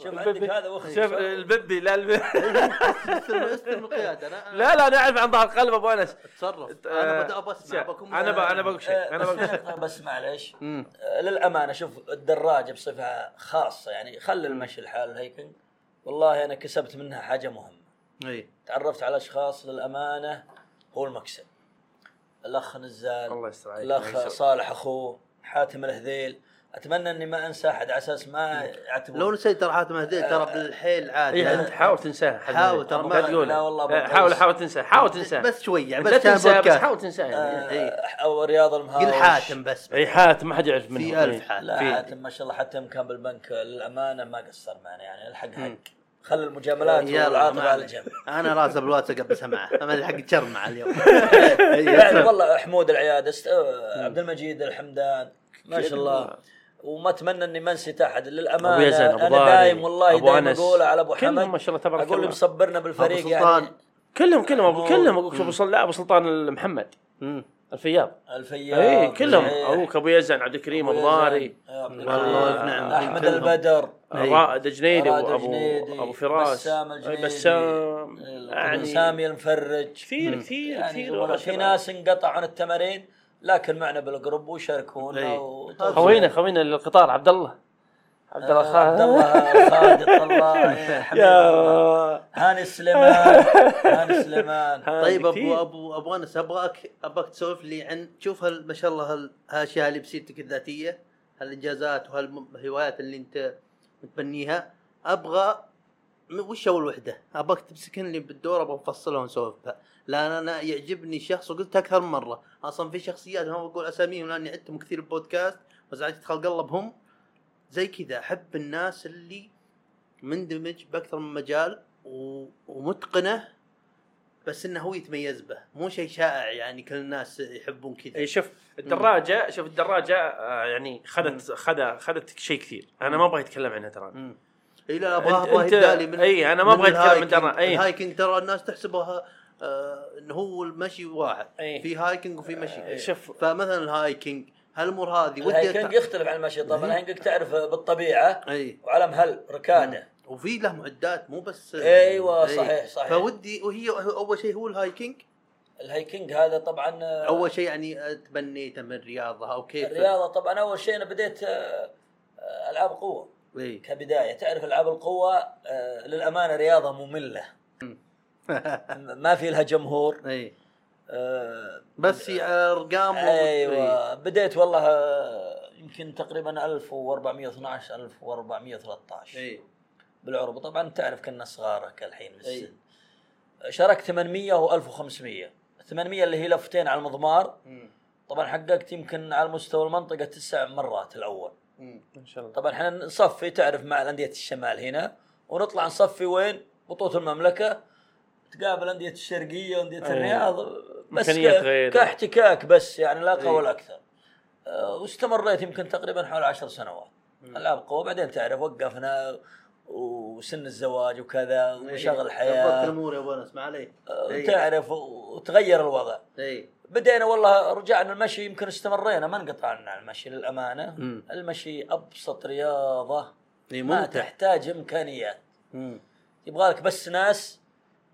شوف عندك هذا واخذ شوف الببي لا الب... استلم استلم القياده أنا أنا لا لا أنا أعرف عن ظهر قلب أبو أنس. أتصرف. آه، أنا بدأ بسمع بكون أنا ب... أنا بقول شيء أنا بقول شيء. بس معلش للأمانة شوف الدراجه بصفة خاصة يعني خل المشي الحال الهيكنج والله أنا كسبت منها حاجة مهمة. أي. تعرفت على أشخاص للأمانة هو المكسب. الأخ نزال الله يستر عليك. الأخ صالح أخوه. حاتم الهذيل. أتمنى إني ما أنسى أحد على أساس ما يعتبر لو نسيت ترى حاتم هديت ترى بالحيل عادي. اي أنت حاول تنساها حد حاول. ترى ما- تقول لا والله بقول. حاول حاول تنساه حاول تنساه. بس شوي يعني بس تنساه بس بودكاست. حاول تنساه. يعني إيه. آه، أو رياض المهاوش. قل حاتم بس. اي حاتم ما حد يعرف منه. في ألف إيه. حاتم. لا حاتم ما شاء الله حتى كان بالبنك للأمانة ما قصر معنا يعني الحق حق. خلي المجاملات والعاطفة على. جنب أنا راسب الواتساب بس معه ما حق تشرمع اليوم يعني والله حمود العياد است... آه، عبد المجيد الحمدان ما شاء الله وما أتمنى إني ما نسيت أحد للأمانة أبو يزن، أبو أنا دايم والله أبو دايم. أقول على أبو حمد ما شاء الله تبارك أقول اللي الله. مصبرنا بالفريق أبو سلطان. يعني كلهم كلهم ابو أبو- كلهم ابو سلطان لا أبو سلطان محمد. الفياض الفياض اي كلهم. صحيح. أبوك أبو يزن عبد الكريم أبو أبو ضاري. يزن، يا عبد والله. نعم. أحمد. البدر. رائد جنيدي رائد وابو الجنيدي، أبو فراس. بسام الجنيدي، بسام يعني سامي المفرج. كثير كثير يعني كثير في. ناس انقطعوا عن التمارين لكن معنا بال group ويشاركونا خوينا خوينا القطار عبد الله. عبد الله خالد عبد الله خالد الله. يا هاني سليمان. هاني سليمان. طيب ابو. ابو أبو أنس ابغاك أبغاك تسولف لي عن شوف هال ما شاء الله هال- هالاشياء اللي بسيرتك الذاتية؟ هالانجازات وهالهوايات اللي أنت متبنيها؟ أبغى وش أول وحدة؟ أبغاك تمسكن لي بالدور أبغى نفصلها ونسولف بها. لأن أنا يعجبني شخص وقلت أكثر من مرة. أصلا في شخصيات ما بقول أساميهم لأني عدتهم كثير بودكاست وزعجت خلق الله بهم زي كذا. أحب الناس اللي مندمج بأكثر من مجال و... ومتقنه بس إنه هو يتميز به. مو شيء شائع يعني كل الناس يحبون كذا. إي شوف الدراجة شوف الدراجة آه، يعني خذت خذ خذت شيء كثير. أنا ما أبغى اتكلم عنها ترى. إي لا أبغى أبغى يبدالي من إي، أنا ما من ال hiking. درا- إي. ال hiking ترى الناس تحسبها آه انه هو المشي واحد إي. في hiking وفي مشي. إي، شوف. فمثلا الهايكنج. هالأمور هذه ال hiking يختلف عن المشي. طبعا ال hiking تعرف بالطبيعة اي وعلى مهل ركاده وفي له معدات مو بس أيوة، إي. صحيح، صحيح. فودي وهي أول شيء هو ال hiking الهيكنج هذا طبعا أول شيء يعني تبنيته من رياضة أو كيف؟ الرياضة طبعا أول شيء أنا بديت آه، ألعاب قوة. اي كبداية. تعرف ألعاب القوة آه، للأمانة رياضة مملة. ما في لها جمهور. اي بس هي أرقام و- أيوه بديت والله آه، يمكن تقريبا 1412 1413 أي. بالعرب طبعا تعرف كنا صغار كالحين أي. بالسن شاركت 800 و1500 800 اللي هي لفتين على المضمار. طبعا حققت يمكن على مستوى المنطقة تسع مرات الأول. إن شاء الله. طبعا إحنا نصفي تعرف مع الأندية الشمال هنا. ونطلع نصفي وين؟ بطولة المملكة. تقابل أندية الشرقية وأندية أي. الرياض. بس. كاحتكاك بس يعني لا أي. قول أكثر. آه، واستمريت يمكن تقريبا حوالي عشر سنوات. العاب قوة بعدين تعرف وقفنا وسن الزواج وكذا ومشاغل الحياة الأمور يا ابو ما عليك. آه،. تعرف وتغير الوضع. إي. بدينا والله رجعنا المشي يمكن استمرينا ما انقطعنا عن المشي للأمانة. مم. المشي أبسط رياضة. ما تحتاج إمكانيات. يبغى لك بس ناس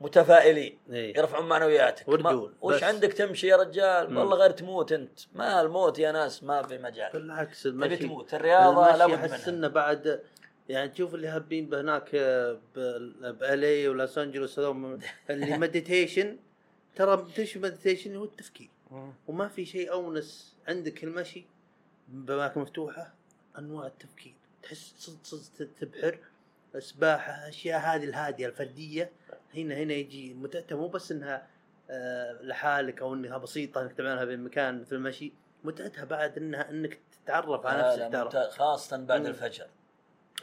متفائلين إي. يرفعون معنوياتك. وردول، وش بس. عندك تمشي يا رجال؟ مم. والله غير تموت أنت. ما الموت يا ناس ما في مجال. بالعكس تبي المشي تموت. الرياضة لابد احس انه بعد يعني تشوف اللي هابين بهناك بالي ولوس أنجلوس هذول اللي مديتيشن ترى تمشي مديتيشن هو التفكير. وما في شيء أونس عندك المشي باماكن مفتوحة أنواع التفكير. تحس صدق صدق تبحر السباحه أشياء هذه الهادية الفردية. هنا هنا يجي متعتها مو بس إنها آه، لحالك أو إنها بسيطة إنك تعملها بمكان في المشي متعتها بعد إنها إنك تتعرف على نفسك ترى. خاصة بعد مم. الفجر.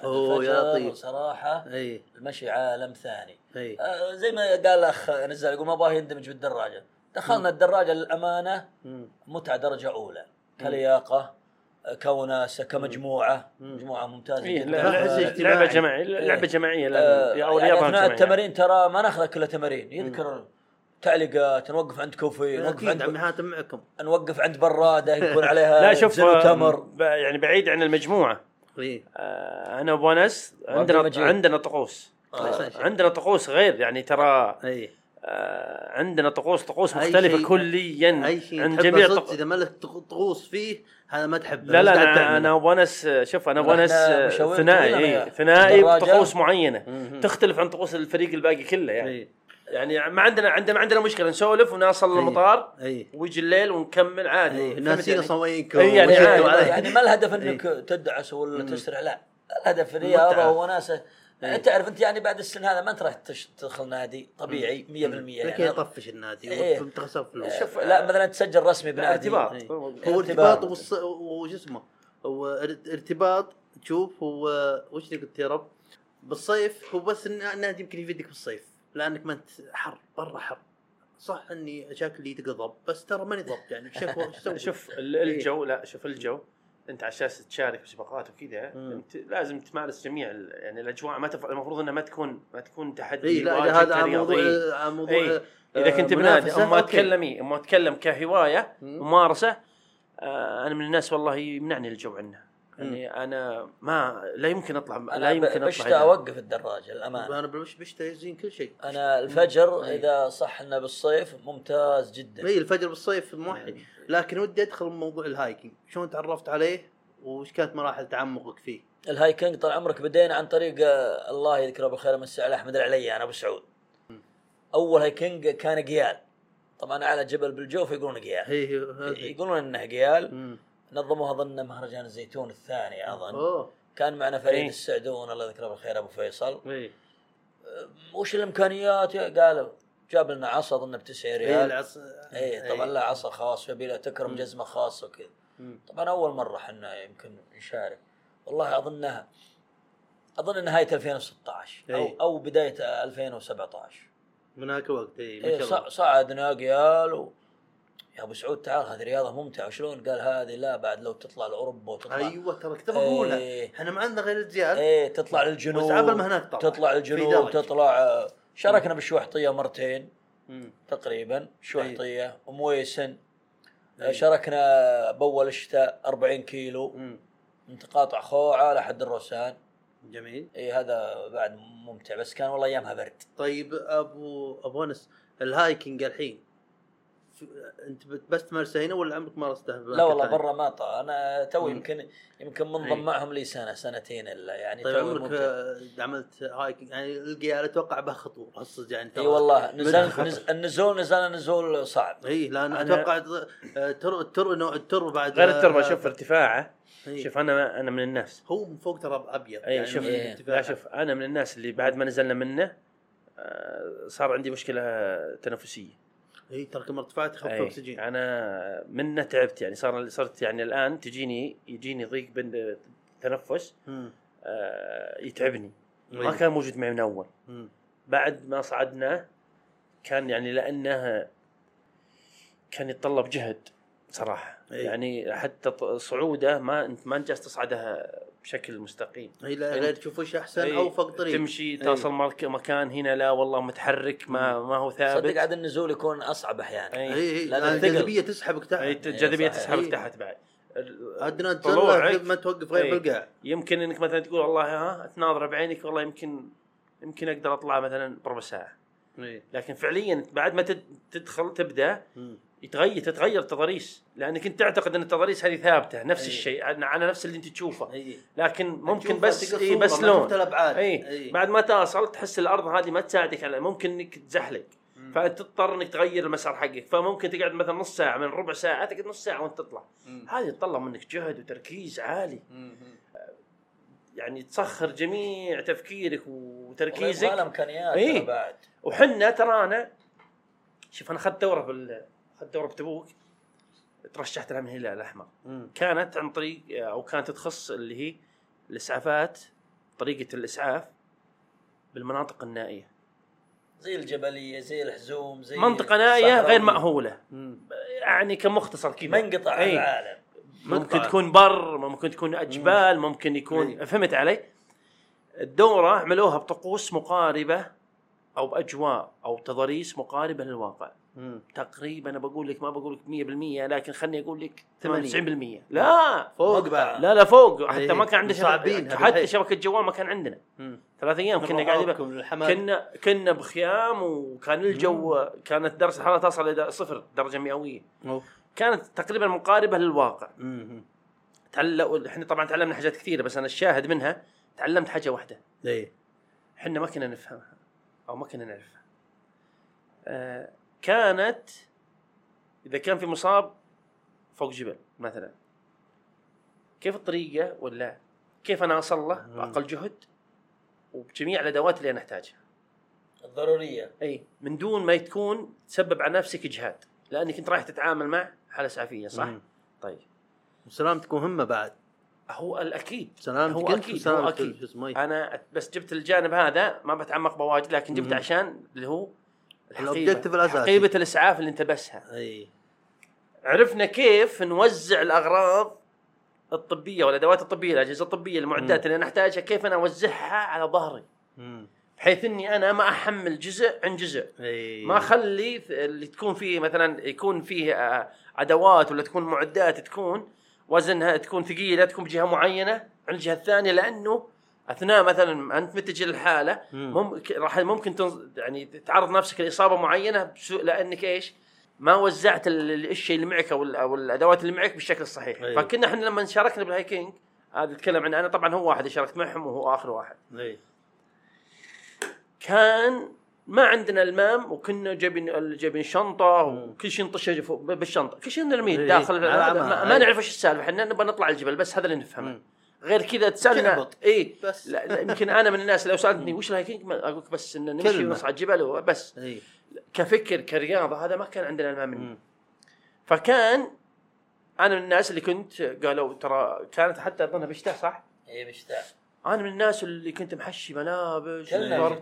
أوه، يا لطيف. صراحة أي. المشي عالم ثاني. أي. آه، زي ما قال الاخ نزل يقول ما أبغى يندمج بالدراجة. دخلنا الدراجة للأمانة مم. متعة درجة أولى. كلياقة. آه، كوناسة كمجموعة مم. مجموعة ممتازة إيه، جدا. لعبة جماعية لعبة جماعية آه، لا- أو يعني رياضه أثناء جماعية. التمارين ترى ما ناخذ كلها تمارين. يذكر تعليقات نوقف عند كوفي نوقف عند عمي معكم. نوقف عند برادة يكون عليها لا شوف ب- يعني بعيد عن المجموعة. اي آه، أنا وابو أنس عندنا. عندنا طقوس. آه. عندنا طقوس غير يعني ترى اي آه، عندنا طقوس طقوس أي مختلفة كليا شيء عن جميع صدق طق... إذا ما لك طقوس فيه هذا ما تحبه لا لا أنا. أنا انس شوف أنا مشاوير ثنائي إيه، ثنائي. بطقوس معينة مهم. تختلف عن طقوس الفريق الباقي كله يعني إي يعني ما عندنا عندنا ما عندنا مشكلة نسولف ونوصل إيه. للمطار إي ويجي الليل ونكمل عادي إي فهمت ناسين يعني؟ إي يعني عليه. يعني ما الهدف. إنك تدعس ولا مم. تسرع لا الهدف متعة. وناسه إيه. تعرف أنت يعني بعد السن هذا ما أنت راح تدخل نادي طبيعي 100% لكن يعني. يطفش النادي إيه. وتخسر فلوس. شوف لا مثلا تسجل رسمي بنادي ارتباط. إيه. ارتباط. هو ارتباط. والص... وش اسمه؟ ارتباط تشوف هو وش اللي قلت يا رب؟ بالصيف هو بس النادي يمكن يفيدك بالصيف لأنك ما أنت حر برا حر. صح إني شكلي تقضب بس ترى ماني ضبط يعني؟ شوف ال- الجو لا شوف الجو. انت على أساس تشارك في سباقات وكذا. انت لازم تمارس جميع يعني الأجواء ما تف... المفروض إنها ما تكون ما تكون تحدي إي لا هذا. موضوع على موضوع إيه. إذا آه، كنت بنادي أما. اتكلمي أما أتكلم كهواية مم. ممارسة آه أنا من الناس والله يمنعني الجو عنها يعني أنا ما لا يمكن أطلع لا أنا يمكن أطلع بشتا أوقف الدراجة الامانه أنا بالوش بشتري زين كل شيء. أنا الفجر إيه. إذا صح انه بالصيف ممتاز جدا. اي الفجر بالصيف موحي. لكن ودي أدخل موضوع ال hiking. شلون تعرفت عليه وش كانت مراحل تعمقك فيه؟ الهايكنج طال عمرك بدينا عن طريق آه، الله يذكره بالخير مسي على أحمد العليان أبو سعود. أول hiking كان قيال. طبعا على جبل بالجوف يقولون قيال. يقولون إنه قيال. مم. نظموها اظن مهرجان الزيتون الثاني أظن. أوه. كان معنا فريد إيه. السعدون الله يذكره بالخير أبو فيصل. اي وش الإمكانيات؟ يا- قالوا جاب لنا عصا أظن ب 9 اي ريال اي طبعا له عصا خاص يبي له تكرم. جزمة خاصه وكذا. طبعا أول مرة إحنا يمكن نشارك. والله أظنها أظن نهاية 2016 أو إي. أو بداية 2017 من هاك الوقت اي ما إيه شاء صع- الله. صعدنا قيال. يا أبو سعود تعال هذه رياضة ممتعة. وشلون قال هذه لا بعد لو تطلع لأوروبا وتطلع أيوه ترى كنت بقولها إيه. إحنا ما عندنا غير الجيال إيه تطلع للجنوب. عبل ما هناك طبعا تطلع للجنوب. تطلع آه، شاركنا بالشوحطية مرتين. مم. تقريبا شوحطية. ومويسن آه، أي. شاركنا بأول الشتاء 40 كيلو. مم. من تقاطع خوعه لحد الروسان. جميل. اي هذا بعد ممتع بس كان والله أيامها برد. طيب أبو أبو أنس ال hiking الحين. انت بس تمارسه هنا ولا عمرك مارسته لا والله برا ما طا أنا تو مم. يمكن يمكن. منضم معهم لي سنه سنتين إلا يعني طيب توي عمرك. آه، عملت hiking يعني القيال أتوقع به خطورة هالصدق يعني إي والله نزل خطر. نز... النزول نزلنا نزول صعب إي لأن أنا- أتوقع آه، تر التر نوع التر بعد غير التربه آه، شوف ارتفاعه إي. شوف أنا أنا من الناس هو من فوق ترى أبيض إي شوف من إيه. لا شوف أنا من الناس اللي بعد ما نزلنا منه آه، صار عندي مشكلة تنفسية اي ترى كم ارتفعت خف أي، أكسجين أنا منه تعبت يعني صار صرت يعني الآن تجيني يجيني ضيق بين التنفس مم. آه، يتعبني ما. كان موجود معي من أول. بعد ما صعدنا كان يعني لأنه كان يتطلب جهد صراحة إي. يعني حتى صعوده ما انت ما انجز تصعدها بشكل مستقيم. اي لا غير تشوف وش أحسن اوفق طريق. تمشي. توصل مرك- مكان هنا لا والله متحرك ما ما هو ثابت. صدق عاد النزول يكون أصعب أحيانا. إي. إي الثقل. الجاذبية تسحبك تحت. إي الجاذبية. تسحبك. تحت بعد. عندنا تزرع ما توقف غير. بالقاع. يمكن إنك مثلا تقول والله ها تناظر بعينك والله يمكن يمكن أقدر أطلع مثلا بربع ساعة. إي. لكن فعليا بعد ما تد- تدخل تبدأ. يتغير تتغير التضاريس لأنك أنت تعتقد أن التضاريس هذه ثابتة نفس أي. الشيء على نفس اللي أنت تشوفه اي لكن ممكن بس اي بس لون الابعاد اي إي. بعد ما توصل تحس الأرض هذه ما تساعدك على ممكن إنك تزحلق. فتضطر إنك تغير المسار حقك فممكن تقعد مثلا نص ساعة من ربع ساعة تقعد نص ساعة وأنت تطلع. هذه تطلب منك جهد وتركيز عالي مم. يعني تسخر جميع تفكيرك والله وتركيزك يبغى له إمكانيات إيه. بعد وحنا ترانا شوف أنا أخذت دورة بال اخذت دوره بتبوك ترشحت لها من الهلال الأحمر مم. كانت عن طريق أو كانت تخص اللي هي الإسعافات طريقة الإسعاف بالمناطق النائية زي الجبلية زي الحزوم زي منطقة نائية. غير مأهولة مم. يعني كمختصر كذا منقطع إيه. العالم ممكن. تكون بر ممكن تكون أجبال ممكن يكون إيه. فهمت علي؟ الدورة عملوها بطقوس مقاربة أو بأجواء أو تضاريس مقاربة للواقع مم. تقريبا أنا بقول لك ما بقول لك 100% لكن خلني أقول لك 80. 90% لا فوق. بعد لا لا فوق حتى إيه. ما كان عندنا هذا حتى الحين. شبكة جوال ما كان عندنا مم. ثلاث أيام كنا قاعدين. كنا كنا بخيام وكان الجو كانت درجة الحراره تصل إلى صفر درجة مئوية. كانت تقريبا مقاربة للواقع مم. تعلق إحنا طبعا تعلمنا حاجات كثيرة بس أنا الشاهد منها تعلمت حاجة واحدة إيه إحنا ما كنا نفهمها أو ما كنا نعرفها آه كانت إذا كان في مصاب فوق جبل مثلا. كيف الطريقة ولا كيف أنا أصل له بأقل جهد؟ وبجميع الأدوات اللي أنا أحتاجها. الضرورية. أي من دون ما تكون تسبب على نفسك إجهاد لأنك أنت رايح تتعامل مع حالة اسعافيه صح؟ مم. طيب. وسلامتكم مهمة بعد. هو الأكيد. سلامتك هو أكيد هو أكيد. شو اسمه. أنا بس جبت الجانب هذا ما بتعمق بواجد لكن جبت مم. عشان اللي هو الأوبجيكتيف الأساسي. حقيبة الإسعاف اللي انت بسها إي عرفنا كيف نوزع الأغراض الطبية والأدوات الطبية الأجهزة الطبية المعدات. اللي أنا أحتاجها كيف أنا أوزعها على ظهري. بحيث إني أنا ما أحمل جزء عن جزء إي ما أخلي اللي تكون فيه مثلا يكون فيه آه، أدوات ولا تكون معدات تكون وزنها تكون ثقيلة تكون بجهة معينة عن الجهة الثانية لأنه أثناء مثلا انت متجه للحاله مم. ممكن راح ممكن تنز... يعني تعرض نفسك لإصابة معينة بسوء لأنك إيش؟ ما وزعت ال- ال- الشيء اللي معك أو ال- أو الأدوات اللي معك بالشكل الصحيح أيوه. فكنا إحنا لما شاركنا بال hiking هذا اتكلم عن أنا طبعا هو واحد اللي شاركت معهم وهو آخر واحد اي كان ما عندنا المام وكنا جايبين جايبين شنطة وكل شيء نطشه بالشنطة كل شيء نرميه إيه، داخل. عمى. ما, ما إيه. نعرف إيش السالفة إحنا نبغى نطلع الجبل بس هذا اللي نفهمه. غير كذا تسالنا. اي بس. لا لا، يمكن أنا من الناس لو سألتني وش ال hiking أقول لك بس إن نمشي. ونصعد جبل وبس كفكر كرياضة هذا ما كان عندنا المام منه. فكان أنا من الناس اللي كنت قالوا ترى كانت حتى أظنها بشتاء صح؟ إي بشتاء أنا من الناس اللي كنت محشي ملابس قديمة.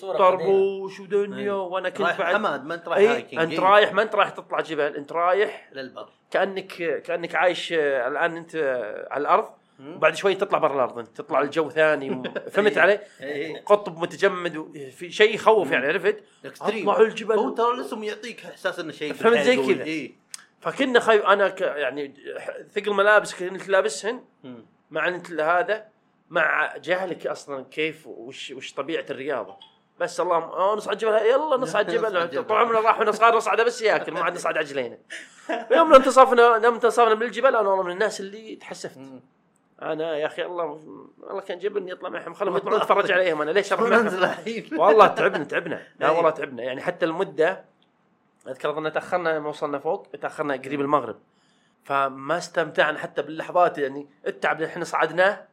طربوش ودنيا. وأنا كنت رايح بعد حماد ما أنت رايح إي hiking أنت. رايح ما أنت رايح تطلع جبل أنت رايح للبر كأنك كأنك عايش آه، الآن أنت آه، على الأرض. وبعد شوي تطلع برا الأرض انت تطلع الجو ثاني فهمت علي؟ إيه. قطب متجمد و- في شيء يخوف يعني عرفت؟ اطلعوا الجبل هو ترى الاسم يعطيك إحساس إنه شيء فهمت زي كذا. فكنا خايف أنا ك يعني ثقل ملابس كنت لابسهن. مع هذا مع جهلك أصلا كيف وش وش طبيعة الرياضة بس اللهم أوه نصعد جبل يلا نصعد جبل. طول عمرنا راح وإحنا صغار نصعد بس ياكل ما عاد نصعد عجلينا يوم انتصفنا يوم انتصفنا بالجبل أنا والله من الناس اللي تحسفت. أنا يا أخي الله والله كان جبلني يطلع معهم خلهم يطلعون أتفرج عليهم أنا ليش أروح معهم؟ والله تعبنا تعبنا. لا إيه. والله تعبنا. يعني حتى المدة أذكر أظن تأخرنا لما وصلنا فوق تأخرنا قريب المغرب. فما استمتعنا حتى باللحظات يعني التعب اللي إحنا صعدناه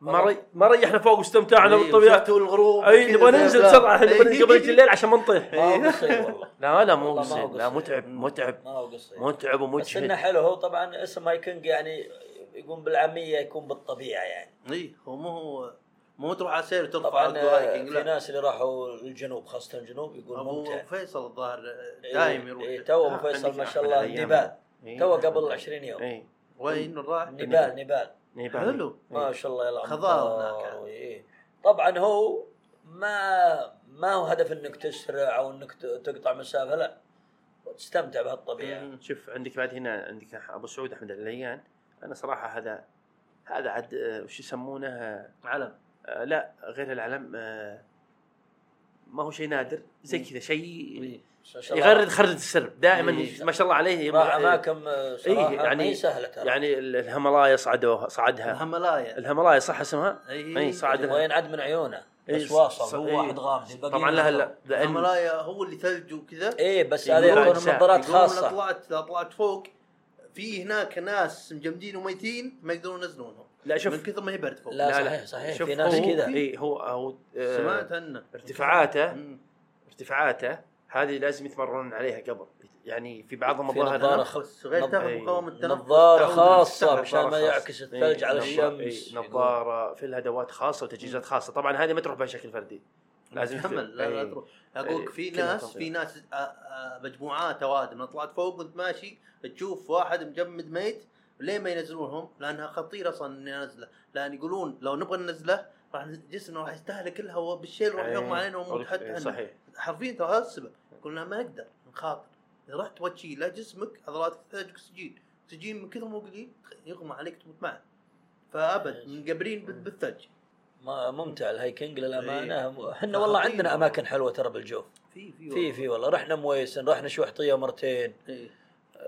ما ري... ما ريحنا فوق واستمتعنا إيه، بالطبيعة. وشفتوا الغروب أي نبغى ننزل. بسرعة نبغى إيه. قبل الليل عشان ما نطيح. والله. لا لا مو لا. متعب متعب. ما هو قصير متعب بس إنه ومجهد حلو. هو طبعا اسم hiking يعني يقوم بالعامية يكون بالطبيعة يعني إي هو مو هو مو تروح على سير وترفع طبعا على آه، ال hiking في لا ناس اللي راحوا للجنوب خاصة الجنوب يقول أبو ممتع فيصل الظاهر آه، دايم يروح إيه، تو أبو آه، فيصل ما شاء الله. نيبال إيه. تو قبل 20 يوم إي وين راح؟ نيبال نيبال نيبال. حلو ما شاء الله يلا خضار هناك. إيه. طبعا هو ما ما هو هدف إنك تسرع أو إنك تقطع مسافة لا تستمتع بهالطبيعة. شوف عندك بعد هنا عندك أبو سعود أحمد العليان أنا صراحة هذا هذا عاد آه، وش يسمونه آه، علم آه، لا غير العلم آه، ما هو شيء نادر زي كذا شيء إيه. ما شاء الله يغرد خرد السرب دائما إيه. ما شاء الله عليه راح اماكن آه، صراحة إيه، يعني يعني- سهلة ترى يعني ال- الهيمالايا صعدوها صعدها الهملايا الهيمالايا صح اسمها؟ إيه. اي صعد يبغى ينعد من عيونه إيه، بس واصل هو إيه. واحد غامض طبعا لا ينزلون. لا الهملايا هو اللي ثلج وكذا إيه بس هذه أجسام. نظارات خاصة طلعت لو طلعت فوق في هناك ناس مجمدين وميتين ما يقدرون ينزلونهم. لا شوف من كثر ما هي برد فوق. لا صحيح صحيح. شوف في ناس هو- كذا. اي هو هو آه، سمعت عنه. ارتفاعاته مم. ارتفاعاته هذه لازم يتمرنون عليها قبل. يعني في بعضهم الظاهر نظارة بس غير تاخذ إي. مقاومة التنفس خاصة تستوعب. عشان ما. يعكس الثلج إي، على الشمس. إي، نظارة في الأدوات خاصة وتجهيزات خاصة. طبعا هذه ما تروح بها بشكل فردي. لازم تحمل لا لا إي. تروح أقول لك في كلها ناس. في ناس آه، آه، مجموعات اوادم أنا طلعت فوق وانت ماشي تشوف واحد مجمد ميت ليه ما ينزلونهم؟ لأنها خطيرة أصلا إني أنزله، لأن يقولون لو نبغى ننزله راح جسمنا راح يستهلك الهواء بالشيل راح. يغمى علينا ونموت إي، حتى صحيح حرفيا ترى هذا السبب قلنا ما نقدر نخاطر إذا رحت لا جسمك عضلاتك تحتاج أكسجين أكسجين من كثر ما قليل يغمى عليك تموت معه فأبد مقبرين بال- بالثلج ممتع ال hiking للأمانة. إيه. إحنا والله عندنا. أماكن حلوة ترى بالجوف. في في في في والله. رحنا مويسن رحنا شوحطيه مرتين. إيه.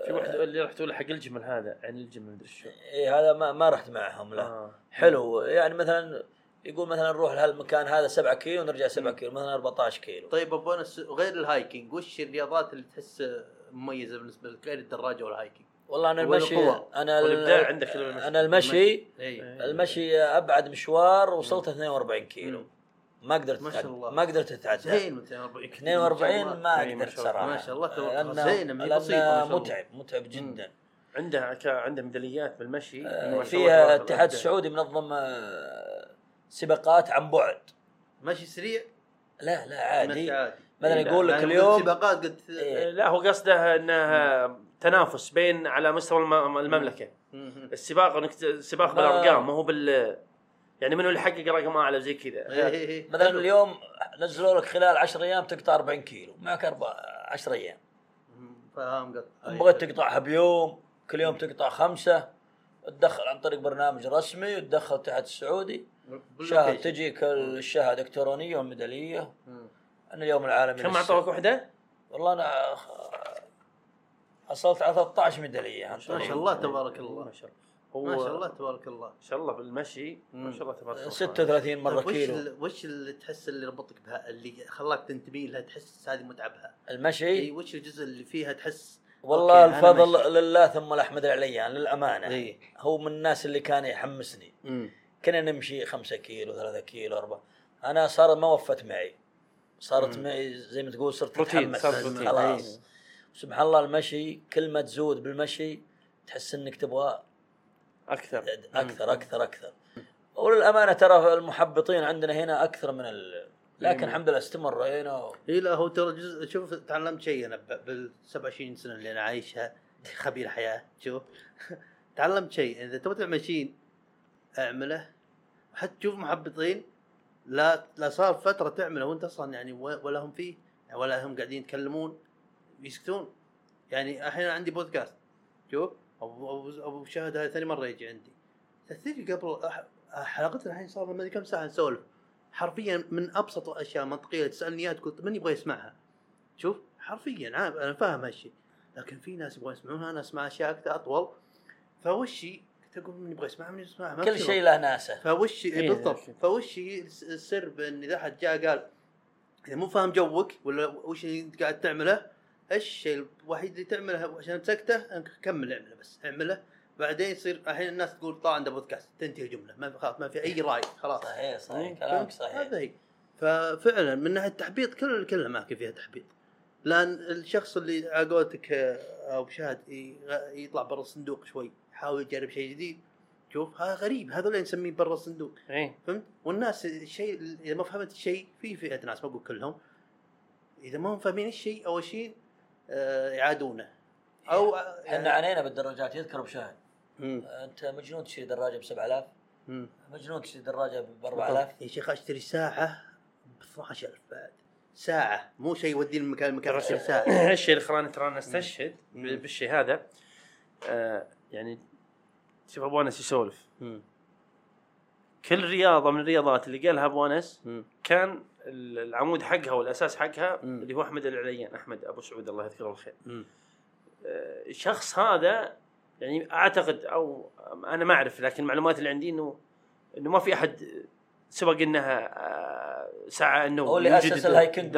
في واحد اللي رحت له حق الجمل هذا عن الجمل مدري شو. اي هذا ما, ما رحت معهم لا. آه. حلو. يعني مثلا يقول مثلا نروح لهالمكان هذا 7 كيلو ونرجع 7 كيلو مثلا 14 كيلو. طيب أبو أنس غير ال hiking وش الرياضات اللي تحس مميزة بالنسبة لك؟ غير الدراجة وال hiking؟ والله أنا. المشي أنا عندك المشي. أنا المشي إي المشي أبعد مشوار وصلت 42 كيلو ما قدرت ما شاء أتعدى. الله. ما قدرت أتعدى زين 240 42 ما قدرت. صراحة ما شاء الله تبارك الله. متعب متعب جدا عنده ك- عنده ميداليات بالمشي آه، فيها. الاتحاد السعودي منظم آه، سباقات عن بعد ماشي سريع لا لا عادي عادي مثلا يقول لك يعني اليوم سباقات قد إيه. لا هو قصده انه تنافس بين على مستوى الم- المملكة مم. السباق إنك سباق ما- بالأرقام ما هو بال يعني منو اللي حقق رقم أعلى زي كذا إيه، إيه، إيه. مثلا. اليوم نزلوا لك خلال 10 أيام تقطع 40 كيلو معك أربع 10 أيام مم. فاهم قصدك بغيت تقطعها بيوم كل يوم تقطع خمسة تدخل عن طريق برنامج رسمي وتدخل الاتحاد السعودي شهر. تجيك الشهادة الإلكترونية والميدالية. أنا اليوم العالمي كم أعطوك وحدة؟ والله أنا حصلت على 13 ميدالية ما شاء الله تبارك الله. ما شاء الله. هو ما شاء الله تبارك الله. ما شاء الله بالمشي ما شاء الله تبارك الله. 36 مرة طيب وش كيلو. ال- وش اللي تحس اللي ربطك بها اللي خلاك تنتمي لها تحس هذه متعه بها؟ إي المشي وش الجزء اللي فيها تحس؟ والله الفضل. لله ثم لاحمد العليان للأمانة. إي. هو من الناس اللي كان يحمسني. مم. كنا نمشي 5 كيلو 3 كيلو 4 أنا صار ما وفت معي. صارت مم. معي زي ما تقول صرت روتين، أتحمس. صار روتين. خلاص. سبحان الله المشي كل ما تزود بالمشي تحس إنك تبغى أكثر. أكثر أكثر أكثر. وللأمانة ترى المحبطين عندنا هنا أكثر من ال... لكن الحمد لله استمرينا و... اي لا هو ترى جزء شوف تعلمت شيء أنا ب- بال 27 سنة اللي أنا عايشها خبير حياة شوف. تعلمت شيء إذا تبغى تعمل شيء أعمله حتى تشوف محبطين لا لا صار فترة تعمله وأنت أصلا يعني ولا هم فيه ولا هم قاعدين يتكلمون. يسكتون. يعني أحيانا عندي بودكاست شوف ابو ابو أبو شاهد هذا ثاني مرة يجي عندي. تدري قبل أح- حلقتنا الحين صار ما أدري كم ساعة نسولف. حرفيا من أبسط الأشياء منطقية تسألني إياها تقول من يبغى يسمعها؟ شوف حرفيا عارف أنا فاهم هالشيء لكن في ناس يبغون يسمعونها أنا أسمع أشياء أكثر أطول. فوش هي؟ كنت أقول من يبغى يسمعها من يسمعها؟ كل شيء. له ناسه. فوش هي- إيه، بالضبط. فوش السر بان إذا احد جاء قال إذا مو فاهم جوك ولا وش اللي انت قاعد تعمله الشيء الوحيد اللي تعمله عشان تسكته انك كمل اعمله بس اعمله بعدين يصير الحين الناس تقول طلع عنده بودكاست تنتهي الجمله ما خلاص ما في أي رأي خلاص. صحيح صحيح. كلامك؟ صحيح. هذا هي. ففعلا من ناحية التحبيط كل كل الاماكن فيها تحبيط. لأن الشخص اللي على قولتك آه، أو بشهاد ي- يطلع برا الصندوق شوي يحاول يجرب شيء جديد شوف هذا غريب هذا اللي نسميه برا الصندوق. إيه. فهمت؟ والناس الشيء إذا ما فهمت الشيء في فئة ناس ما أقول كلهم إذا ما هم فاهمين الشيء أول شيء آه، يعادونه. أو إحنا عانينا بالدراجات يذكر بشاهد مم. أنت مجنون تشتري دراجة ب 7000 مم. مجنون تشتري دراجة ب 4000 يا شيخ أشتري ساعة ب 12000 بعد. ساعة. مو شيء يوديني من مكان لمكان ساعة. الشيء اللي خلاني ترى أنا أستشهد. بالشيء هذا آه يعني شوف أبو أنس يسولف. كل رياضة من الرياضات اللي قالها أبو أنس. كان العمود حقها والأساس حقها مم. اللي هو أحمد العليان. أحمد أبو سعود الله يذكره بالخير. آه، الشخص هذا يعني أعتقد أو أنا ما أعرف لكن المعلومات اللي عندي انه إنه ما في أحد سبق إنها آه، سعى إنه هو اللي أسس الهايكنج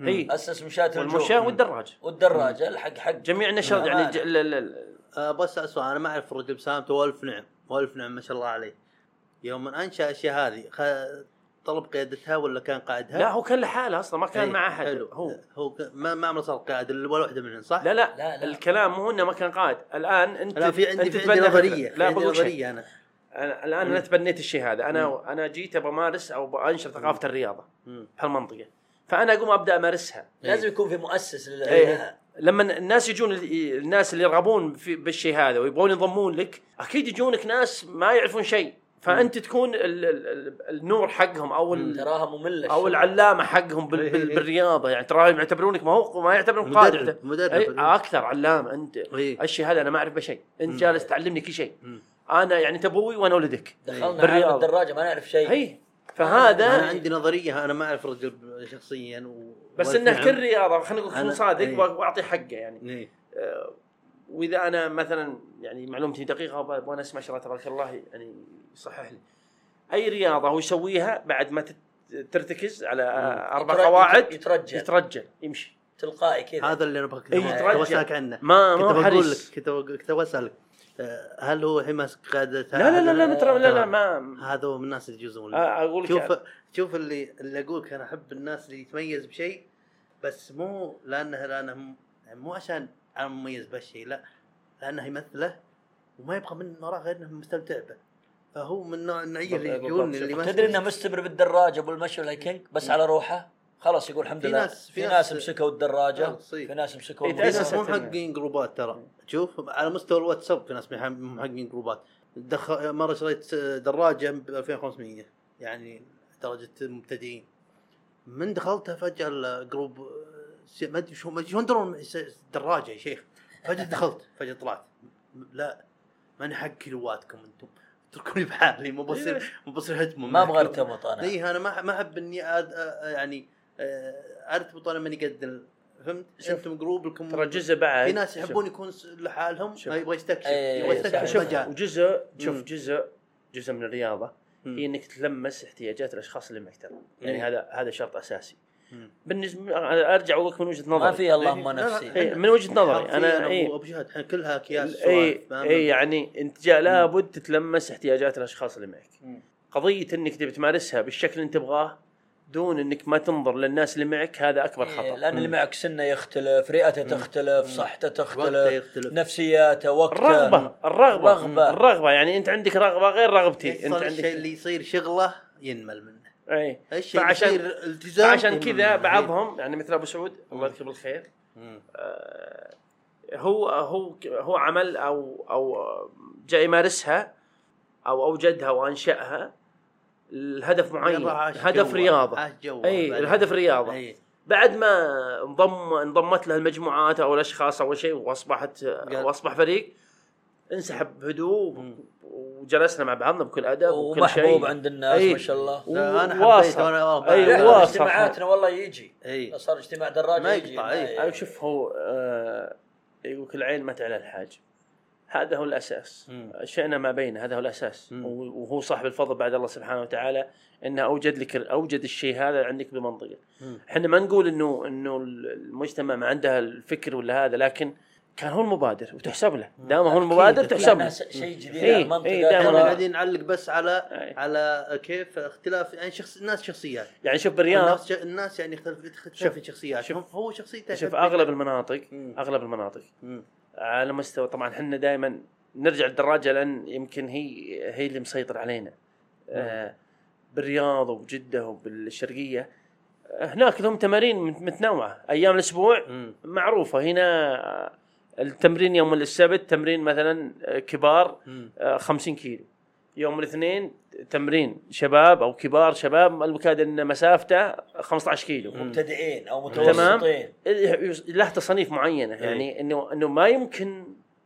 إي. أسس مشاة الجوف والمشاة والدراج. والدراجة الحق حق. جميع النشاط يعني ج- ال- ال- ال- آه بس اسال أنا ما أعرف الرجل سامته وألف نعم وألف نعم ما شاء الله عليه. يوم أنشأ الاشياء هذه خ- طلب قيادتها ولا كان قائدها؟ لا هو كان لحاله أصلا ما كان إيه، مع أحد حلو. هو هو ما ما عمره صار قائد ولا واحدة منهم صح؟ لا لا, لا، لا. الكلام مو إنه ما كان قائد الآن أنت لا في عندي في عندي نظرية. في لا عندي نظرية أنا أنا الآن أنا تبنيت الشيء هذا أنا أنا جيت بمارس أو بانشر ثقافة الرياضة مم. بهالمنطقه فأنا أقوم أبدأ أمارسها لازم يكون في مؤسس إيه. لها لما الناس يجون الناس اللي يرغبون في بالشيء هذا ويبغون ينضمون لك أكيد يجونك ناس ما يعرفون شيء فأنت تكون ال ال ال النور حقهم أو تراها مملة أو. العلامة حقهم بال بال بالرياضة يعني تراهم يعتبرونك ما هو ما يعتبرونك قائد مدرب أنت. مدرب أكثر علامة أنت إيه. الشيء هذا أنا ما أعرف بشيء أنت جالس تعلمني كل شيء أنا يعني أنت أبوي وأنا ولدك دخلنا عالم بالرياضة. الدراجة ما نعرف شيء هي فهذا أنا عندي نظرية أنا ما أعرف رجل شخصيا و... بس إنه. كل رياضة خلينا نقول صادق إيه. وأعطي حقه يعني إيه. آه، وإذا أنا مثلا يعني معلومتي دقيقة وأنا أسمع شغله تبارك الله يعني يصحح لي. أي رياضة هو يسويها بعد ما تت- ترتكز على أربع يترجل- قواعد؟ يترجل. يترجل يمشي. تلقائي كذا. هذا اللي أنا بك- إيه، كنت. بسالك عنه. ما كنت ما هو بقول لك كنت كنت بسالك آه، هل هو الحين ماسك قادة؟ لا لا لا لا لا ترى لا لا ما هذا هو من الناس اللي يجوزون. آه، أقول شوف لك شوف اللي اللي أقول لك أنا أحب الناس اللي يتميز بشيء بس مو لأنه لأنه يعني مو عشان أنا مميز بهالشيء لا لأنه يمثله وما يبغى من وراه غير إنه مستمتع به. فهو من نوع النوعيه اللي. يقولون اللي ما تدري إنه مستمر بالدراجة أبو المشي والهيكينج بس على روحه؟ خلاص يقول الحمد في لله. ناس- في ناس مسكوا الدراجة آه، صحيح. في ناس مسكوا إيه، في ناس مو محققين جروبات ترى. شوف على مستوى الواتساب في ناس محققين جروبات. مرة شريت دراجة ب 2500 يعني درجة مبتدئين من دخلتها فجأة ال group ما أدري شو شلون درون س- دراجه يا شيخ. فجأة دخلت فجأة طلعت. لا ماني حق كيلواتكم أنتم. اتركوني بحالي مو بصير مو بصير هجمة. ما أبغى ارتبط أنا اي أنا ما ما أحب إني يعني ارتبط أنا ماني قد فهمت؟ شوف، أنتم group لكم ترى جزء بعد. في ناس. يحبون يكون لحالهم يبغى يستكشف. إيه، يبغى إيه، يستكشف وجزء شوف. جزء جزء من الرياضة. هي إنك تلمس احتياجات الأشخاص اللي معك ترى يعني إيه. هذا هذا شرط أساسي. بالنسبة أرجع أقول لك من وجهة نظري. ما في اللهم لا، لا، نفسي. إيه، من وجهة نظري. أنا ابو اي أبو جهاد كلها أكياس اي؟ اي يعني أنت جاء لابد تتلمس احتياجات الأشخاص اللي معك. قضية إنك تبي تمارسها بالشكل اللي أنت تبغاه دون إنك ما تنظر للناس اللي معك هذا أكبر إيه، خطأ. لأن اللي معك سنة يختلف رئتة تختلف صحتة وقتة تختلف يختلف. نفسياته وقته. الرغبة الرغبة الرغبة. الرغبة. يعني أنت عندك رغبة غير رغبتي. أنت عندك الشيء اللي يصير شغلة ينمل منه. إي الشيء فعشان التزام فعشان كذا. بعضهم يعني مثل أبو سعود الله يذكره بالخير. آه، هو هو هو عمل أو أو جاء يمارسها أو أوجدها وأنشأها الهدف معين هدف رياضة إي. الهدف رياضة إي بعد ما انضم انضمت له المجموعات أو الأشخاص أو شيء واصبحت وأصبح فريق انسحب بهدوء. وجلسنا مع بعضنا بكل أدب وكل شيء ومحبوب عند الناس إيه. ما شاء الله لا أنا. حبيت وأنا لا، واصل. اجتماعاتنا والله يجي اي لو صار اجتماع دراجة ما يجي يقطع، إيه. ما- أي شوف هو آه يقول لك العين ما تعلى الحاج هذا هو الأساس مم. شئنا ما بين هذا هو الأساس مم. وهو صاحب الفضل بعد الله سبحانه وتعالى إنه أوجد لك أوجد الشيء هذا عندك بالمنطقة مم. إحنا ما نقول إنه إنه المجتمع ما عنده الفكر ولا هذا لكن كان هو المبادر وتحسب له. دام هو المبادر تحسب له. شيء جديد إيه، المنطقة. إيه، دائماً. إحنا قاعدين نعلق بس على أي. على كيف اختلاف يعني شخص الناس شخصيات. يعني شوف بالرياض. الناس ش... الناس يعني يختلف تختلف في شخصياتهم. هو شخصيته شوف أغلب المناطق مم. أغلب المناطق. مم. على مستوى طبعا إحنا دائما نرجع للدراجة لأن يمكن هي هي اللي مسيطر علينا. آه بالرياض وبجدة وبالشرقية. هناك لهم تمارين مت- متنوعة. أيام الأسبوع مم. معروفة. هنا التمرين يوم السبت تمرين مثلا آه، كبار مم. آه، 50 كيلو. يوم الاثنين تمرين شباب أو كبار شباب المكاد إن مسافته 15 كيلو. مبتدئين أو تمام. متوسطين. له تصانيف معينة يعني إنه إنه ما يمكن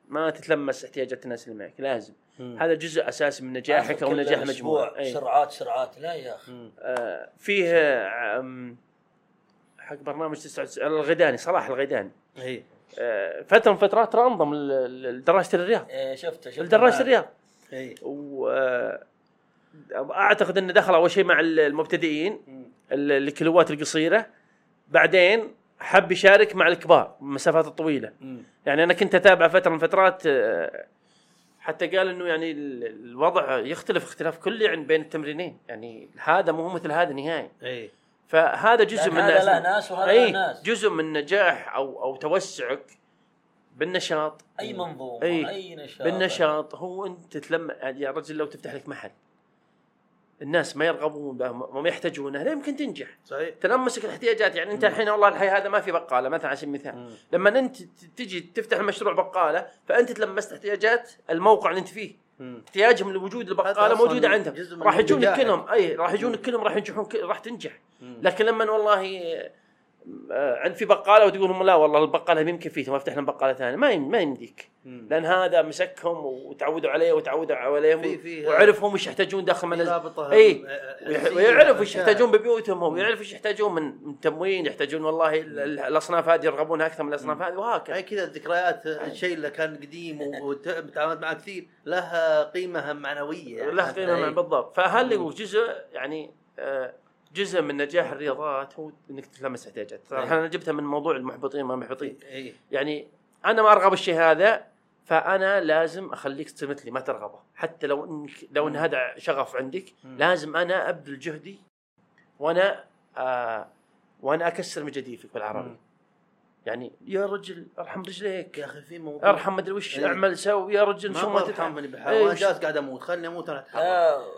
ما تتلمس احتياجات الناس اللي معك لازم. مم. هذا جزء أساسي من نجاحك أو نجاح المجموعه أي. سرعات سرعات. لا يا أخي. آه فيه حق برنامج 99 الغيداني صلاح الغيداني اي فترة من فترات انضم لدراجة الرياض. إيه، شفته شفته لدراجة. الرياض. اي و آه، أعتقد إنه دخل أول شيء مع المبتدئين ال- الكيلوات القصيرة. بعدين حب يشارك مع الكبار المسافات الطويله مم. يعني أنا كنت أتابع فترة من فترات آه، حتى قال إنه يعني ال- الوضع يختلف اختلاف كلي عن بين التمرينين. يعني هذا مو مثل هذا نهائي. اي فهذا جزء لأن من هذا له ناس وهذا أي ناس. جزء من نجاح أو أو توسعك بالنشاط أي منظومة أي. أي نشاط بالنشاط هو أنت تتلم يا رجل لو تفتح لك محل الناس ما يرغبون به وما يحتاجونه لا يمكن تنجح. صحيح. تلمسك الاحتياجات يعني انت الحين والله الحي هذا ما في بقالة مثلا على سبيل المثال لما انت تجي تفتح المشروع بقالة فأنت تلمست احتياجات الموقع اللي انت فيه. مم. احتياجهم لوجود البقالة موجودة عندهم. راح يجونك. كلهم. أي راح يجونك كلهم راح ينجحون راح تنجح. لكن لما والله عند في بقالة وتقول لهم لا والله البقالة يمكن فيه ثم افتح لهم بقالة ثانية. ما ما يمديك. لأن هذا مسكهم وتعودوا عليه وتعودوا عليهم وعرفهم وش يحتاجون داخل من اي آه، ويعرف أشياء. يحتاجون ببيوتهم هم ويعرف إيش يحتاجون من تموين يحتاجون والله ال- ال- الأصناف هذه يرغبونها أكثر من الأصناف هذه وهكذا. كذا الذكريات الشيء اللي كان قديم وتعاملت معه كثير له قيمة معنوية. يعني. له قيمه أي. بالضبط. فهل هو جزء يعني آه، جزء من نجاح الرياضات هو إنك تتلمس احتياجات. طبعاً أنا جبتها من موضوع المحبطين ما محبطين. اي يعني أنا ما أرغب الشيء هذا فأنا لازم أخليك تصمت لي ما ترغبه. حتى لو انك لو إن هذا شغف عندك لازم أنا أبذل جهدي وأنا آه وأنا أكسر مجاديفك بالعربي. يعني يا رجل ارحم رجليك. يا أخي في موضوع ارحم مدري وش إيه. أعمل سوي. يا رجل ما شو ما اتحمل بحال إيه، أنا جالس قاعد أموت. خلني أموت أنا أتحرك.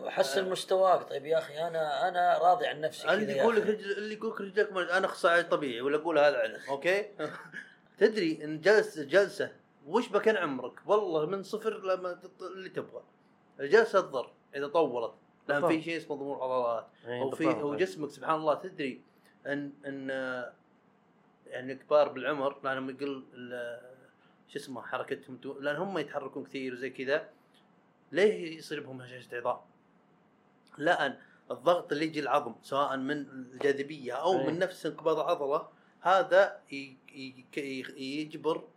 لا حسن مستواك. طيب يا أخي أنا أنا راضي عن نفسي اللي يقول لك. رجل اللي يقول لك رجلك أنا أخصائي طبيعي ولا أقول هذا علم أوكي؟ تدري إن جلسه جلسة وش بكن عمرك؟ والله من صفر لما تط- اللي تبغى. الجلسة تضر إذا طولت. لأن في. شيء اسمه ضمور عضلات إيه، أو في. أو جسمك سبحان الله تدري ان إن آه، يعني كبار بالعمر لأنهم يقل شو اسمه حركتهم تو- لأن هم يتحركون كثير وزي كذا ليه يصير بهم هشاشة عظام؟ لأن الضغط اللي يجي العظم سواء من الجاذبية أو أي. من نفس انقباض العضلة هذا ي- ي- يجبر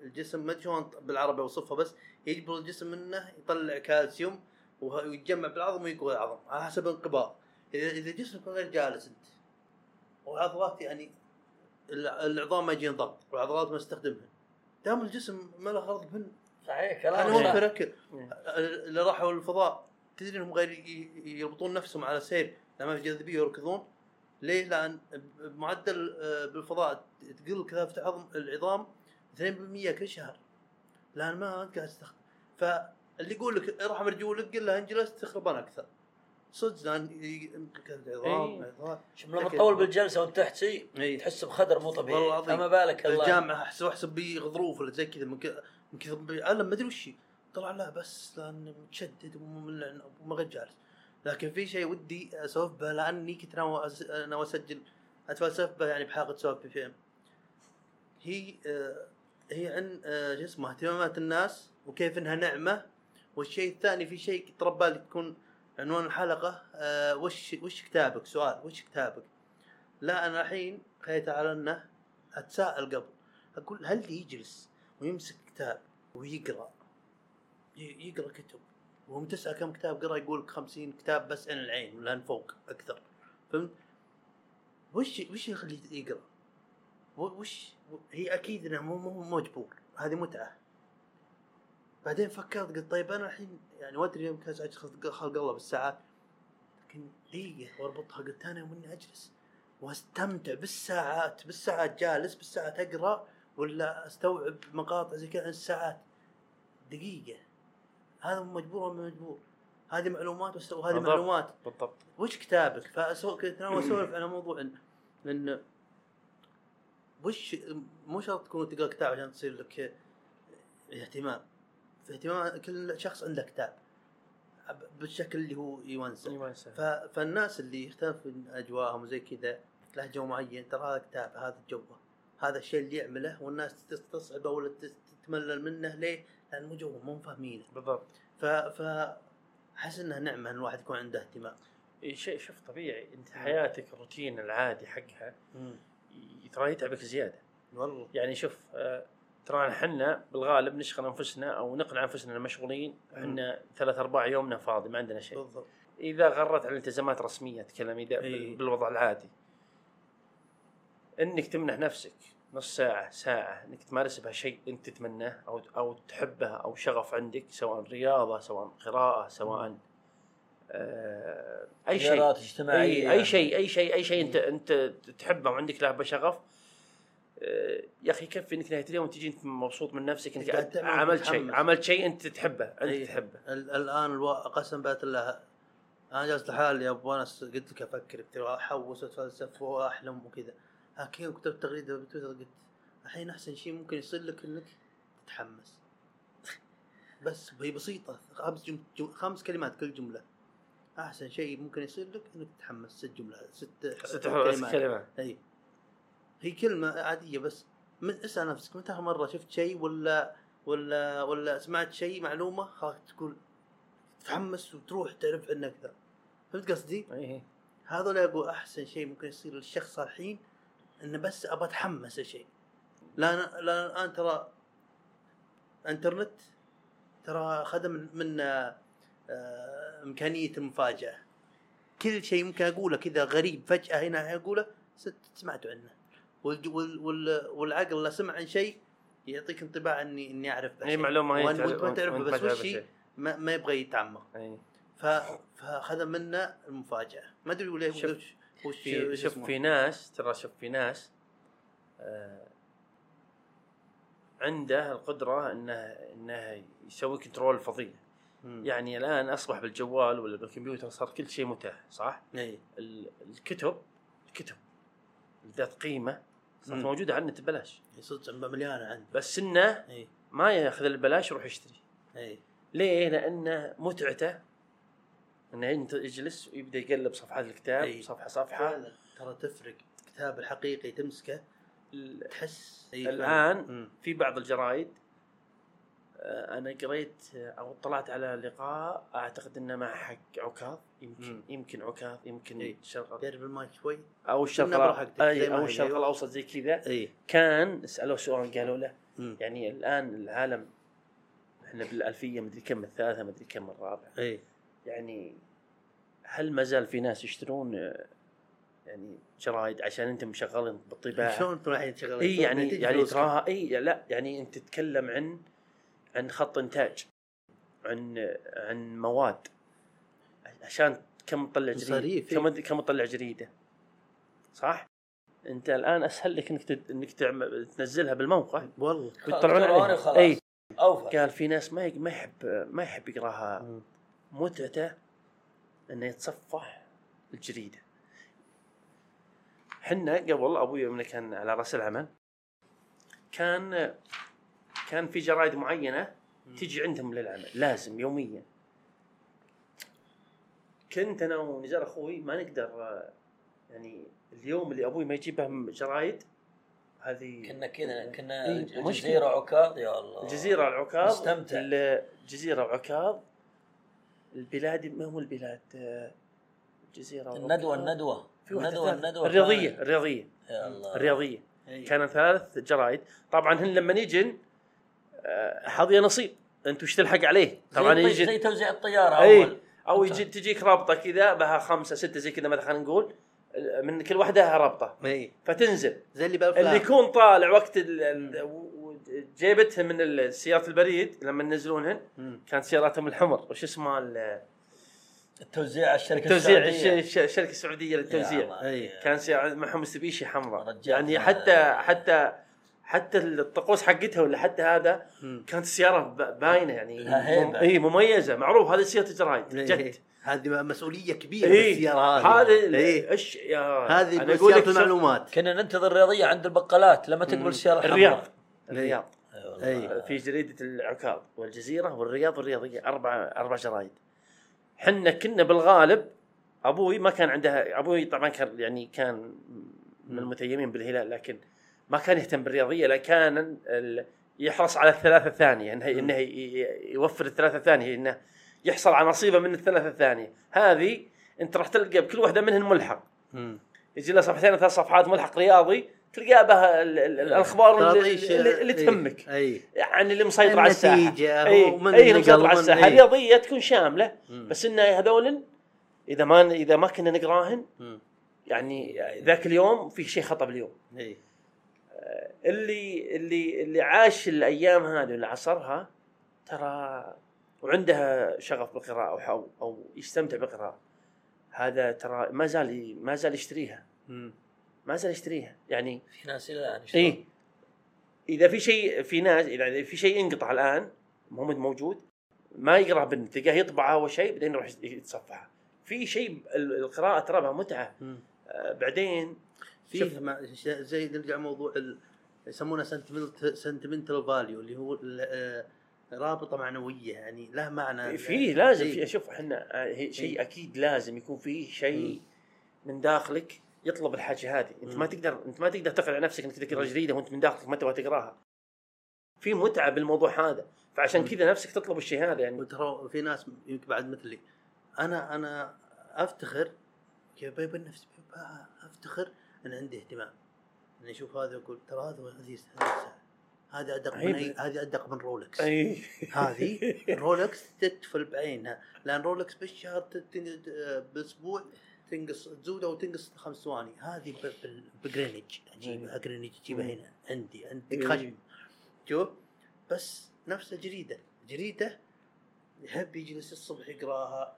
الجسم ما شلون بالعربي أوصفها بس يجبر الجسم إنه يطلع كالسيوم ويتجمع بالعظم ويقوي العظم على حسب الانقباض إذا إذا جسمك غير جالس أنت والعضلات يعني العظام ما يجين ضغط والعضلات ما استخدمها دام الجسم ما له غرض من صحيح أنا كلام مو صح. فركر اللي راحوا الفضاء تدري إنهم غير يربطون نفسهم على سير لما في جاذبية يركضون ليه؟ لأن بمعدل آه، بالفضاء تقل كثافة العظم العظام 2% كل شهر. لأن ما أنت قاعد تستخدم. فاللي يقول لك ارحم رجولك قل له أنجلس تخربان أكثر. صدق لأن ي- كثافه العظام إيه. عضلات. شوف لما تطول بالجلسة وانت تحتسي إيه. تحس بخدر مو طبيعي والله. فما بالك الله الجامعة احسب احسب بي غضروف ولا زي كذا من كذا بيعلم ما أدري وش. طلع لا بس لأن متشدد وما غير جالس لكن في شيء ودي أسولف به لأني كنت ناوي أسجل اتفلسف به يعني بحلقه سولف بي في ام هي آه هي عن آه شو اسمه اهتمامات الناس وكيف إنها نعمة والشيء الثاني في شيء تربى لي تكون عنوان الحلقة آه وش وش كتابك؟ سؤال وش كتابك؟ لا أنا الحين خليت على إنه أتساءل قبل. أقول هل يجلس ويمسك كتاب ويقرأ؟ يقرأ كتب. وهم تسال كم كتاب قرأ يقول لك 50 كتاب بس عن العين ولا فوق أكثر. فهمت؟ وش وش يخليه يقرأ؟ وش هي أكيد إنه مو مو مجبور. هذه متعة. بعدين فكرت قلت طيب أنا الحين يعني وادري يمكن ازعج خلق الله بالساعات لكن دقيقة وأربطها قلت أنا يوم إني أجلس وأستمتع بالساعات بالساعات جالس بالساعات أقرأ ولا أستوعب مقاطع زي كذا عن الساعات. دقيقة. هذا مجبور ولا مجبور؟ هذه معلومات وهذه. معلومات. بالضبط. وش كتابك؟ فأسو... كنت ناوي أسولف على موضوع ان إن وش مو شرط تكون تقرأ كتاب عشان تصير لك اهتمام. اهتمام كل شخص عنده كتاب بالشكل اللي هو يونسه. ف... فالناس اللي يختلف من أجواءهم وزي كذا له جو معين ترى هذا كتاب هذا جوه. هذا الشيء اللي يعمله والناس تستصعبه ولا تتملل منه ليه؟ لأن مو جوه مو فاهمينه بالضبط. ف ف أحس إنها نعمة إن الواحد يكون عنده اهتمام. شيء شوف طبيعي. أنت حياتك الروتين العادي حقها ترى يتعبك زيادة. والله. يعني شوف آه، ترى إحنا بالغالب نشغل أنفسنا أو نقنع أنفسنا مشغولين إحنا ثلاث أرباع يومنا فاضي ما عندنا شيء بالضبط إذا غرت على التزامات رسمية اتكلم إذا إيه. بالوضع العادي إنك تمنح نفسك نص ساعة ساعة إنك تمارس بها شيء أنت تتمناه أو أو تحبه أو شغف عندك سواء رياضة سواء قراءة سواء آه أي شيء اجتماعية. إي أي شيء أي شيء أي شيء أنت أنت تحبه وعندك له شغف يا أخي يكفي إنك نهاية اليوم تجي انت مبسوط من نفسك إنك عملت شيء. عملت شيء أنت تحبه أنت إيه. تحبه. ال- الآن ألو... قسم بالله الله أنا جالس لحالي يا أبو أنس قلت لك أفكر أحوس واتفلسف وأحلم وكذا. لكن كتبت تغريدة بتويتر قلت الحين أحسن شيء ممكن يصير لك إنك تتحمس. بس هي بسيطة خمس جم... جم... خمس كلمات كل جملة. أحسن شيء ممكن يصير لك إنك تتحمس ست جملة ست ست حروف كلمة اي هي كلمة عادية بس من اسأل نفسك متى مرة شفت شيء ولا ولا ولا سمعت شيء معلومة خلاص تقول تتحمس وتروح تعرف عنه أكثر. فهمت قصدي؟ إي هذول يقول أحسن شيء ممكن يصير للشخص الحين إنه بس ابى أتحمس لشيء. لا لا الآن ترى إنترنت ترى خدم من, من آه، إمكانية المفاجأة. كل شيء ممكن أقوله كذا غريب فجأة هنا أقوله ست- سمعت عنه. والعقل لو سمع عن شيء يعطيك انطباع اني إني أعرف إي هي تعرف- وأنت ما تعرفه بس وش. ما, ما يبغى يتعمق إي فأخذ منا المفاجأة ما أدري ولا وش وش في شوف. في ناس ترى شوف في ناس آه عنده القدرة انه إنه يسوي control فظيع. يعني الآن أصبح بالجوال ولا بالكمبيوتر صار كل شيء متاح صح؟ إي ال- الكتب الكتب ذات قيمة صارت مم. موجودة على النت ببلاش صدق مليانة عندي بس إنه ما يأخذ البلاش يروح يشتري. إي. ليه؟ لأنه متعته إنه انت يجلس ويبدأ يقلب صفحات الكتاب أي. صفحة صفحة. فعلا ترى تفرق. الكتاب الحقيقي تمسكه تحس. مم. في بعض الجرايد أنا قريت آه، أو اطلعت على لقاء أعتقد إنه مع حق عكاظ يمكن مم. يمكن عكاظ يمكن إي. الشرق قرب المايك شوي أو الشرق ما أو الشرق. الأوسط زي كذا اي كان سالوه سؤال قالوا له مم. يعني الآن العالم إحنا بالألفية مدري كم الثالثة مدري كم الرابعة اي يعني هل ما زال في ناس يشترون آه، يعني جرايد عشان أنتم مشغلين بالطباعه شلون أنتم الحين شغالين اي يعني يعني. تراها اي لا يعني أنت تتكلم عن عن خط إنتاج عن عن مواد. عشان كم تطلع جريدة. إي. كم كم تطلع جريدة. صح؟ أنت الآن أسهل لك إنك تد... إنك تعمل تنزلها بالموقع. والله. ويطلعون عليها. اي اوفى قال في ناس ما ما يحب ما يحب يقراها. متعته إنه يتصفح الجريدة. حنا قبل أبوي يوم كان على رأس العمل. كان كان في جرايد معينة تجي عندهم للعمل لازم يوميا. كنت أنا ونزار أخوي ما نقدر يعني اليوم اللي أبوي ما يجيب به جرايد هذه كنا كذا كنا إي، مشكلة. الجزيره عكاظ يا الله. الجزيرة العكاظ نستمتع. الجزيرة عكاظ البلاد ما هو البلاد؟ الجزيرة الندوة. الندوة. في الندوة. الندوة الرياضية كانت- الرياضية. يا الله. الرياضية. إي. كانت ثلاث جرايد. طبعا هن لما يجن آه، حظي نصيب. انت وش تلحق عليه؟ طبعا زي, يجي زي توزيع الطيارة اي أول. أو يجي تجيك رابطة كذا بها خمسة ستة زي كذا مثلا خلينا نقول. من كل واحدة رابطة. اي فتنزل. زي اللي بالافلام اللي يكون طالع وقت جيبتها من سيارة البريد لما ينزلونهن. كانت سياراتهم الحمر. وش اسمها ال- التوزيع على الشركة التوزيع السعودية. الش- الش- الشركة السعودية يا للتوزيع. أي. كان سيارة معهم مستبيشي حمراء. يعني حتى حتى حتى الطقوس حقتها ولا حتى هذا. كانت السيارة باينة يعني. إي مميزة. معروف هذه سيارة جرايد. جد. هذه مسؤولية كبيرة إي. بالسيارة هذه. هذه. إيش يا هذه أقول لك المعلومات كنا ننتظر الرياضية عند البقالات لما تقبل السياره الحمراء الرياض. الرياض. أي والله. إي. في جريدة العكاظ والجزيرة والرياض والرياضيه أربع أربع جرايد. حنا كنا بالغالب أبوي ما كان عنده أبوي طبعا كان يعني كان من المتيمين بالهلال لكن ما كان يهتم بالرياضية لكن كان يحرص على الثلاثة الثانية إنه إنه يوفر الثلاثة الثانية إنه يحصل على نصيبه من الثلاثة الثانية. هذه أنت راح تلقى بكل واحدة منهن ملحق. يجي له صفحتين ثلاث صفحات ملحق رياضي تلقى بها ال- ال- الأخبار اللي, اللي, اللي إي. تهمك. اي يعني اللي مسيطر على الساحة. النتيجة، اي اي اللي مسيطر على الساحة. الرياضية تكون شاملة مم. بس إن هذول إذا ما إذا ما كنا نقراهن. يعني ذاك اليوم في شيء خطأ باليوم. اي اللي اللي اللي عاش الأيام هذه واللي عصرها ترى وعنده شغف بالقراءة أو أو يستمتع بالقراءة هذا ترى ما زال ما زال يشتريها. ما زال يشتريها يعني في ناس إلى الآن. اي إذا في شيء في ناس إذا في شيء ينقطع الآن مو موجود ما يقرأ بالنت تلقاه يطبع أول شيء بعدين يروح يتصفحها في شيء ال- القراءة ترى متعة. آه، بعدين فيه ما- زي نرجع موضوع ال- يسمونه sentimental value اللي هو آه، رابطة معنوية يعني له معنى في لازم إيه. في شوف إحنا آه، هي شيء إيه. أكيد لازم يكون فيه شيء من داخلك يطلب الحاجة هذه أنت ما. تقدر أنت ما تقدر تقنع نفسك إنك تقرأ جريده وأنت من داخلك ما تبغى تقراها في متعة بالموضوع هذا فعشان. كذا نفسك تطلب الشيء هذا يعني وترى في ناس يمكن بعد مثلي أنا أنا أفتخر كيف بين النفس أفتخر ان عندي اهتمام. إني أشوف هذا أقول ترى هذا هذه هذا أدق من. أي هذه أدق من رولكس أي. هذه رولكس تتفل بعينها. لأن رولكس بالشهر بأسبوع تنقص تزود أو تنقص خمس ثواني. هذه بجرينج اجيبها جرينج اجيبها. هنا عندي عندك إيه. خشم شوف بس نفس الجريده جريدة يحب يجلس الصبح يقراها.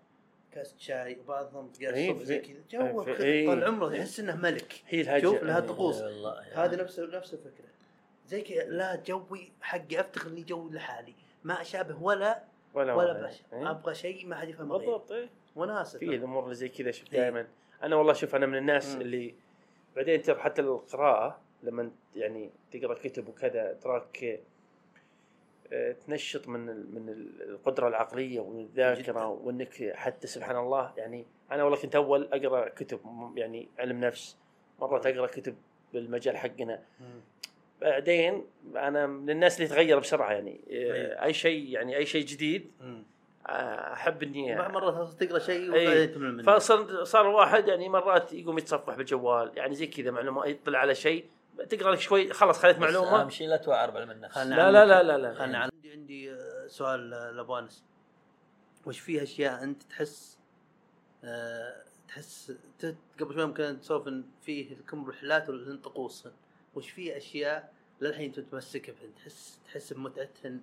كاس شاي وبعضهم تلقاه إيه، الصبح زي كذا جو في- إيه. طال عمره يحس إنه ملك هي شوف لها إيه. طقوس. هذا نفس نفس الفكرة زي كذا لا جوي حقي أفتخر إني جوي لحالي ما أشابه ولا ولا ولا. بشر إيه. أبغى شيء ما حد يفهمه بالضبط إيه. وناسة في الأمور اللي زي كذا شوف إيه. دائما أنا والله شوف أنا من الناس مم. اللي بعدين ترى حتى القراءة لما يعني تقرأ كتب وكذا تراك تنشط من من ال- القدرة العقلية والذاكرة جداً. وإنك حتى سبحان الله يعني أنا والله كنت أول أقرأ كتب يعني علم نفس مرات اقرا كتب بالمجال حقنا مم. بعدين أنا من الناس اللي تغير بسرعة يعني آه، أيوة. أي شيء يعني أي شيء جديد مم. آه، أحب إني مرات تقرأ شيء منه فصار صار واحد يعني مرات يقوم يتصفح بالجوال يعني زي كذا معلومة يطلع على شيء تقرأ لك شوي خلاص خذيت بس أهم معلومه شيء لا توعر بعلم النفس لا لا لا لا لا. خلنا عن- عندي عندي سؤال لأبوانس. وش في أشياء أنت تحس آه، تحس قبل شوي يمكن نسولف إن فيه لكم رحلات والطقوس وش في أشياء للحين أنت متمسك بهن؟ تحس تحس بمتعتهن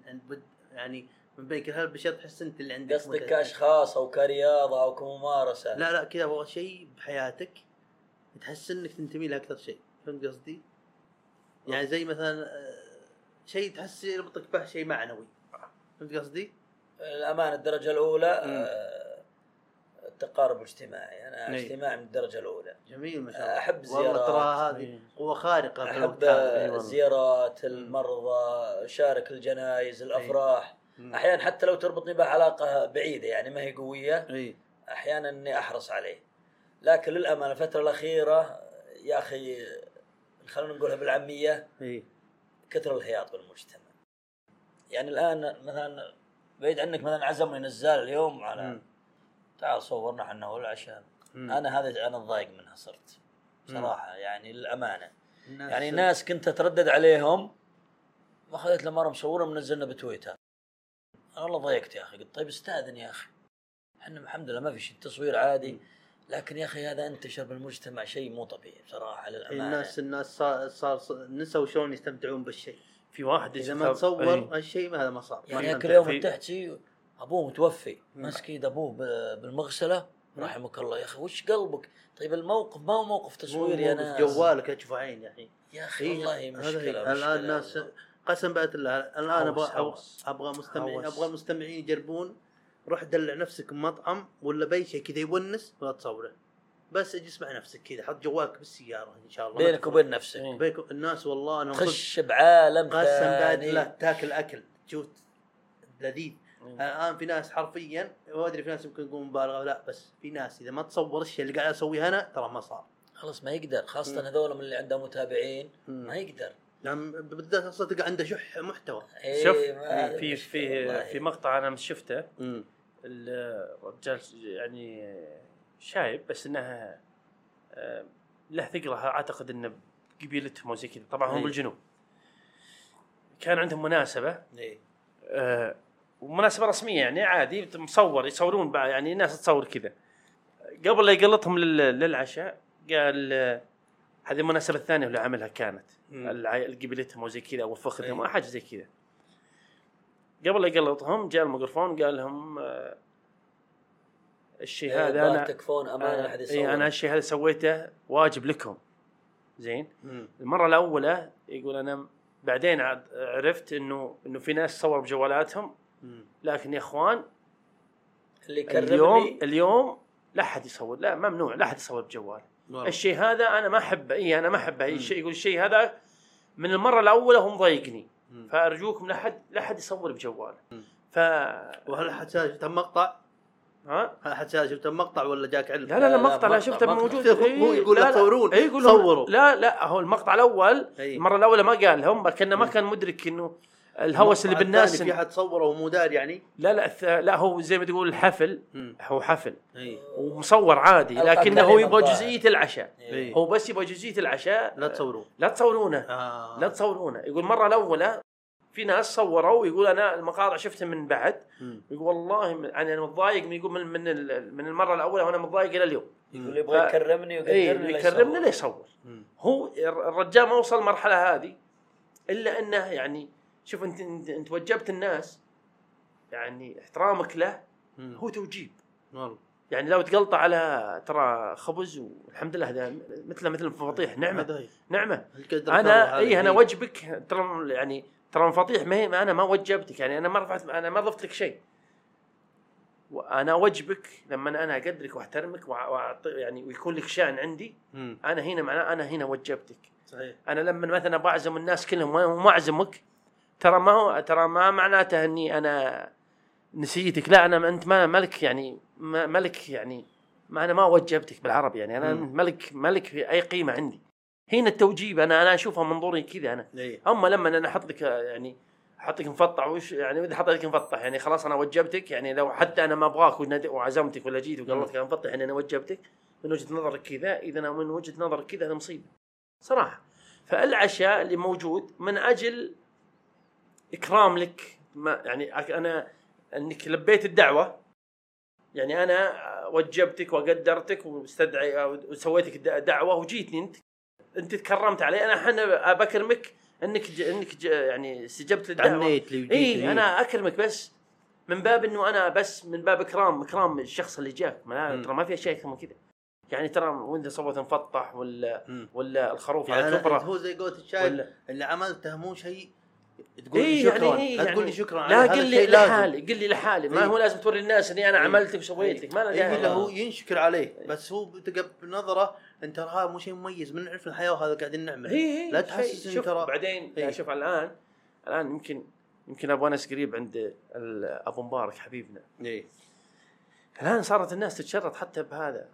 يعني من بين كل هالبشر تحس أنت اللي عندك قصدك. كأشخاص أو كرياضة أو كممارسة؟ لا لا كذا أبغى شيء بحياتك تحس إنك تنتمي له أكثر شيء. فهمت قصدي؟ يعني زي مثلا آه، شيء تحس يربطك به شيء معنوي فهمت قصدي؟ الأمانة الدرجة الأولى. آه، التقارب الاجتماعي أنا إي. اجتماعي من الدرجة الأولى جميل ما شاء الله أحب والله زيارات. ترى هذه. قوة خارقة في أحب الوقت هذا. أي والله. زيارات المرضى أشارك الجنايز الأفراح مم. أحيانا حتى لو تربطني بعلاقة بعيدة يعني ما هي قوية إي أحيانا إني أحرص عليه لكن للأمانة الفترة الأخيرة يا أخي خلينا نقولها بالعامية إي. كثر الهياط بالمجتمع. يعني الآن مثلا بعيد عنك مثلا عزمني نزال اليوم على مم. تعال صورنا إحنا والعشاء. أنا هذا أنا ضايق منها صرت صراحة يعني للأمانة. الناس يعني ناس كنت أتردد عليهم ما خذيت له مرة مصوره منزلنا بتويتر. أنا والله ضايقت يا أخي قلت طيب أستاذن يا أخي. إحنا الحمد لله ما في شيء تصوير عادي. لكن يا أخي هذا انتشر بالمجتمع شيء مو طبيعي بصراحة إي للأمانة الناس الناس صار, صار نسوا شلون يستمتعون بالشيء في واحد إذا ما تصور إيه. هالشيء ما هذا ما صار يعني. كل يوم تحكي أبوه متوفي. ماسك إيد أبوه بالمغسلة رحمك الله يا أخي وش قلبك؟ طيب الموقف ما هو موقف تصوير يا مو- مو ناس في جوالك أشوف عين يعني يا أخي إيه، والله هذا مشكلة الآن الناس. قسم بالله الآن أبغى. أبغى مستمعين. أبغى المستمعين يجربون روح دلع نفسك بمطعم ولا بأي شيء كذا يونس ولا تصوره بس اجلس مع نفسك كذا حط جوالك بالسيارة إن شاء الله بينك. وبين نفسك إيه. بينك الناس والله أنا تخش بعالم قسم بالله تاكل أكل تشوف لذيذ. الان في ناس حرفيا ما أدري في ناس يمكن يقولون مبالغة لا بس في ناس إذا ما تصور الشيء اللي قاعد أسويه أنا ترى ما صار خلاص ما يقدر خاصة مم. هذول من اللي عندهم متابعين. ما يقدر بالذات أصلا تلقى عنده شح محتوى إيه، شوف في في. في مقطع أنا شفته الرجال يعني شايب بس إنها آه، له ثقلة. أعتقد انه قبيلتهم أو زي كذا. طبعا هم إيه. بالجنوب كان عندهم مناسبة. إيه. آه، ومناسبة رسمية يعني عادي مصور يصورون بقى يعني الناس تصور كذا. قبل لا يقلطهم لل- للعشاء قال آه، هذه المناسبة الثانية اللي عملها كانت قبلتهم وزي كذا أو فخذهم أو حاجة زي كذا. قبل لا يقلطهم جاء الميكروفون قال لهم آه، الشيء إيه، هذا أنا تكفون امانه لا أحد يصور اي أنا الشيء هذا سويته واجب لكم. زين؟ المرة الأولى يقول أنا بعدين عاد عرفت انه إنه في ناس صوروا بجوالاتهم. لكن يا إخوان اللي يكرمني اليوم اليوم لا أحد يصور لا ممنوع لا أحد يصور بجوال. الشيء هذا أنا ما أحبه اي أنا ما أحبه. الشيء يقول الشيء هذا من المرة الأولى هو مضايقني. فارجوكم لا أحد لا أحد يصور بجواله ف وهل حد شفت مقطع؟ ها هل حد شفت مقطع ولا جاك علم؟ لا لا لا مقطع لا شفته. موجود هو إيه، يقول لا، يقول لهم- صوروا. لا لا هو المقطع الأول إيه. المرة الأولى ما قال لهم كانه ما كان مدرك إنه الهوس اللي بالناس في حد صوره ومو داري يعني؟ لا لا لا هو زي ما تقول الحفل. هو حفل ومصور عادي لكنه يبغى. جزئية العشاء. هو بس يبغى جزئية العشاء لا تصورون لا تصورونه آه. لا تصورونه يقول المره الأولى في ناس صوروا يقول أنا المقاطع شفتها من بعد. يقول والله من- أنا متضايق من يقول من من, ال- من المرة الأولى وأنا متضايق إلى اليوم يقول يبغى يكرمني إي ويقدرني لا يكرمنا يصور. لا يصور مم. هو الرجال ما وصل المرحله هذه إلا أنه يعني شوف انت انت, وجبت الناس يعني احترامك له. هو توجيب والله يعني لو تقلطه على ترى خبز والحمد لله هذا مثله مثل المفاطيح نعمة. نعمة أنا اي أنا. وجبك ترى يعني ترى المفاطيح ما هي أنا ما وجبتك يعني أنا ما رفعت أنا ما ضفت لك شيء وأنا وجبك لما أنا أقدرك وأحترمك واعطي يعني ويكون لك شأن عندي مم. أنا هنا معناه أنا هنا وجبتك صحيح أنا لما مثلا بعزم الناس كلهم وما أعزمك ترى ما هو ترى ما معناته إني أنا نسيتك. لا أنا أنت ما ملك يعني ما ملك يعني ما أنا ما وجبتك بالعربي يعني. أنا مم. ملك ملك في أي قيمة عندي. هنا التوجيب أنا أنا اشوفها منظوري كذا أنا. اي اما لما أنا أحط لك يعني أحط لك مفطع وش يعني اذا حطيت لك مفطح يعني خلاص أنا وجبتك يعني. لو حتى أنا ما أبغاك وعزمتك ولا جيت وقلت لك مفطح يعني أنا وجبتك من وجهة نظرك كذا إذا أنا من وجهة نظرك كذا هذا مصيبة. صراحة. فالعشاء اللي موجود من أجل إكرام لك ما يعني أنا إنك لبيت الدعوة يعني أنا وجبتك وقدرتك واستدعي وسويت لك د- دعوة وجيتني أنت. أنت تكرمت علي. أنا إحنا بكرمك إنك ج... إنك ج... يعني استجبت للدعوه عنيت لي وجيت إي. أنا أكرمك بس من باب إنه أنا بس من باب إكرام. إكرام الشخص اللي جاك. ما. ترى ما في اشياء أكثر من كذا. يعني ترى وإنت صوت مفطح ولا. ولا الخروف يعني على أنا- كبره هو زي قولة الشاي اللي عملته مو شيء تقول لي اي شكرا. يعني إيه لا تقول لي يعني شكرا. لا قل لي. لحالي قل لي لحالي. ما إيه. هو لازم توري الناس إني أنا إيه. عملت وسويت لك ما له داعي. لا هو ينشكر عليه بس هو بتقب بنظره انت ترى هذا مو شيء مميز من نعرف الحياة وهذا قاعدين نعمل. هي هي لا تحسس ان ترى بعدين إيه. شوف الآن الآن يمكن يمكن ابو انس قريب عند أبو مبارك حبيبنا. اي الآن صارت الناس تتشرط حتى بهذا.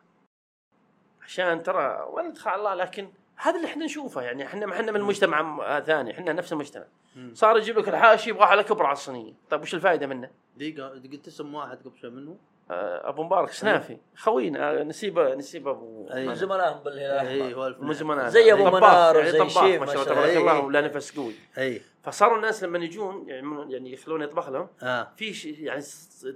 عشان ترى ولا على الله لكن هذا اللي إحنا نشوفه يعني إحنا إحنا من مجتمع آه ثاني إحنا نفس المجتمع. صار يجيب لك الحاشي يبغى على كبر على الصينية طيب وش الفائده منه؟ دقيقة قلت اسم واحد قبل شوي منه آه، أبو مبارك سنافي خوينا آه، نسيب نسيب أبو أي. من زملائهم بالهلال اي الأحمر. هو الفنان. من زمان زي أبو طباخ، منار يعني وزي طباخ شيف ما ما شاء الله تبارك الله. إيه. ولا نفس قوي اي فصاروا الناس لما يجون يعني يعني يخلون يطبخ لهم آه في شيء يعني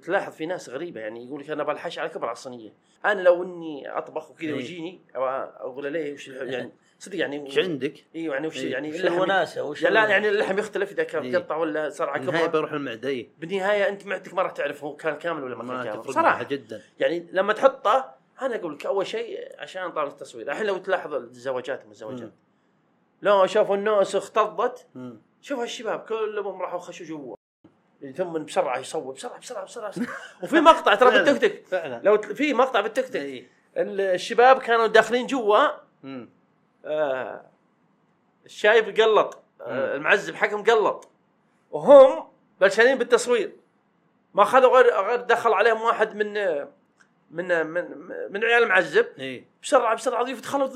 تلاحظ في ناس غريبة يعني يقول لك أنا بالحش على كبر على الصينية أنا لو إني أطبخ وكذا إيه. ويجيني أقول له ليه وش يعني صدق يعني إيش عندك؟ أيوه يعني وش إيه. يعني وش اللحم الوناسه وش لا, يعني اللحم يختلف إذا كان إيه. قطع ولا صار على النهاية كبر بروح المعدة اي بالنهاية أنت معدتك ما راح تعرف هو كان كامل ولا ما كان كامل صراحة جدا يعني لما تحطه أنا أقول لك أول شيء عشان طال التصوير الحين لو تلاحظ الزواجات مم. لو شافوا الناس اختضت. شوف هالشباب كلهم راحوا خشوا جوا ثم بسرعة يصور بسرعة بسرعة بسرعة, بسرعة. وفي مقطع ترى. بالتيك توك فعلا لو في مقطع بالتيك توك اي الشباب كانوا داخلين جوا الشايب قلط. آه المعزب حقهم قلط وهم بلشانين بالتصوير ما اخذوا غير غير دخل عليهم واحد من من من من عيال المعزب إي بسرعة بسرعة ضيف دخلوا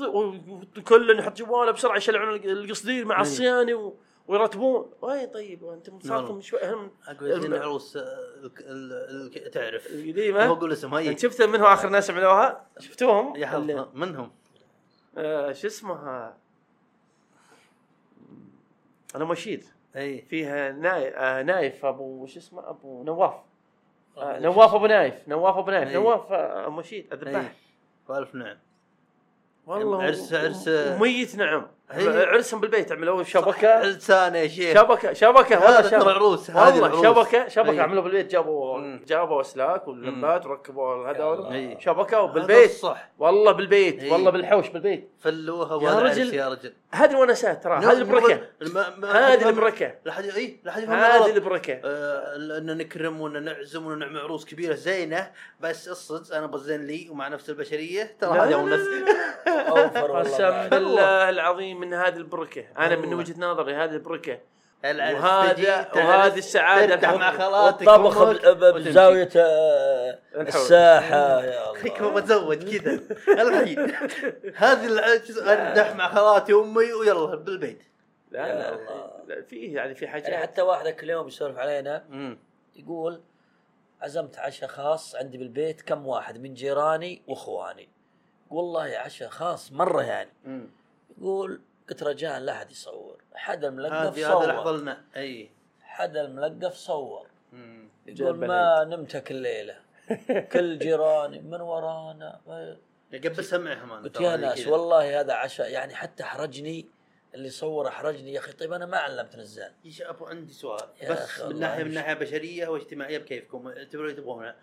كل يحط جواله بسرعة يشلعون القصدير مع إيه. الصياني و- ويرتبون وين طيب وأنتم صاركم والله. شوي هم أقول العروس آه، ال- ال- ال- تعرف ما القديمه أقول اسمها أنت شفت من هو آخر ناس عملوها؟ شفتوهم؟ يا حظ منهم آه شو اسمها؟ أنا مشيد أي. فيها نايف آه نايف أبو شو اسمه؟ أبو نواف. آه نواف أبو نايف. نواف أبو نايف. أي. نواف آه مشيد أي. الذباح والف نعم. والله عرس- عرس- وميت نعم. عرسهم بالبيت عملوا شبكة عرسانه يا شيخ شبكه شبكة هذا ترى شبكة. عروس والله. شبكه شبكة أي. عملوا بالبيت جابوا مم. جابوا أسلاك واللمبات وركبوا هذول أي. شبكة وبالبيت صح والله بالبيت أي. والله بالحوش بالبيت فلوها يا رجل. يا رجل هذه الونسات ترى هذه البركة هذه البركة لا حد اي لا حد يفهم هذه. البركة آه، ان نكرم وان نعزم وان نعمل عروس كبيرة زينة بس الصدق أنا بزين لي ومع نفس البشرية ترى هذه لا، ونس أوفر والله. بالله العظيم من هذه البركة أنا من والله. وجهة نظري هذه البركة وهذا- وهذه السعادة ترتاح مع. خالاتك وتمشي. بزاوية آه،. الساحة يا خليك الله بتزوج كذا الحين هذه أرتاح مع خالاتي وأمي ويلا بالبيت لا لا الله. لا، فيه يعني في يعني حاجات حتى واحد كل يوم يسولف علينا مم. يقول عزمت عشاء خاص عندي بالبيت كم واحد من جيراني وإخواني والله عشاء خاص مرة يعني مم. يقول قلت رجاء لا أحد يصور. حد الملقف هذه هذا صور. حضلنا أي. حد الملقف صور. يقول ما نمتك الليلة. كل جيراني من ورانا. قبسها معهم أنا قلت يا ناس. والله هذا عشاء. يعني حتى احرجني اللي صور احرجني يا أخي طيب أنا ما علمت نزال يا أبو عندي سؤال. بس من ناحيه من. ناحية بشرية واجتماعية بكيفكم اعتبروا اللي تبغونه.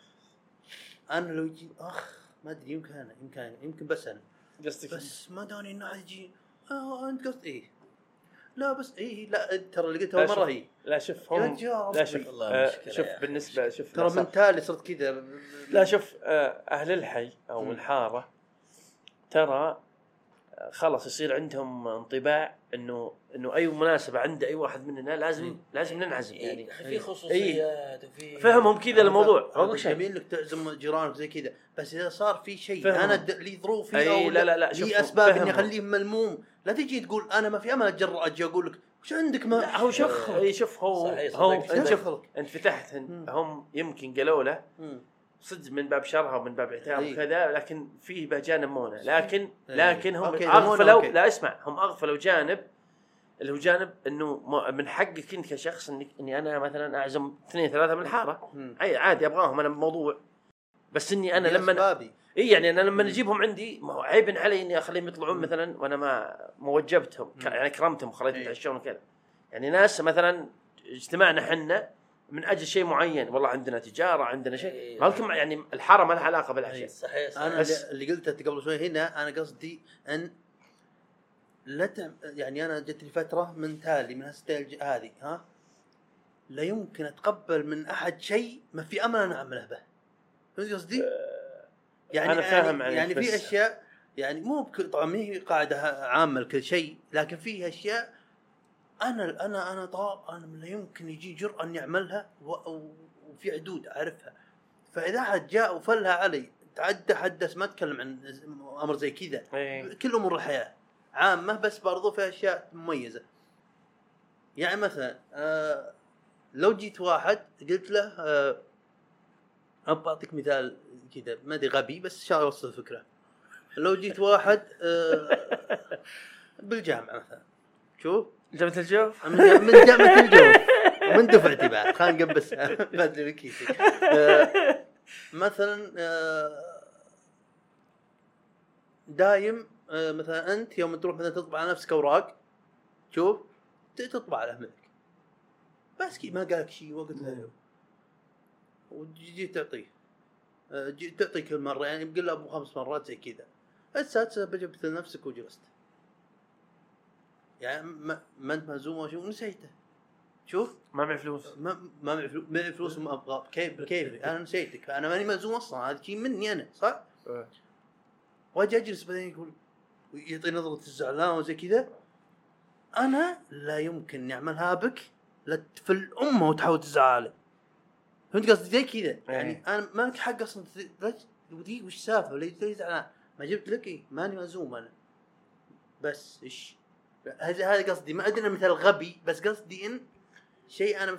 أنا لو يجي أخ ما أدري يمكن أنا يمكن يمكن بس أنا. قصدك بس ما داني إنه يجي. آه أنت قصد إيه؟ لا بس إيه لا ترى اللي قلتها. مرة هي. لا شوف هم لا شوف آه، شوف بالنسبة شوف ترى من تالي صرت كذا لا شوف آه، أهل الحي أو مم. الحارة ترى آه، خلاص يصير عندهم انطباع إنه إنه أي مناسبة عند أي واحد مننا لازم لازم ننعزم يعني. يعني في خصوصيات وفي فهمهم كذا الموضوع. شيء جميل إنك تعزم جيرانك زي كذا بس إذا صار في شيء. أنا لي ظروفي أي، أو لا، لا، لا، لي أسباب إني. اخليه ملموم. لا تجي تقول أنا ما في أمل أتجرأ أجي أقول لك وش عندك ما هو شوف اي شوف هو صحيح، هو. انت شوف. انت فتحت. هم يمكن قالوا له. صدق من باب شرها ومن باب عتاب أي. وكذا لكن فيه بجانب مونة لكن أي. لكن هم أغفلوا. لا اسمع هم أغفلوا جانب اللي هو جانب إنه من حقك أنت كشخص إنك إني أنا مثلا أعزم اثنين ثلاثة من الحارة عادي أبغاهم أنا بموضوع بس إني أنا لما بأسبابي. إي يعني أنا لما اجيبهم عندي ما هو عيب علي إني أخليهم يطلعون مثلا وأنا ما ما وجبتهم يعني كرمتهم وخليتهم. يتعشون وكذا. يعني ناس مثلا اجتماعنا حنا من أجل شيء معين والله عندنا تجارة عندنا شيء إيه. ما لكم يعني الحاره ما لها علاقة بالعشاء صحيح صحيح. أنا بس- اللي قلته قبل شوي هنا أنا قصدي أن لا تعم... يعني أنا جت لي فترة من تالي من هالستايل هذه ها؟ لا يمكن أتقبل من أحد شيء ما في أمل أنا أعمله به. فهمت قصدي؟ يعني أنا فاهم يعني, يعني في أشياء يعني مو بك... طبعا ما هي قاعدة عامة لكل شيء لكن في أشياء أنا أنا أنا طال أنا لا يمكن يجي جرأة اني اعملها وفي حدود أعرفها فإذا احد جاء وفلها علي تعدى حدث ما أتكلم عن أمر زي كذا إيه. كل أمور الحياة عامة بس برضو في أشياء مميزة يعني مثلا آه لو جيت واحد قلت له آه ابى أعطيك مثال كذا. ما أدري غبي بس عشان اوصل الفكرة. لو جيت واحد آه بالجامعة مثلا. شوف جبت الجوف؟ من جا- من جامعة الجوف. من دفعتي بعد خلينا نقبسها ما ادري من كيفي آه، مثلا آه، دايم آه، مثلا أنت يوم تروح مثلا تطبع على نفسك أوراق شوف تطبع على ملك بس كي ما قالك شيء وقلت له وجيت تعطيه. آه، تعطي كل مرة يعني بقول له أبو خمس مرات زي كذا. السادسه بجبت لنفسك وجلست. يعني ما, ما أنت مهزوم ولا شيء ونسيته. شوف. ما معي فلوس. ما ما معي فلوس معي فلوس وما أبغى. كيف كيف؟ أنا نسيتك. أنا ماني ملزوم أصلا. هذا شيء مني أنا صح؟ إيه. واجي أجلس بعدين يقول يعطي نظرة الزعلان وزي كذا. أنا لا يمكن اني اعملها بك لا تفل أمه وتحاول تزعله. فهمت قصدي زي كذا يعني إيه. أنا ما لك حق أصلا ودي وش السالفه ليش زعلان ما جبت لك إيه؟ ماني ملزوم أنا بس إيش هذا هذا قصدي ما أدري مثال غبي بس قصدي إن شيء أنا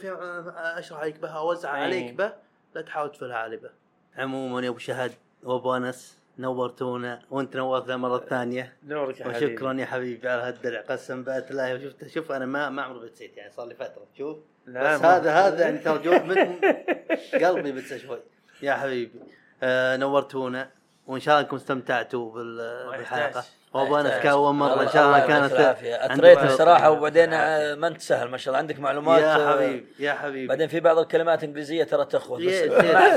أشرح عليك به أوزع إيه. عليك به لا تحاول تفلها علي به عموما يا أبو شهد وأبو أنس نورتونا وانت نورتنا مرة ثانية. نورك يا حبيبي. وشكرا يا حبيبي على هالدرع. قسم بالله شفت شوف أنا ما ما عمري بتسيت يعني صار لي فترة شوف. لا بس ما- هذا هذا يعني ترى جوف مثل قلبي بس شوي. يا حبيبي آه نورتونا وإن شاء الله أنكم استمتعتوا بالحلقة. وابغى اتكون مرة ان شاء الله الله يعطيك كانت أثريت. الصراحة وبعدين آه، ما أنت سهل ما شاء الله. عندك معلومات يا آه، حبيبي يا حبيبي. بعدين في بعض الكلمات إنجليزية ترى تخوف يس،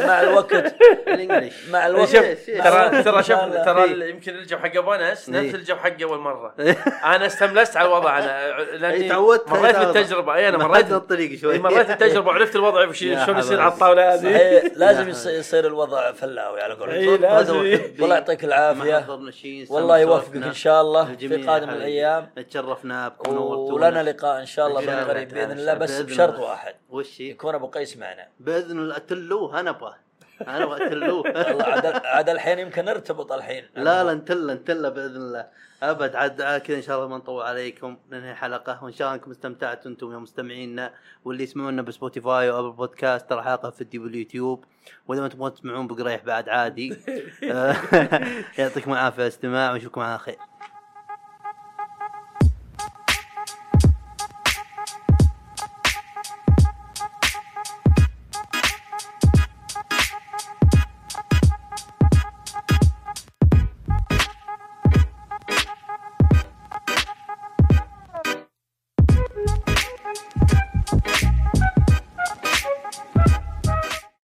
مع, الوقت. الإنجليش. مع الوقت. ترى ترى شوف. ترى إيه. ال- يمكن الجو حق ابو انس إيه. نفس الجو حقي أول مرة. أنا استملست على الوضع أنا لأني إيه، تعودت مريت. بالتجربة. اي أنا مريت الطريق شوي. إيه، مريت التجربه وعرفت الوضع شلون يصير. على الطاولة هذه. صحيح. لازم يصير الوضع فلاوي على قولتهم. إيه، لازم. والله يعطيك العافية. والله يوفقك. إن شاء الله في قادم يا حبيبي. الأيام تشرفنا بكم ولنا لقاء إن شاء الله تعالى. بإذن الله بس بشرط. واحد وش؟ يكون أبو قيس معنا بإذن الله تلوه أنا أبغى أنا أبغى تلوه والله عاد عاد الحين يمكن نرتبط الحين. لا لا نتله نتله بإذن الله. أبد عاد عاد كذا إن شاء الله ما نطول عليكم. ننهي الحلقة وإن شاء الله أنكم استمتعتوا أنتم يا مستمعينا. واللي يسمعونا ب Spotify و Apple Podcast ترى حلقة فيديو باليوتيوب. وإذا ما تبغون تسمعون بقريح بعد عادي. يعطيكم العافية استماع ونشوفكم على خير.